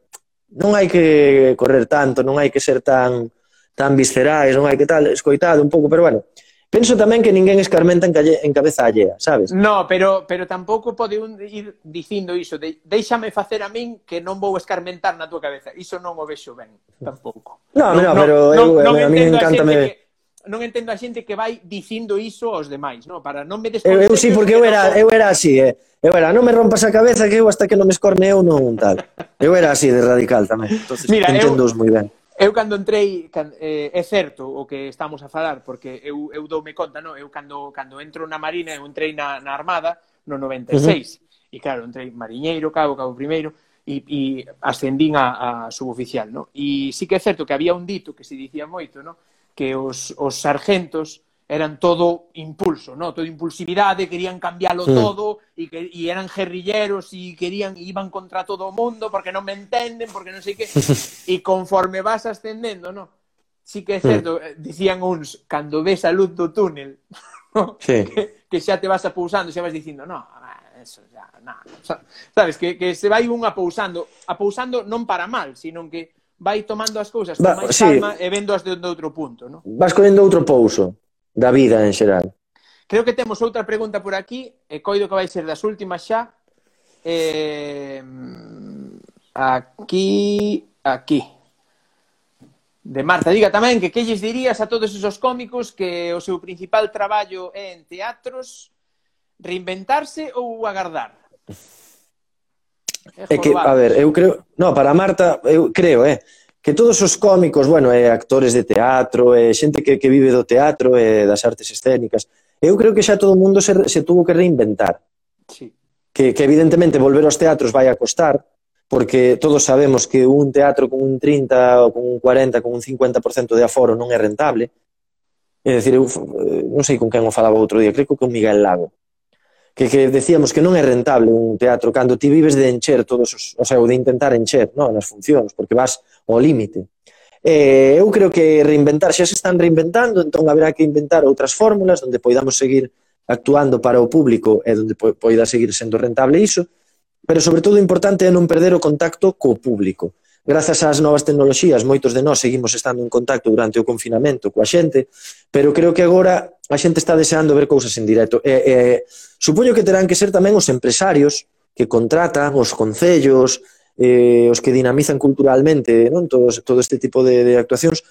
Speaker 2: non hai que correr tanto, non hai que ser tan tan viscerais, non hai que tal, escoitado un pouco, pero bueno, Penso tamén que ninguén escarmenta en, calle, en cabeza allea, sabes?
Speaker 1: No, pero, pero tampouco pode un ir dicindo iso de déixame facer a min que non vou escarmentar na tua cabeza. Iso non o vexo ben, tampouco.
Speaker 2: No, non, no, non, pero
Speaker 1: non,
Speaker 2: eu,
Speaker 1: non, eh,
Speaker 2: a mí encántame...
Speaker 1: Que, non entendo a xente que vai dicindo iso aos demais, no? Para non me des
Speaker 2: Eu, eu sí, porque eu era, eu era así, eh. Eu era, non me rompas a cabeza que eu hasta que non me escorne eu non tal. Eu era así de radical tamén. Entonces, Mira, entendo eu, moi ben.
Speaker 1: Eu cando entrei, can, eh, é certo o que estamos a falar, porque eu, eu doume conta, no? eu cando, cando entro na Marina, eu entrei na, na Armada no 96, uh -huh. e claro, entrei mariñeiro, cabo, cabo primeiro, e, e ascendín a, a suboficial, no? E sí que é certo que había un dito que se dicía moito, no? que os, os sargentos eran todo impulso, ¿no? Todo impulsividade, querían cambiarlo sí. todo e que e eran guerrilleros e querían iban contra todo o mundo porque non me entenden, porque non sei que. (laughs) e conforme vas ascendendo, ¿no? Sí que é certo, sí. dicían uns, cando ves a luz do túnel, (laughs) ¿no? sí. que, que xa te vas apousando, xa vas dicindo, no, ah, eso ya, no. Sabes, que, que se vai un apousando, apousando non para mal, sino que vai tomando as cousas con máis sí. calma e vendo as de, de outro punto, ¿no?
Speaker 2: Vas collendo outro pouso da vida en xeral.
Speaker 1: Creo que temos outra pregunta por aquí, e coido que vai ser das últimas xa. Eh, aquí, aquí. De Marta, diga tamén que que lles dirías a todos esos cómicos que o seu principal traballo é en teatros reinventarse ou agardar?
Speaker 2: É, é que, a ver, eu creo... No, para Marta, eu creo, eh? que todos os cómicos, bueno, e actores de teatro, e xente que, que vive do teatro e das artes escénicas, eu creo que xa todo o mundo se, se tuvo que reinventar. Sí. Que, que evidentemente volver aos teatros vai a costar, porque todos sabemos que un teatro con un 30 ou con un 40, con un 50% de aforo non é rentable. É dicir, eu eh, non sei con quen o falaba outro día, creo que con Miguel Lago, que, que decíamos que non é rentable un teatro cando ti vives de encher todos os, o sea, de intentar encher, non, nas funcións, porque vas o límite. Eh, eu creo que reinventar, xa se están reinventando, entón haberá que inventar outras fórmulas onde poidamos seguir actuando para o público e onde poida seguir sendo rentable iso, pero sobre todo o importante é non perder o contacto co público. Grazas ás novas tecnoloxías, moitos de nós seguimos estando en contacto durante o confinamento coa xente, pero creo que agora a xente está deseando ver cousas en directo. E, e, supoño que terán que ser tamén os empresarios que contratan, os concellos, eh, os que dinamizan culturalmente non todos, todo este tipo de, de actuacións,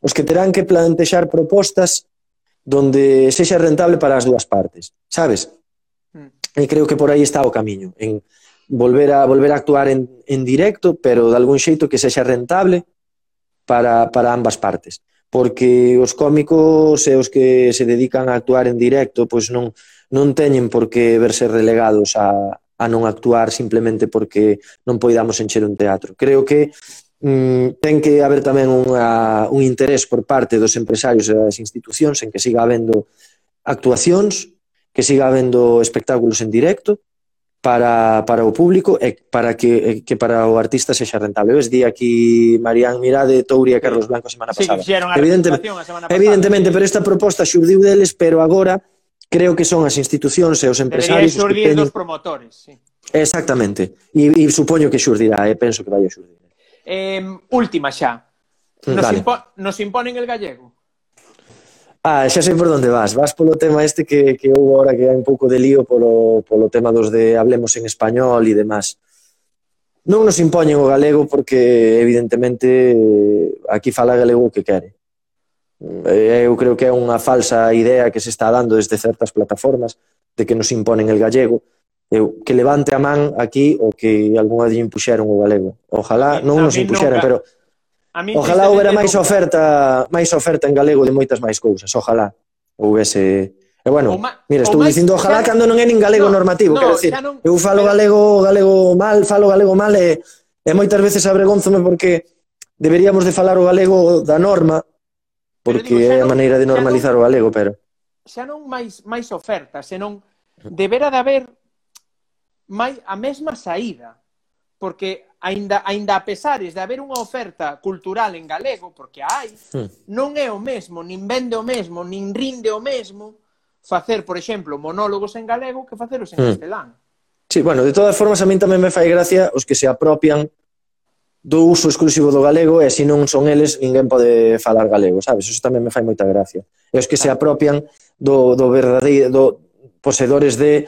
Speaker 2: os que terán que plantexar propostas donde sexa rentable para as dúas partes, sabes? Hmm. E creo que por aí está o camiño, en volver a volver a actuar en, en directo, pero de algún xeito que sexa rentable para, para ambas partes porque os cómicos e os que se dedican a actuar en directo pois non, non teñen por que verse relegados a, a non actuar simplemente porque non poidamos encher un teatro. Creo que mm, ten que haber tamén unha, un interés por parte dos empresarios e das institucións en que siga habendo actuacións, que siga habendo espectáculos en directo para, para o público e para que, que para o artista sexa rentable. Ves, di aquí Marián Mirade, Touri e Carlos Blanco a semana pasada.
Speaker 1: Sí, a Evidente, a semana pasada.
Speaker 2: Evidentemente, pero esta proposta xurdiu deles, pero agora creo que son as institucións e os empresarios...
Speaker 1: Debería xurdir teñen... dos promotores, sí.
Speaker 2: Exactamente. E, e supoño que xurdirá, eh? penso que vai a xurdir.
Speaker 1: Eh, última xa. Mm, nos, vale. impo nos imponen el gallego.
Speaker 2: Ah, xa sei por onde vas. Vas polo tema este que, que houve ahora que hai un pouco de lío polo, polo tema dos de hablemos en español e demás. Non nos impoñen o galego porque, evidentemente, aquí fala galego o que quere. Eh, eu creo que é unha falsa idea que se está dando desde certas plataformas de que nos imponen el gallego. Eu, que levante a man aquí o que algunha día impuxeron o galego. Ojalá, non nos impuxeran, pero a mí ojalá houbera máis oferta máis oferta en galego de moitas máis cousas ojalá houvese E bueno, ma, mira, estou dicindo ojalá cando non é nin galego no, normativo, no, quero decir, non, eu falo pero... galego, galego mal, falo galego mal e, e moitas veces abregónzome porque deberíamos de falar o galego da norma, porque digo, é a maneira de normalizar non, o galego, pero
Speaker 1: xa non máis máis oferta, senón debera de haber máis a mesma saída, porque aínda aínda a pesares de haber unha oferta cultural en galego, porque hai, hmm. non é o mesmo, nin vende o mesmo, nin rinde o mesmo facer, por exemplo, monólogos en galego que facelos en hmm. castelán.
Speaker 2: Sí, bueno, de todas formas a min tamén me fai gracia os que se apropian do uso exclusivo do galego e se non son eles ninguén pode falar galego, sabes? Eso tamén me fai moita gracia. E os que se apropian do, do verdadeiro, do posedores de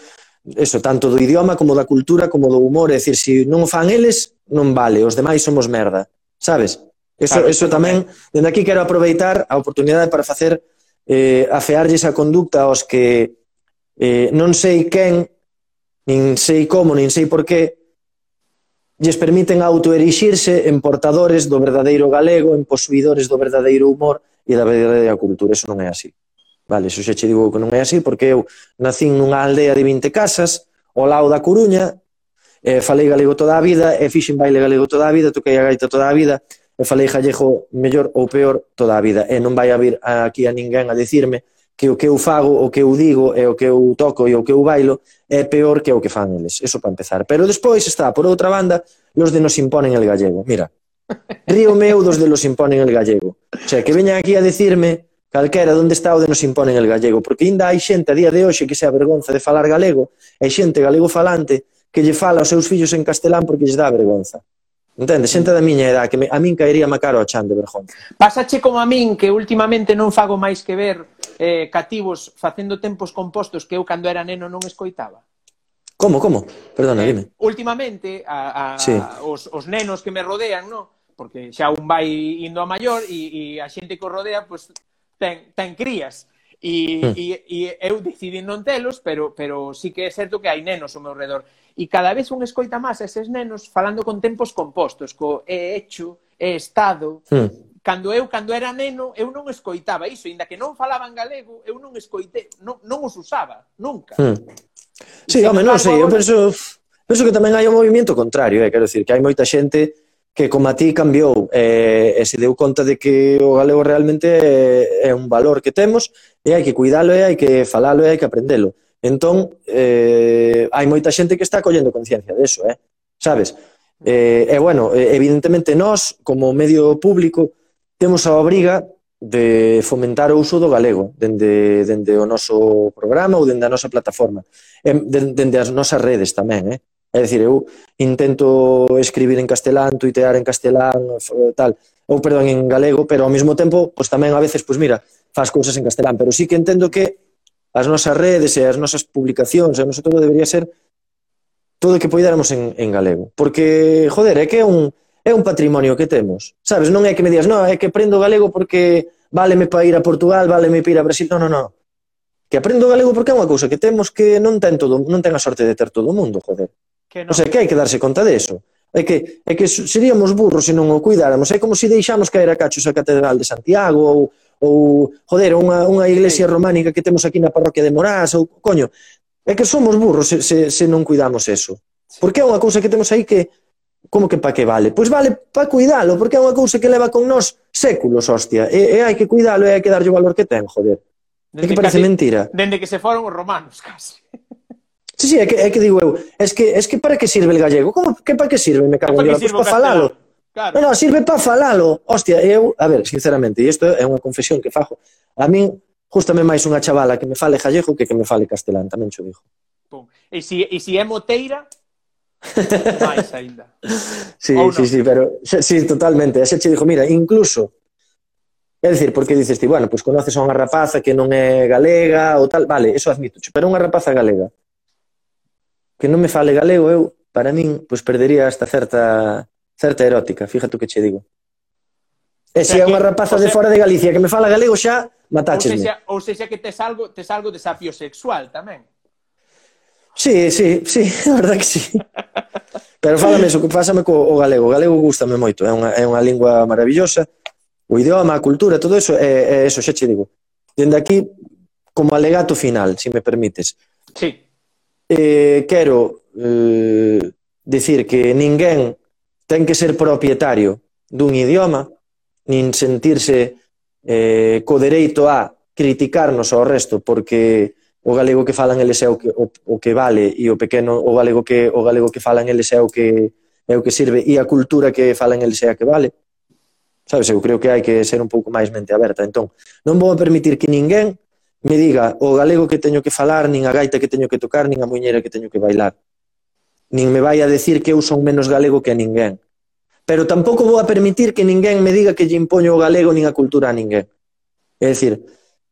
Speaker 2: eso, tanto do idioma como da cultura como do humor, é dicir, se non fan eles non vale, os demais somos merda, sabes? Eso, claro, eso tamén, dende aquí quero aproveitar a oportunidade para facer eh, afearlles a conducta aos que eh, non sei quen, nin sei como, nin sei por qué, lles permiten autoerixirse en portadores do verdadeiro galego, en posuidores do verdadeiro humor e da verdadeira cultura. Eso non é así. Vale, eso xa che digo que non é así, porque eu nacín nunha aldea de 20 casas, ao lado da Coruña, e falei galego toda a vida, e fixen baile galego toda a vida, toquei a gaita toda a vida, e falei gallego mellor ou peor toda a vida. E non vai a vir aquí a ninguén a dicirme que o que eu fago, o que eu digo e o que eu toco e o que eu bailo é peor que o que fan eles, eso para empezar. Pero despois está, por outra banda, los de nos imponen el gallego. Mira, río meu dos de los imponen el gallego. O sea, que veñan aquí a decirme calquera onde está o de nos imponen el gallego, porque ainda hai xente a día de hoxe que se avergonza de falar galego, e xente galego falante que lle fala aos seus fillos en castelán porque lles dá vergonza. Entende? Xente da miña edad, que me, a min caería má caro a chan de vergonza.
Speaker 1: Pasache como a min, que últimamente non fago máis que ver eh, cativos facendo tempos compostos que eu cando era neno non escoitaba.
Speaker 2: Como, como? Perdona, eh, dime.
Speaker 1: Últimamente, a, a, sí. os, os nenos que me rodean, no? porque xa un vai indo a maior e, e a xente que o rodea, pues, ten, ten crías. E, mm. e, e eu decidi non telos, pero, pero sí que é certo que hai nenos ao meu redor. E cada vez un escoita máis eses nenos falando con tempos compostos, co é hecho, é estado, mm cando eu cando era neno, eu non escoitaba iso, inda que non falaban galego, eu non escoite, non, non os usaba, nunca.
Speaker 2: Hmm. Sí, home, non sei, eu penso, penso que tamén hai un movimento contrario, eh, quero decir, que hai moita xente que como a ti cambiou eh, e se deu conta de que o galego realmente é, é un valor que temos e hai que cuidalo e hai que falalo e hai que aprendelo. Entón, eh, hai moita xente que está collendo conciencia deso, eh? sabes? Eh, e bueno, evidentemente nós, como medio público, temos a obriga de fomentar o uso do galego dende, dende o noso programa ou dende a nosa plataforma, e dende as nosas redes tamén, eh? É dicir, eu intento escribir en castelán, tuitear en castelán, tal, ou perdón, en galego, pero ao mesmo tempo, pois tamén a veces, pois mira, faz cousas en castelán, pero sí que entendo que as nosas redes e as nosas publicacións, e todo debería ser todo o que poidáramos en, en galego, porque, joder, é que é un, é un patrimonio que temos, sabes, non é que me digas, non, é que aprendo galego porque váleme para ir a Portugal, váleme para ir a Brasil, non, non, non, que aprendo galego porque é unha cousa que temos que non ten todo, non ten a sorte de ter todo o mundo, joder. Que non. O sea, que hai que darse conta deso. É que, é que seríamos burros se non o cuidáramos. É como se deixamos caer a cachos a Catedral de Santiago ou, ou joder, unha, unha iglesia románica que temos aquí na parroquia de Morás ou, coño, é que somos burros se, se, se non cuidamos eso. Porque é unha cousa que temos aí que, como que pa que vale? Pois vale pa cuidalo, porque é unha cousa que leva con nós séculos, hostia. E, e hai que cuidalo e hai que darlle o valor que ten, joder. Dende é que parece casi, mentira.
Speaker 1: Dende que se foron os romanos, (laughs) casi.
Speaker 2: Sí, sí, é que, é que digo eu, es que, es que para que sirve el gallego? Como que para que sirve? Me cago en Dios, pues para falalo. Claro. No, no, sirve para falalo. Hostia, eu, a ver, sinceramente, e isto é unha confesión que fajo, a min gustame máis unha chavala que me fale gallego que que me fale castelán, tamén xo digo.
Speaker 1: Pum. E si, e si é moteira, (laughs) máis aínda.
Speaker 2: Sí, no. sí, sí, pero sí, totalmente. Ese che dixo, mira, incluso É dicir, porque dices ti, bueno, pois pues conoces a unha rapaza que non é galega ou tal, vale, eso admito, pero unha rapaza galega que non me fale galego, eu, para min, pois perdería esta certa certa erótica, fíjate o que che digo. E se é unha rapaza de fora de Galicia que me fala galego xa, matáchesme.
Speaker 1: Ou seja, ou seja que tes algo, tes algo desafío sexual tamén.
Speaker 2: Sí, sí, sí, (laughs) a verdad que sí. Pero fálame eso, fásame co o galego. O galego gustame moito, é unha, é unha lingua maravillosa. O idioma, a cultura, todo eso, é, é eso, xa che digo. Dende aquí, como alegato final, se si me permites.
Speaker 1: Sí
Speaker 2: eh, quero eh, decir que ninguén ten que ser propietario dun idioma, nin sentirse eh, co dereito a criticarnos ao resto, porque o galego que falan eles é o que, o, o que vale e o pequeno o galego que o galego que falan eles é o que é o que sirve e a cultura que falan eles é a que vale. Sabes, eu creo que hai que ser un pouco máis mente aberta. Entón, non vou permitir que ninguén me diga o galego que teño que falar, nin a gaita que teño que tocar, nin a muñeira que teño que bailar. Nin me vai a decir que eu son menos galego que a ninguén. Pero tampouco vou a permitir que ninguén me diga que lle impoño o galego nin a cultura a ninguén. É dicir,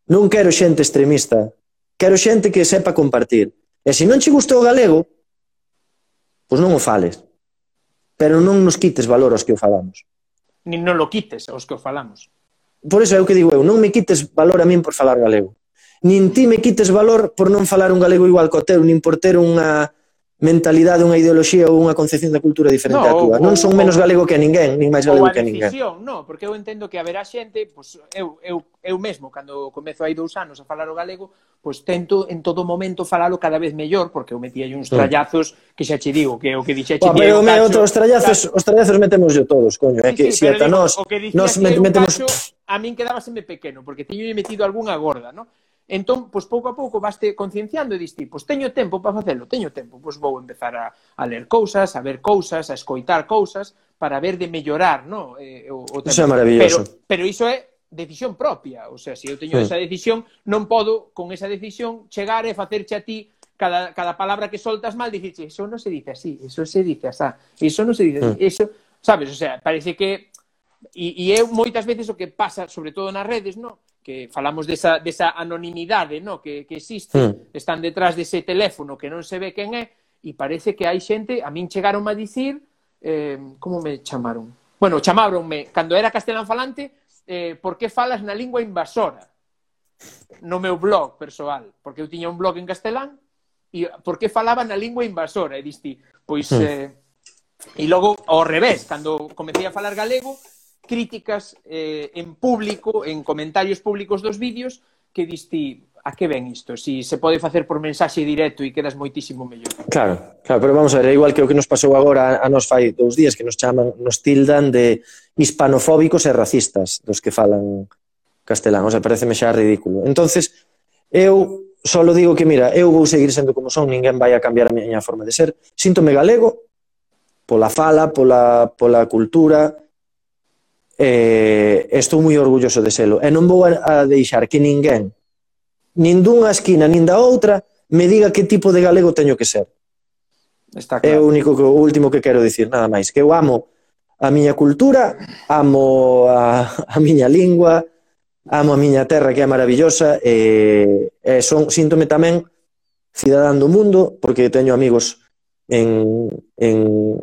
Speaker 2: non quero xente extremista, quero xente que sepa compartir. E se non che gusta o galego, pois non o fales. Pero non nos quites valor aos que o falamos.
Speaker 1: Nin non lo quites aos que o falamos.
Speaker 2: Por eso é o que digo eu, non me quites valor a min por falar galego nin ti me quites valor por non falar un galego igual co teu, nin por ter unha mentalidade, unha ideoloxía ou unha concepción da cultura diferente no, á túa. Non son menos galego que a ninguén, nin máis galego que a ninguén.
Speaker 1: No, porque eu entendo que haberá xente, pois, eu, eu, eu mesmo, cando comezo hai dous anos a falar o galego, pois tento en todo momento falalo cada vez mellor, porque eu metía uns sí. trallazos que xa che digo, que o que dixeche
Speaker 2: Pá, Pero me, cacho, os trallazos, claro. os trallazos metemos yo todos, coño, sí, é que sí, si ata nós, nos metemos... Cacho,
Speaker 1: a min quedaba sempre pequeno, porque teño metido algunha gorda, non? Entón, pois pouco a pouco vaste concienciando e diste, pois teño tempo para facelo, teño tempo, pois vou empezar a, a ler cousas, a ver cousas, a escoitar cousas, para ver de mellorar, no? Eh, o, o.
Speaker 2: Iso é maravilloso.
Speaker 1: Pero, pero iso é decisión propia, o sea, se eu teño sí. esa decisión, non podo con esa decisión chegar e facerche a ti cada, cada palabra que soltas mal, dicirche, eso non se dice así, eso se dice así, eso non se dice así, mm. eso, sabes, o sea, parece que e, e é moitas veces o que pasa, sobre todo nas redes, no? que falamos desa, desa anonimidade no? que, que existe, mm. están detrás dese teléfono que non se ve quen é, e parece que hai xente, a min chegaron a dicir, eh, como me chamaron? Bueno, chamaronme, cando era castelán falante, eh, por que falas na lingua invasora? No meu blog persoal, porque eu tiña un blog en castelán, e por que falaba na lingua invasora? E diste, pois... Mm. Eh, e logo, ao revés, cando comecei a falar galego, críticas eh, en público, en comentarios públicos dos vídeos, que diste a que ven isto? Si se pode facer por mensaxe directo e quedas moitísimo mellor.
Speaker 2: Claro, claro, pero vamos a ver, é igual que o que nos pasou agora a nos fai dous días que nos chaman, nos tildan de hispanofóbicos e racistas dos que falan castelán, o sea, pareceme xa ridículo. Entonces, eu solo digo que mira, eu vou seguir sendo como son, ninguén vai a cambiar a miña forma de ser. Síntome galego pola fala, pola pola cultura, eh, estou moi orgulloso de selo. E non vou a, a deixar que ninguén, nin dunha esquina, nin da outra, me diga que tipo de galego teño que ser.
Speaker 1: Está claro.
Speaker 2: É o único que, o último que quero dicir, nada máis, que eu amo a miña cultura, amo a, a miña lingua, amo a miña terra que é maravillosa e, e son síntome tamén cidadán do mundo porque teño amigos en, en,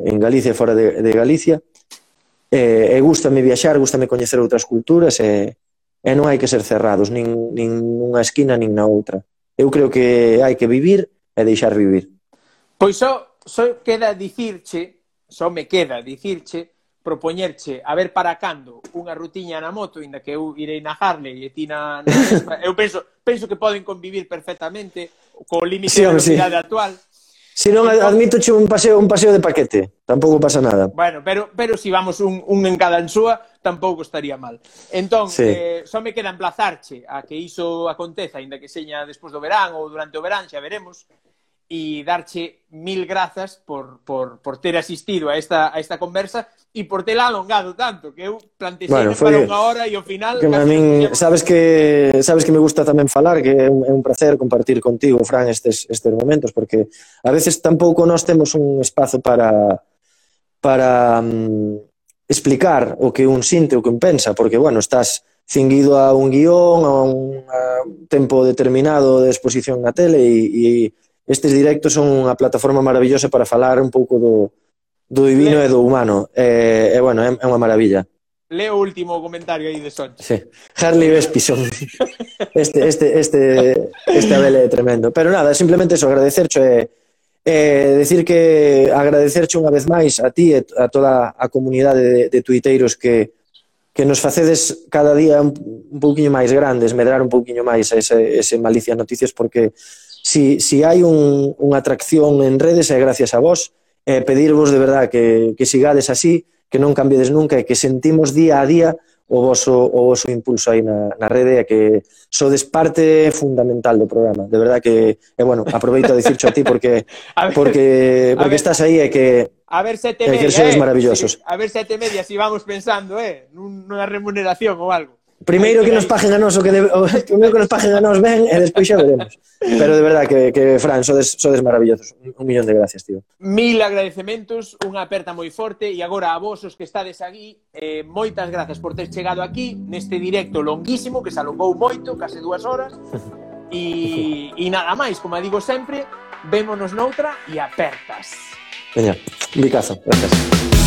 Speaker 2: en Galicia fora de, de Galicia Eh, e, e gustame viaxar, gustame coñecer outras culturas e, e non hai que ser cerrados nin, nin nunha esquina nin na outra. Eu creo que hai que vivir e deixar vivir.
Speaker 1: Pois só, só queda dicirche só me queda dicirche propoñerche a ver para cando unha rutiña na moto, inda que eu irei na Harley e ti na, na eu penso, penso que poden convivir perfectamente co límite sí, da velocidade sí. actual.
Speaker 2: Si non, admito che un paseo, un paseo de paquete. Tampouco pasa nada.
Speaker 1: Bueno, pero, pero si vamos un, un en cada ensúa, tampouco estaría mal. Entón, sí. eh, só me queda emplazarche a que iso aconteza, ainda que seña despois do verán ou durante o verán, xa veremos, e darche mil grazas por, por, por ter asistido a esta, a esta conversa e por tela alongado tanto, que eu plantexei bueno, foi... para unha hora e ao final...
Speaker 2: Que a min, sabes que sabes que me gusta tamén falar, que é un, é un placer compartir contigo, Fran, estes, estes momentos, porque a veces tampouco nós temos un espazo para para um, explicar o que un sinte, o que un pensa, porque, bueno, estás cinguido a un guión, a un a tempo determinado de exposición na tele e, e estes directos son unha plataforma maravillosa para falar un pouco do, do divino Leo. e do humano. E, eh, bueno, é, é unha maravilla.
Speaker 1: Leo o último comentario aí de Sonche.
Speaker 2: Sí. Harley Vespison. (laughs) este, este, este, este abel é tremendo. Pero nada, simplemente eso, agradecercho e, e decir que agradecercho unha vez máis a ti e a toda a comunidade de, de tuiteiros que, que nos facedes cada día un, un pouquiño máis grandes, medrar un pouquiño máis ese, ese malicia noticias porque si, si hai un, unha atracción en redes é gracias a vos, eh, pedirvos de verdad que, que sigades así, que non cambiedes nunca e que sentimos día a día o voso, o voso impulso aí na, na rede e que sodes parte fundamental do programa. De verdad que, e bueno, aproveito a dicircho a ti porque (laughs) a ver, porque, porque ver, estás aí e que
Speaker 1: A ver sete media,
Speaker 2: que eh, maravillosos.
Speaker 1: Sí, a ver sete media si vamos pensando, eh, nunha remuneración ou algo. (laughs)
Speaker 2: Primeiro que nos paguen a nós o que debe, o, primeiro que nos paguen a nós ben e despois xa veremos. Pero de verdad que, que Fran, sodes, sodes maravillosos. Un millón de gracias, tío.
Speaker 1: Mil agradecementos, unha aperta moi forte e agora a vos os que estades aquí, eh, moitas grazas por ter chegado aquí neste directo longuísimo que se alongou moito, case dúas horas. (laughs) E, e nada máis, como digo sempre, vémonos noutra e apertas.
Speaker 2: Veña, bicazo, gracias.